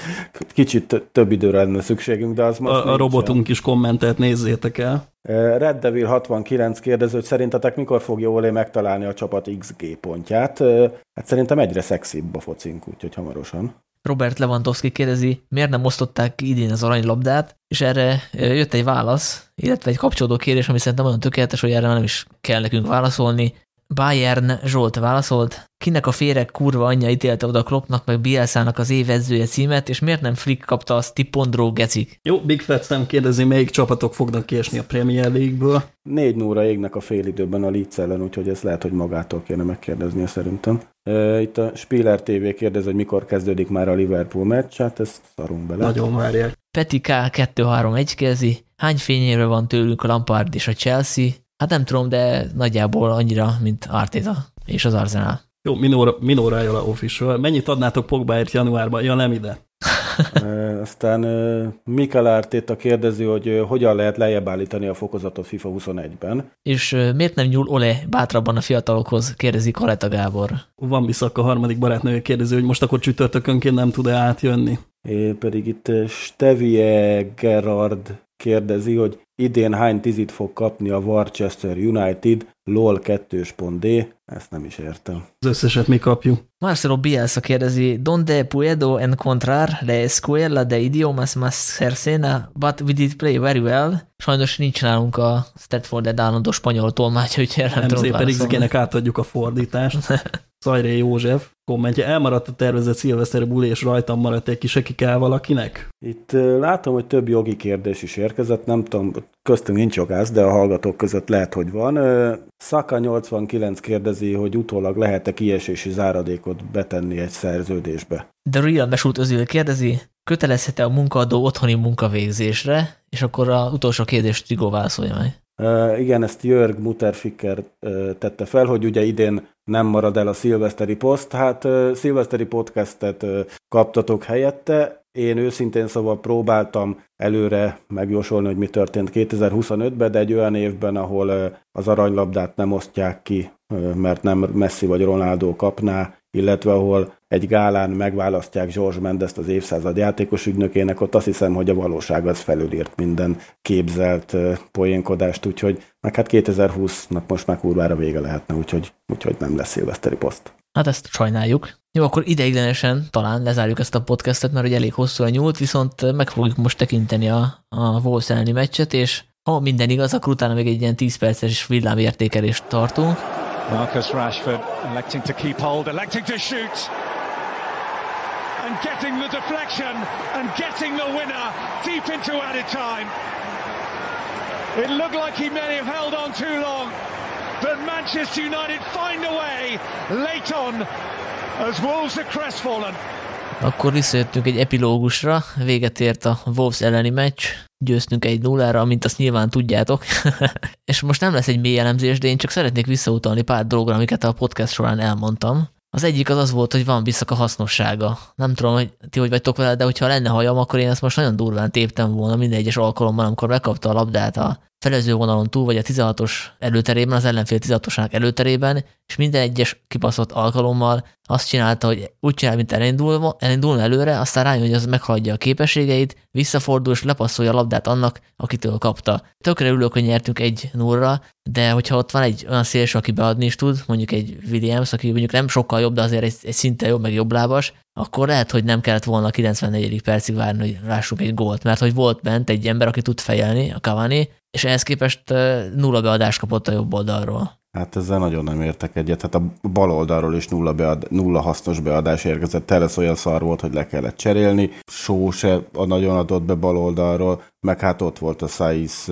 kicsit tö- több időre lenne szükségünk, de az most A, a robotunk is kommentelt, nézzétek el. Red Devil 69 kérdező, hogy szerintetek mikor fogja Olé megtalálni a csapat XG pontját? Hát szerintem egyre szexibb a focink, úgyhogy hamarosan. Robert Lewandowski kérdezi, miért nem osztották idén az aranylabdát, és erre jött egy válasz, illetve egy kapcsolódó kérdés, ami szerintem olyan tökéletes, hogy erre nem is kell nekünk válaszolni. Bayern Zsolt válaszolt, kinek a féreg kurva anyja ítélte oda Kloppnak meg Bielsának az évezője címet, és miért nem Flick kapta a Stipondró gecik? Jó, Big Fat Sam kérdezi, melyik csapatok fognak kiesni a Premier League-ből. Négy nóra égnek a félidőben a Leeds ellen, úgyhogy ezt lehet, hogy magától kéne megkérdeznie szerintem. Itt a Spiller TV kérdez, hogy mikor kezdődik már a Liverpool meccs, hát ezt szarunk bele. Nagyon várják. Peti K231 kérdezi, hány fényéről van tőlünk a Lampard és a Chelsea? Hát nem tudom, de nagyjából annyira, mint Arteta és az Arsenal. Jó, Minora, Minora Ajola official. Mennyit adnátok Pogbaért januárban? Ja, nem ide. Aztán Mikel Arteta kérdezi, hogy hogyan lehet lejjebb állítani a fokozatot FIFA 21-ben. És miért nem nyúl Ole bátrabban a fiatalokhoz, kérdezi Kaleta Gábor. Van Biszak a harmadik barátnője kérdezi, hogy most akkor csütörtökönként nem tud-e átjönni. É, pedig itt Stevie Gerard kérdezi, hogy idén hány tizit fog kapni a Worcester United, LOL 2.d, ezt nem is értem. Az összeset mi kapjuk. Marcelo Bielsa kérdezi, donde puedo encontrar la escuela de idiomas más cercana, but we did play very well. Sajnos nincs nálunk a Stratford Ed állandó spanyol tolmács, úgyhogy nem Nem tudom. XG-nek átadjuk a fordítást. Szajré József kommentje, elmaradt a tervezett szilveszteri buli, és rajtam maradt egy kis, aki kell valakinek? Itt látom, hogy több jogi kérdés is érkezett, nem tudom, köztünk nincs jogász, de a hallgatók között lehet, hogy van. Szaka 89 kérdezi, hogy utólag lehet-e kiesési záradékot betenni egy szerződésbe. The Real Mesut Özil kérdezi, kötelezhet-e a munkaadó otthoni munkavégzésre, és akkor a utolsó kérdést Trigó válaszolja meg. Igen, ezt Jörg Mutterficker tette fel, hogy ugye idén nem marad el a szilveszteri poszt. Hát szilveszteri podcastet kaptatok helyette, én őszintén szóval próbáltam előre megjósolni, hogy mi történt 2025-ben, de egy olyan évben, ahol az aranylabdát nem osztják ki, mert nem Messi vagy Ronaldo kapná, illetve ahol egy gálán megválasztják George Mendes az évszázad játékos ügynökének, ott azt hiszem, hogy a valóság az felülírt minden képzelt poénkodást, úgyhogy meg hát 2020-nak most már kurvára vége lehetne, úgyhogy, úgyhogy nem lesz szilveszteri poszt. Hát ezt sajnáljuk. Jó, akkor ideiglenesen talán lezárjuk ezt a podcastet, mert ugye elég hosszúra nyúlt, viszont meg fogjuk most tekinteni a, a Wolves elleni meccset, és ha minden igaz, akkor utána még egy ilyen 10 perces villámértékelést tartunk. Marcus Rashford electing to keep hold, electing to shoot and getting the deflection and getting the winner deep into added time. It looked like he may have held on too long, but Manchester United find a way late on as Wolves are crestfallen. Akkor visszajöttünk egy epilógusra, véget ért a Wolves elleni meccs, győztünk egy nullára, mint azt nyilván tudjátok. és most nem lesz egy mély elemzés, de én csak szeretnék visszautalni pár dologra, amiket a podcast során elmondtam. Az egyik az az volt, hogy van visszak a hasznossága. Nem tudom, hogy ti hogy vagytok vele, de hogyha lenne hajam, akkor én ezt most nagyon durván téptem volna minden egyes alkalommal, amikor megkapta a labdát a felező vonalon túl, vagy a 16-os előterében, az ellenfél 16-osának előterében, és minden egyes kibaszott alkalommal azt csinálta, hogy úgy csinál, mint elindul, elindulna előre, aztán rájön, hogy az meghaladja a képességeit, visszafordul és lepasszolja a labdát annak, akitől kapta. Tökre ülök, hogy nyertünk egy nullra, de hogyha ott van egy olyan szélső, aki beadni is tud, mondjuk egy Williams, aki mondjuk nem sokkal jobb, de azért egy, egy szinte jobb, meg jobb lábas, akkor lehet, hogy nem kellett volna a 94. percig várni, hogy lássuk egy gólt, mert hogy volt bent egy ember, aki tud fejelni, a Cavani, és ehhez képest nulla beadást kapott a jobb oldalról. Hát ezzel nagyon nem értek egyet. Hát a bal oldalról is nulla, bead, nulla hasznos beadás érkezett. Telesz olyan szar volt, hogy le kellett cserélni. Só se a nagyon adott be bal oldalról, meg hát ott volt a Saiz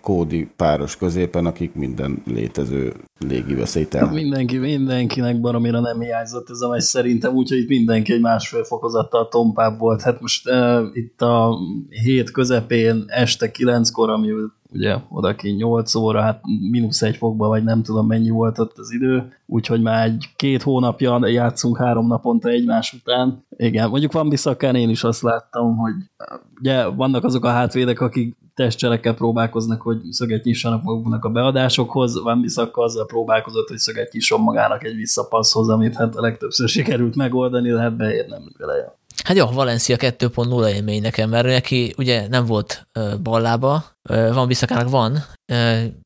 Kódi páros középen, akik minden létező légi veszélyt el. Mindenki, mindenkinek baromira nem hiányzott ez a meccs szerintem, úgyhogy mindenki egy másfél fokozattal tompább volt. Hát most uh, itt a hét közepén este kilenckor, ami ugye oda ki 8 óra, hát mínusz egy fokba, vagy nem tudom mennyi volt ott az idő, úgyhogy már egy két hónapja játszunk három naponta egymás után. Igen, mondjuk van Bissakán én is azt láttam, hogy ugye vannak azok a hátvédek, akik testcselekkel próbálkoznak, hogy szöget nyissanak maguknak a beadásokhoz, van Bissaka azzal próbálkozott, hogy szöget nyisson magának egy visszapasszhoz, amit hát a legtöbbször sikerült megoldani, de hát beér nem vele. Hát jó, Valencia 2.0 élmény nekem, mert neki ugye nem volt ballába, van Bisszakának van,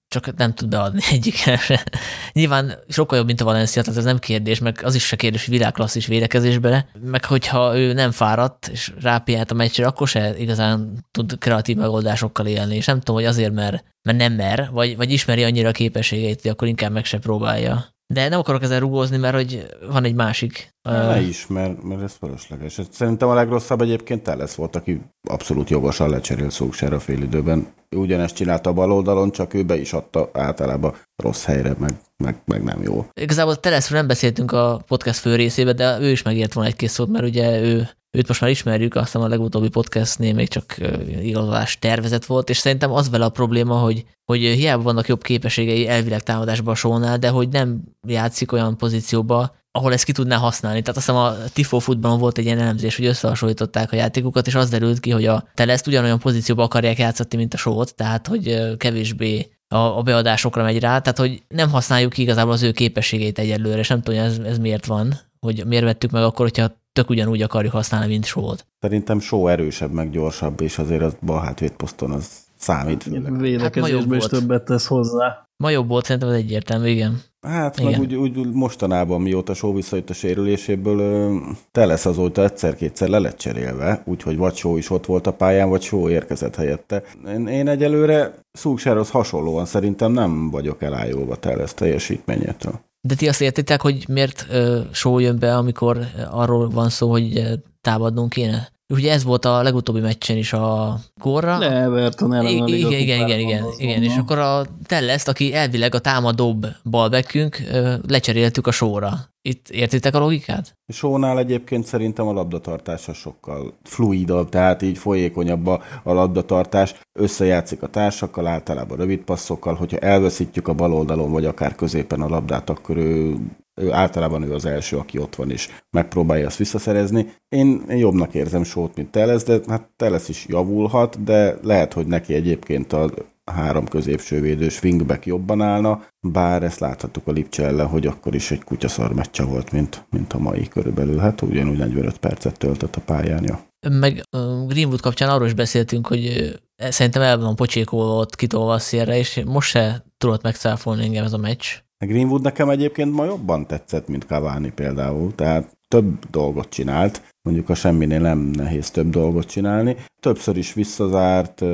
csak nem tud beadni egyik se. Nyilván sokkal jobb, mint a Valencia, tehát ez nem kérdés, meg az is se kérdés, hogy világklasszis védekezésbe, meg hogyha ő nem fáradt, és rápiált a meccsre, akkor se igazán tud kreatív megoldásokkal élni, és nem tudom, hogy azért, mert, mert nem mer, vagy, vagy ismeri annyira a képességeit, hogy akkor inkább meg se próbálja. De nem akarok ezzel rugózni, mert hogy van egy másik. Ne uh... is, mert, mert ez fölösleges. Szerintem a legrosszabb egyébként te lesz volt, aki abszolút jogosan lecserélt Szóksára fél időben. Ugyanezt csinálta a bal oldalon, csak ő be is adta általában rossz helyre, meg, meg, meg nem jó. Igazából Teleszről nem beszéltünk a podcast fő részébe, de ő is megért volna egy-két szót, mert ugye ő Őt most már ismerjük, aztán a legutóbbi podcastnél még csak igazolás tervezet volt, és szerintem az vele a probléma, hogy, hogy hiába vannak jobb képességei elvileg támadásba a sónál, de hogy nem játszik olyan pozícióba, ahol ezt ki tudná használni. Tehát azt hiszem a Tifo futballon volt egy ilyen elemzés, hogy összehasonlították a játékokat, és az derült ki, hogy a Teleszt ugyanolyan pozícióba akarják játszani, mint a sót, tehát hogy kevésbé a, beadásokra megy rá, tehát hogy nem használjuk ki igazából az ő képességeit egyelőre, és nem tudom, ez, ez miért van, hogy miért vettük meg akkor, hogyha tök ugyanúgy akarjuk használni, mint sót. Szerintem só erősebb, meg gyorsabb, és azért az bal hátvédposzton az számít. Védekezésben hát is többet tesz hozzá. Ma jobb volt, szerintem az egyértelmű, igen. Hát igen. meg úgy, úgy, mostanában, mióta Só visszajött a sérüléséből, te lesz azóta egyszer-kétszer le lett cserélve, úgyhogy vagy Só is ott volt a pályán, vagy Só érkezett helyette. Én, én egyelőre Szúksárhoz hasonlóan szerintem nem vagyok elájulva te lesz teljesítményétől. De ti azt értitek, hogy miért show jön be, amikor arról van szó, hogy támadnunk kéne? Ugye ez volt a legutóbbi meccsen is a Gorra. De Everton ellen igen, igen, igen, igen, igen, igen, és akkor a Telleszt, aki elvileg a támadóbb balbekünk, lecseréltük a sóra. Itt értitek a logikát? Sónál egyébként szerintem a labdatartása sokkal fluidabb, tehát így folyékonyabb a, a labdatartás, összejátszik a társakkal, általában rövid passzokkal, hogyha elveszítjük a bal oldalon, vagy akár középen a labdát, akkor ő ő általában ő az első, aki ott van, és megpróbálja azt visszaszerezni. Én, én jobbnak érzem Sót, mint Telesz, de hát Telesz is javulhat, de lehet, hogy neki egyébként a három középső védős wingback jobban állna, bár ezt láthattuk a Lipcse ellen, hogy akkor is egy kutyaszar meccse volt, mint, mint a mai körülbelül. Hát ugyanúgy 45 percet töltött a pályánya. Meg Greenwood kapcsán arról is beszéltünk, hogy szerintem el van pocsékolva ott kitolva a szélre, és most se tudott megszáfolni engem ez a meccs. Greenwood nekem egyébként ma jobban tetszett, mint Cavani például, tehát több dolgot csinált, mondjuk a semminél nem nehéz több dolgot csinálni. Többször is visszazárt,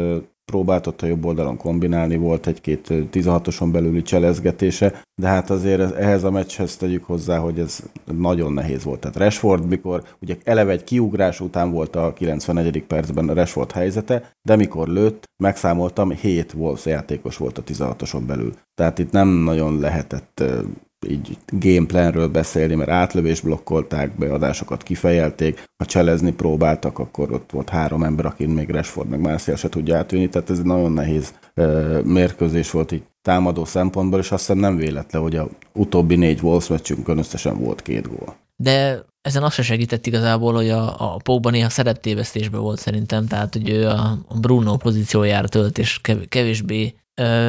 próbált ott a jobb oldalon kombinálni, volt egy-két 16-oson belüli cselezgetése, de hát azért ehhez a meccshez tegyük hozzá, hogy ez nagyon nehéz volt. Tehát Rashford, mikor ugye eleve egy kiugrás után volt a 94. percben a Rashford helyzete, de mikor lőtt, megszámoltam, 7 Wolves játékos volt a 16-oson belül. Tehát itt nem nagyon lehetett így gameplanről beszélni, mert átlövés blokkolták, beadásokat kifejelték, ha cselezni próbáltak, akkor ott volt három ember, akin még Rashford meg Martial se tudja átvinni, tehát ez egy nagyon nehéz uh, mérkőzés volt így támadó szempontból, és azt hiszem nem véletlen, hogy a utóbbi négy Wolves meccsünkön összesen volt két gól. De ezen azt se segített igazából, hogy a, a Pogba néha szereptévesztésbe volt szerintem, tehát hogy ő a Bruno pozíciójára tölt, és kevésbé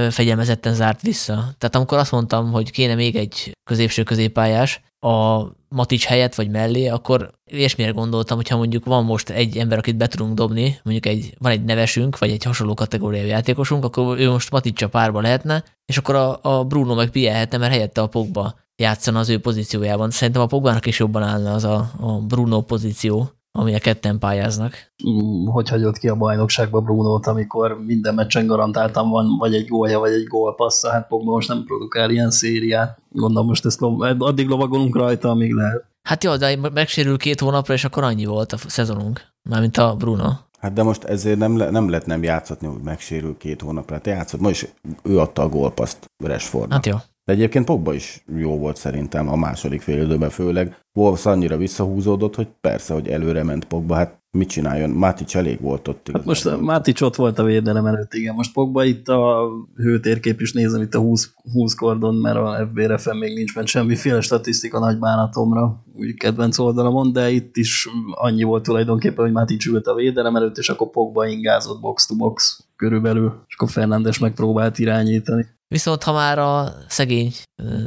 fegyelmezetten zárt vissza. Tehát amikor azt mondtam, hogy kéne még egy középső középpályás a Matics helyett vagy mellé, akkor ilyesmire gondoltam, hogyha mondjuk van most egy ember, akit be tudunk dobni, mondjuk egy, van egy nevesünk, vagy egy hasonló kategóriai játékosunk, akkor ő most Maticsa párba lehetne, és akkor a, a Bruno meg pielhetne, mert helyette a Pogba játszana az ő pozíciójában. Szerintem a Pogbának is jobban állna az a, a Bruno pozíció, ami a ketten pályáznak. Mm, hogy hagyott ki a bajnokságba Brunót, amikor minden meccsen garantáltan van vagy egy gólja, vagy egy gólpassza, hát Pogba most nem produkál ilyen szériát. Gondolom most ezt addig lovagolunk rajta, amíg lehet. Hát jó, de megsérül két hónapra, és akkor annyi volt a szezonunk, mármint a Bruno. Hát de most ezért nem, le, nem lehet nem játszatni, hogy megsérül két hónapra. Hát játszott, ma is ő adta a gólpaszt Rashfordnak. Hát jó. De egyébként Pogba is jó volt szerintem a második fél időben főleg. Wolves annyira visszahúzódott, hogy persze, hogy előre ment Pogba, hát mit csináljon? Mátics elég volt ott. Hát most Mátics ott volt a védelem előtt, igen. Most Pogba itt a hőtérkép is nézem itt a 20, 20 kordon, mert a FBRF-en még nincs benne semmiféle statisztika nagy bánatomra, úgy kedvenc oldalamon, de itt is annyi volt tulajdonképpen, hogy Mátics ült a védelem előtt, és akkor Pogba ingázott box to box körülbelül, és akkor Fernándes megpróbált irányítani. Viszont ha már a szegény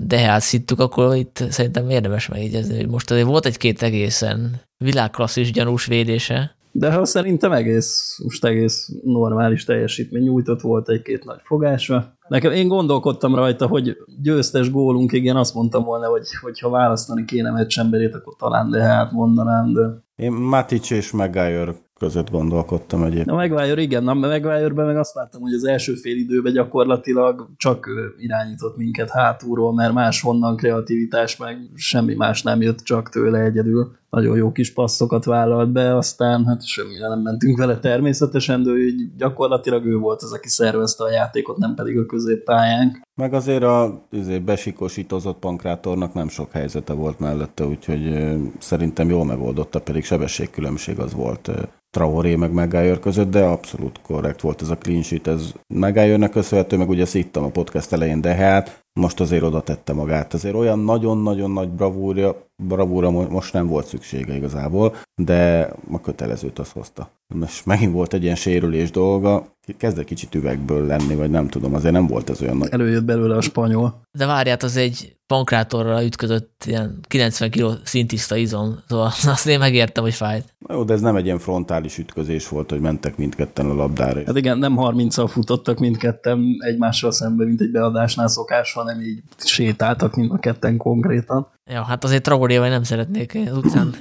Dehát szittuk, akkor itt szerintem érdemes megjegyezni, hogy most azért volt egy-két egészen világklasszis gyanús védése. De ha szerintem egész, most egész normális teljesítmény nyújtott volt egy-két nagy fogásra. Nekem én gondolkodtam rajta, hogy győztes gólunk, igen, azt mondtam volna, hogy, hogy ha választani kéne meccsemberét, akkor talán de hát mondanám, de... Én Matic és Maguire között gondolkodtam egyébként. Na Maguire, igen, na Maguire-ben meg azt láttam, hogy az első fél időben gyakorlatilag csak irányított minket hátulról, mert máshonnan kreativitás, meg semmi más nem jött csak tőle egyedül. Nagyon jó kis passzokat vállalt be, aztán hát semmire nem mentünk vele természetesen, de így gyakorlatilag ő volt az, aki szervezte a játékot, nem pedig a középpályánk. Meg azért a azért besikosítozott pankrátornak nem sok helyzete volt mellette, úgyhogy szerintem jól megoldotta, pedig sebességkülönbség az volt Traoré meg Maguire között, de abszolút korrekt volt ez a clean sheet, ez Maguire-nek köszönhető, meg ugye szittam a podcast elején, de hát most azért oda tette magát. Azért olyan nagyon-nagyon nagy bravúra, bravúra most nem volt szüksége igazából, de a kötelezőt azt hozta. Most megint volt egy ilyen sérülés dolga, kezd egy kicsit üvegből lenni, vagy nem tudom, azért nem volt ez olyan nagy. Előjött belőle a spanyol. De várját, az egy pankrátorra ütközött ilyen 90 kg szintiszta izom, szóval azt én megértem, hogy fájt. Jó, de ez nem egy ilyen frontális ütközés volt, hogy mentek mindketten a labdára. Hát igen, nem 30-al futottak mindketten egymással szemben, mint egy beadásnál szokás, hanem így sétáltak mind a ketten konkrétan. Ja, hát azért Traoréval nem szeretnék az utcán.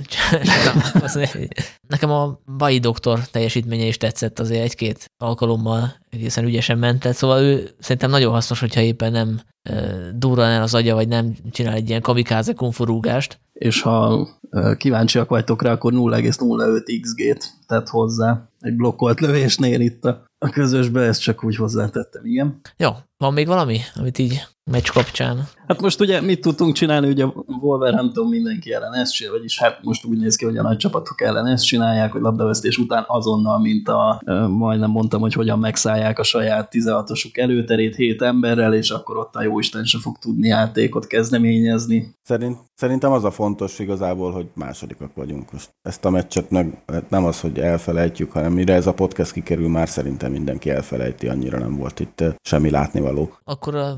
Nekem a Bai doktor teljesítménye is tetszett azért egy-két alkalommal egészen ügyesen ment, szóval ő szerintem nagyon hasznos, hogyha éppen nem durran el az agya, vagy nem csinál egy ilyen kamikáze kunforúgást, és ha kíváncsiak vagytok rá, akkor 0,05 XG-t tett hozzá egy blokkolt lövésnél itt a, a közösbe, ezt csak úgy hozzátettem, igen. Jó, van még valami, amit így meccs kapcsán? Hát most ugye mit tudtunk csinálni, ugye Wolverhampton mindenki ellen ezt csinál, vagyis hát most úgy néz ki, hogy a nagy csapatok ellen ezt csinálják, hogy labdavesztés után azonnal, mint a, majdnem mondtam, hogy hogyan megszállják a saját 16-osuk előterét hét emberrel, és akkor ott a jóisten se fog tudni játékot kezdeményezni. Szerint, szerintem az a fontos igazából, hogy másodikak vagyunk most. Ezt a meccset meg hát nem az, hogy elfelejtjük, hanem mire ez a podcast kikerül, már szerintem mindenki elfelejti, annyira nem volt itt semmi látnivaló. Akkor a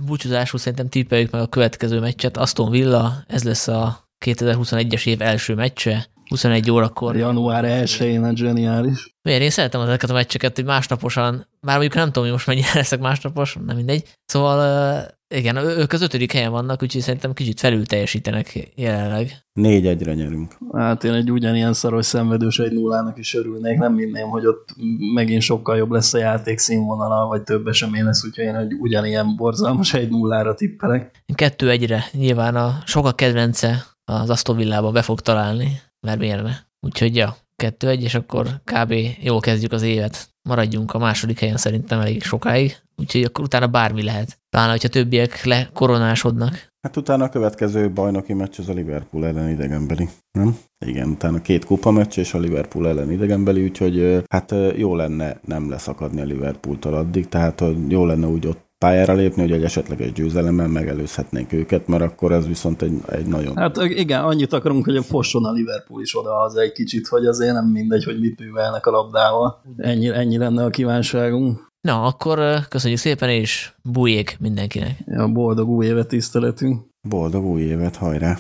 búcsúzásul szerintem tippeljük meg a következő meccset. Aston Villa, ez lesz a 2021-es év első meccse, 21 órakor. Január 1-én a zseniális. Miért én szeretem ezeket a meccseket, hogy másnaposan, már mondjuk nem tudom, hogy most mennyire leszek másnapos, nem mindegy. Szóval igen, ők az ötödik helyen vannak, úgyhogy szerintem kicsit felül teljesítenek jelenleg. Négy egyre nyerünk. Hát én egy ugyanilyen szaros szenvedős egy nullának is örülnék, nem minném, hogy ott megint sokkal jobb lesz a játék színvonala, vagy több esemény lesz, úgyhogy én egy ugyanilyen borzalmas egy nullára tippelek. Kettő egyre nyilván a sokak kedvence az Aston Villában be fog találni, mert miért ne? Úgyhogy ja, kettő egy, és akkor kb. jól kezdjük az évet. Maradjunk a második helyen szerintem elég sokáig, úgyhogy akkor utána bármi lehet. Talán, hogyha többiek lekoronásodnak. Hát utána a következő bajnoki meccs az a Liverpool ellen idegenbeli, nem? Igen, utána két kupa meccs és a Liverpool ellen idegenbeli, úgyhogy hát jó lenne nem leszakadni a Liverpooltól addig, tehát jó lenne úgy ott pályára lépni, hogy egy esetleges győzelemmel megelőzhetnénk őket, mert akkor ez viszont egy, egy nagyon... Hát igen, annyit akarunk, hogy a fosson a Liverpool is oda az egy kicsit, hogy azért nem mindegy, hogy mit művelnek a labdával. Ennyi, ennyi lenne a kívánságunk. Na, akkor köszönjük szépen, és bújék mindenkinek. Ja, boldog új évet tiszteletünk. Boldog új évet, hajrá!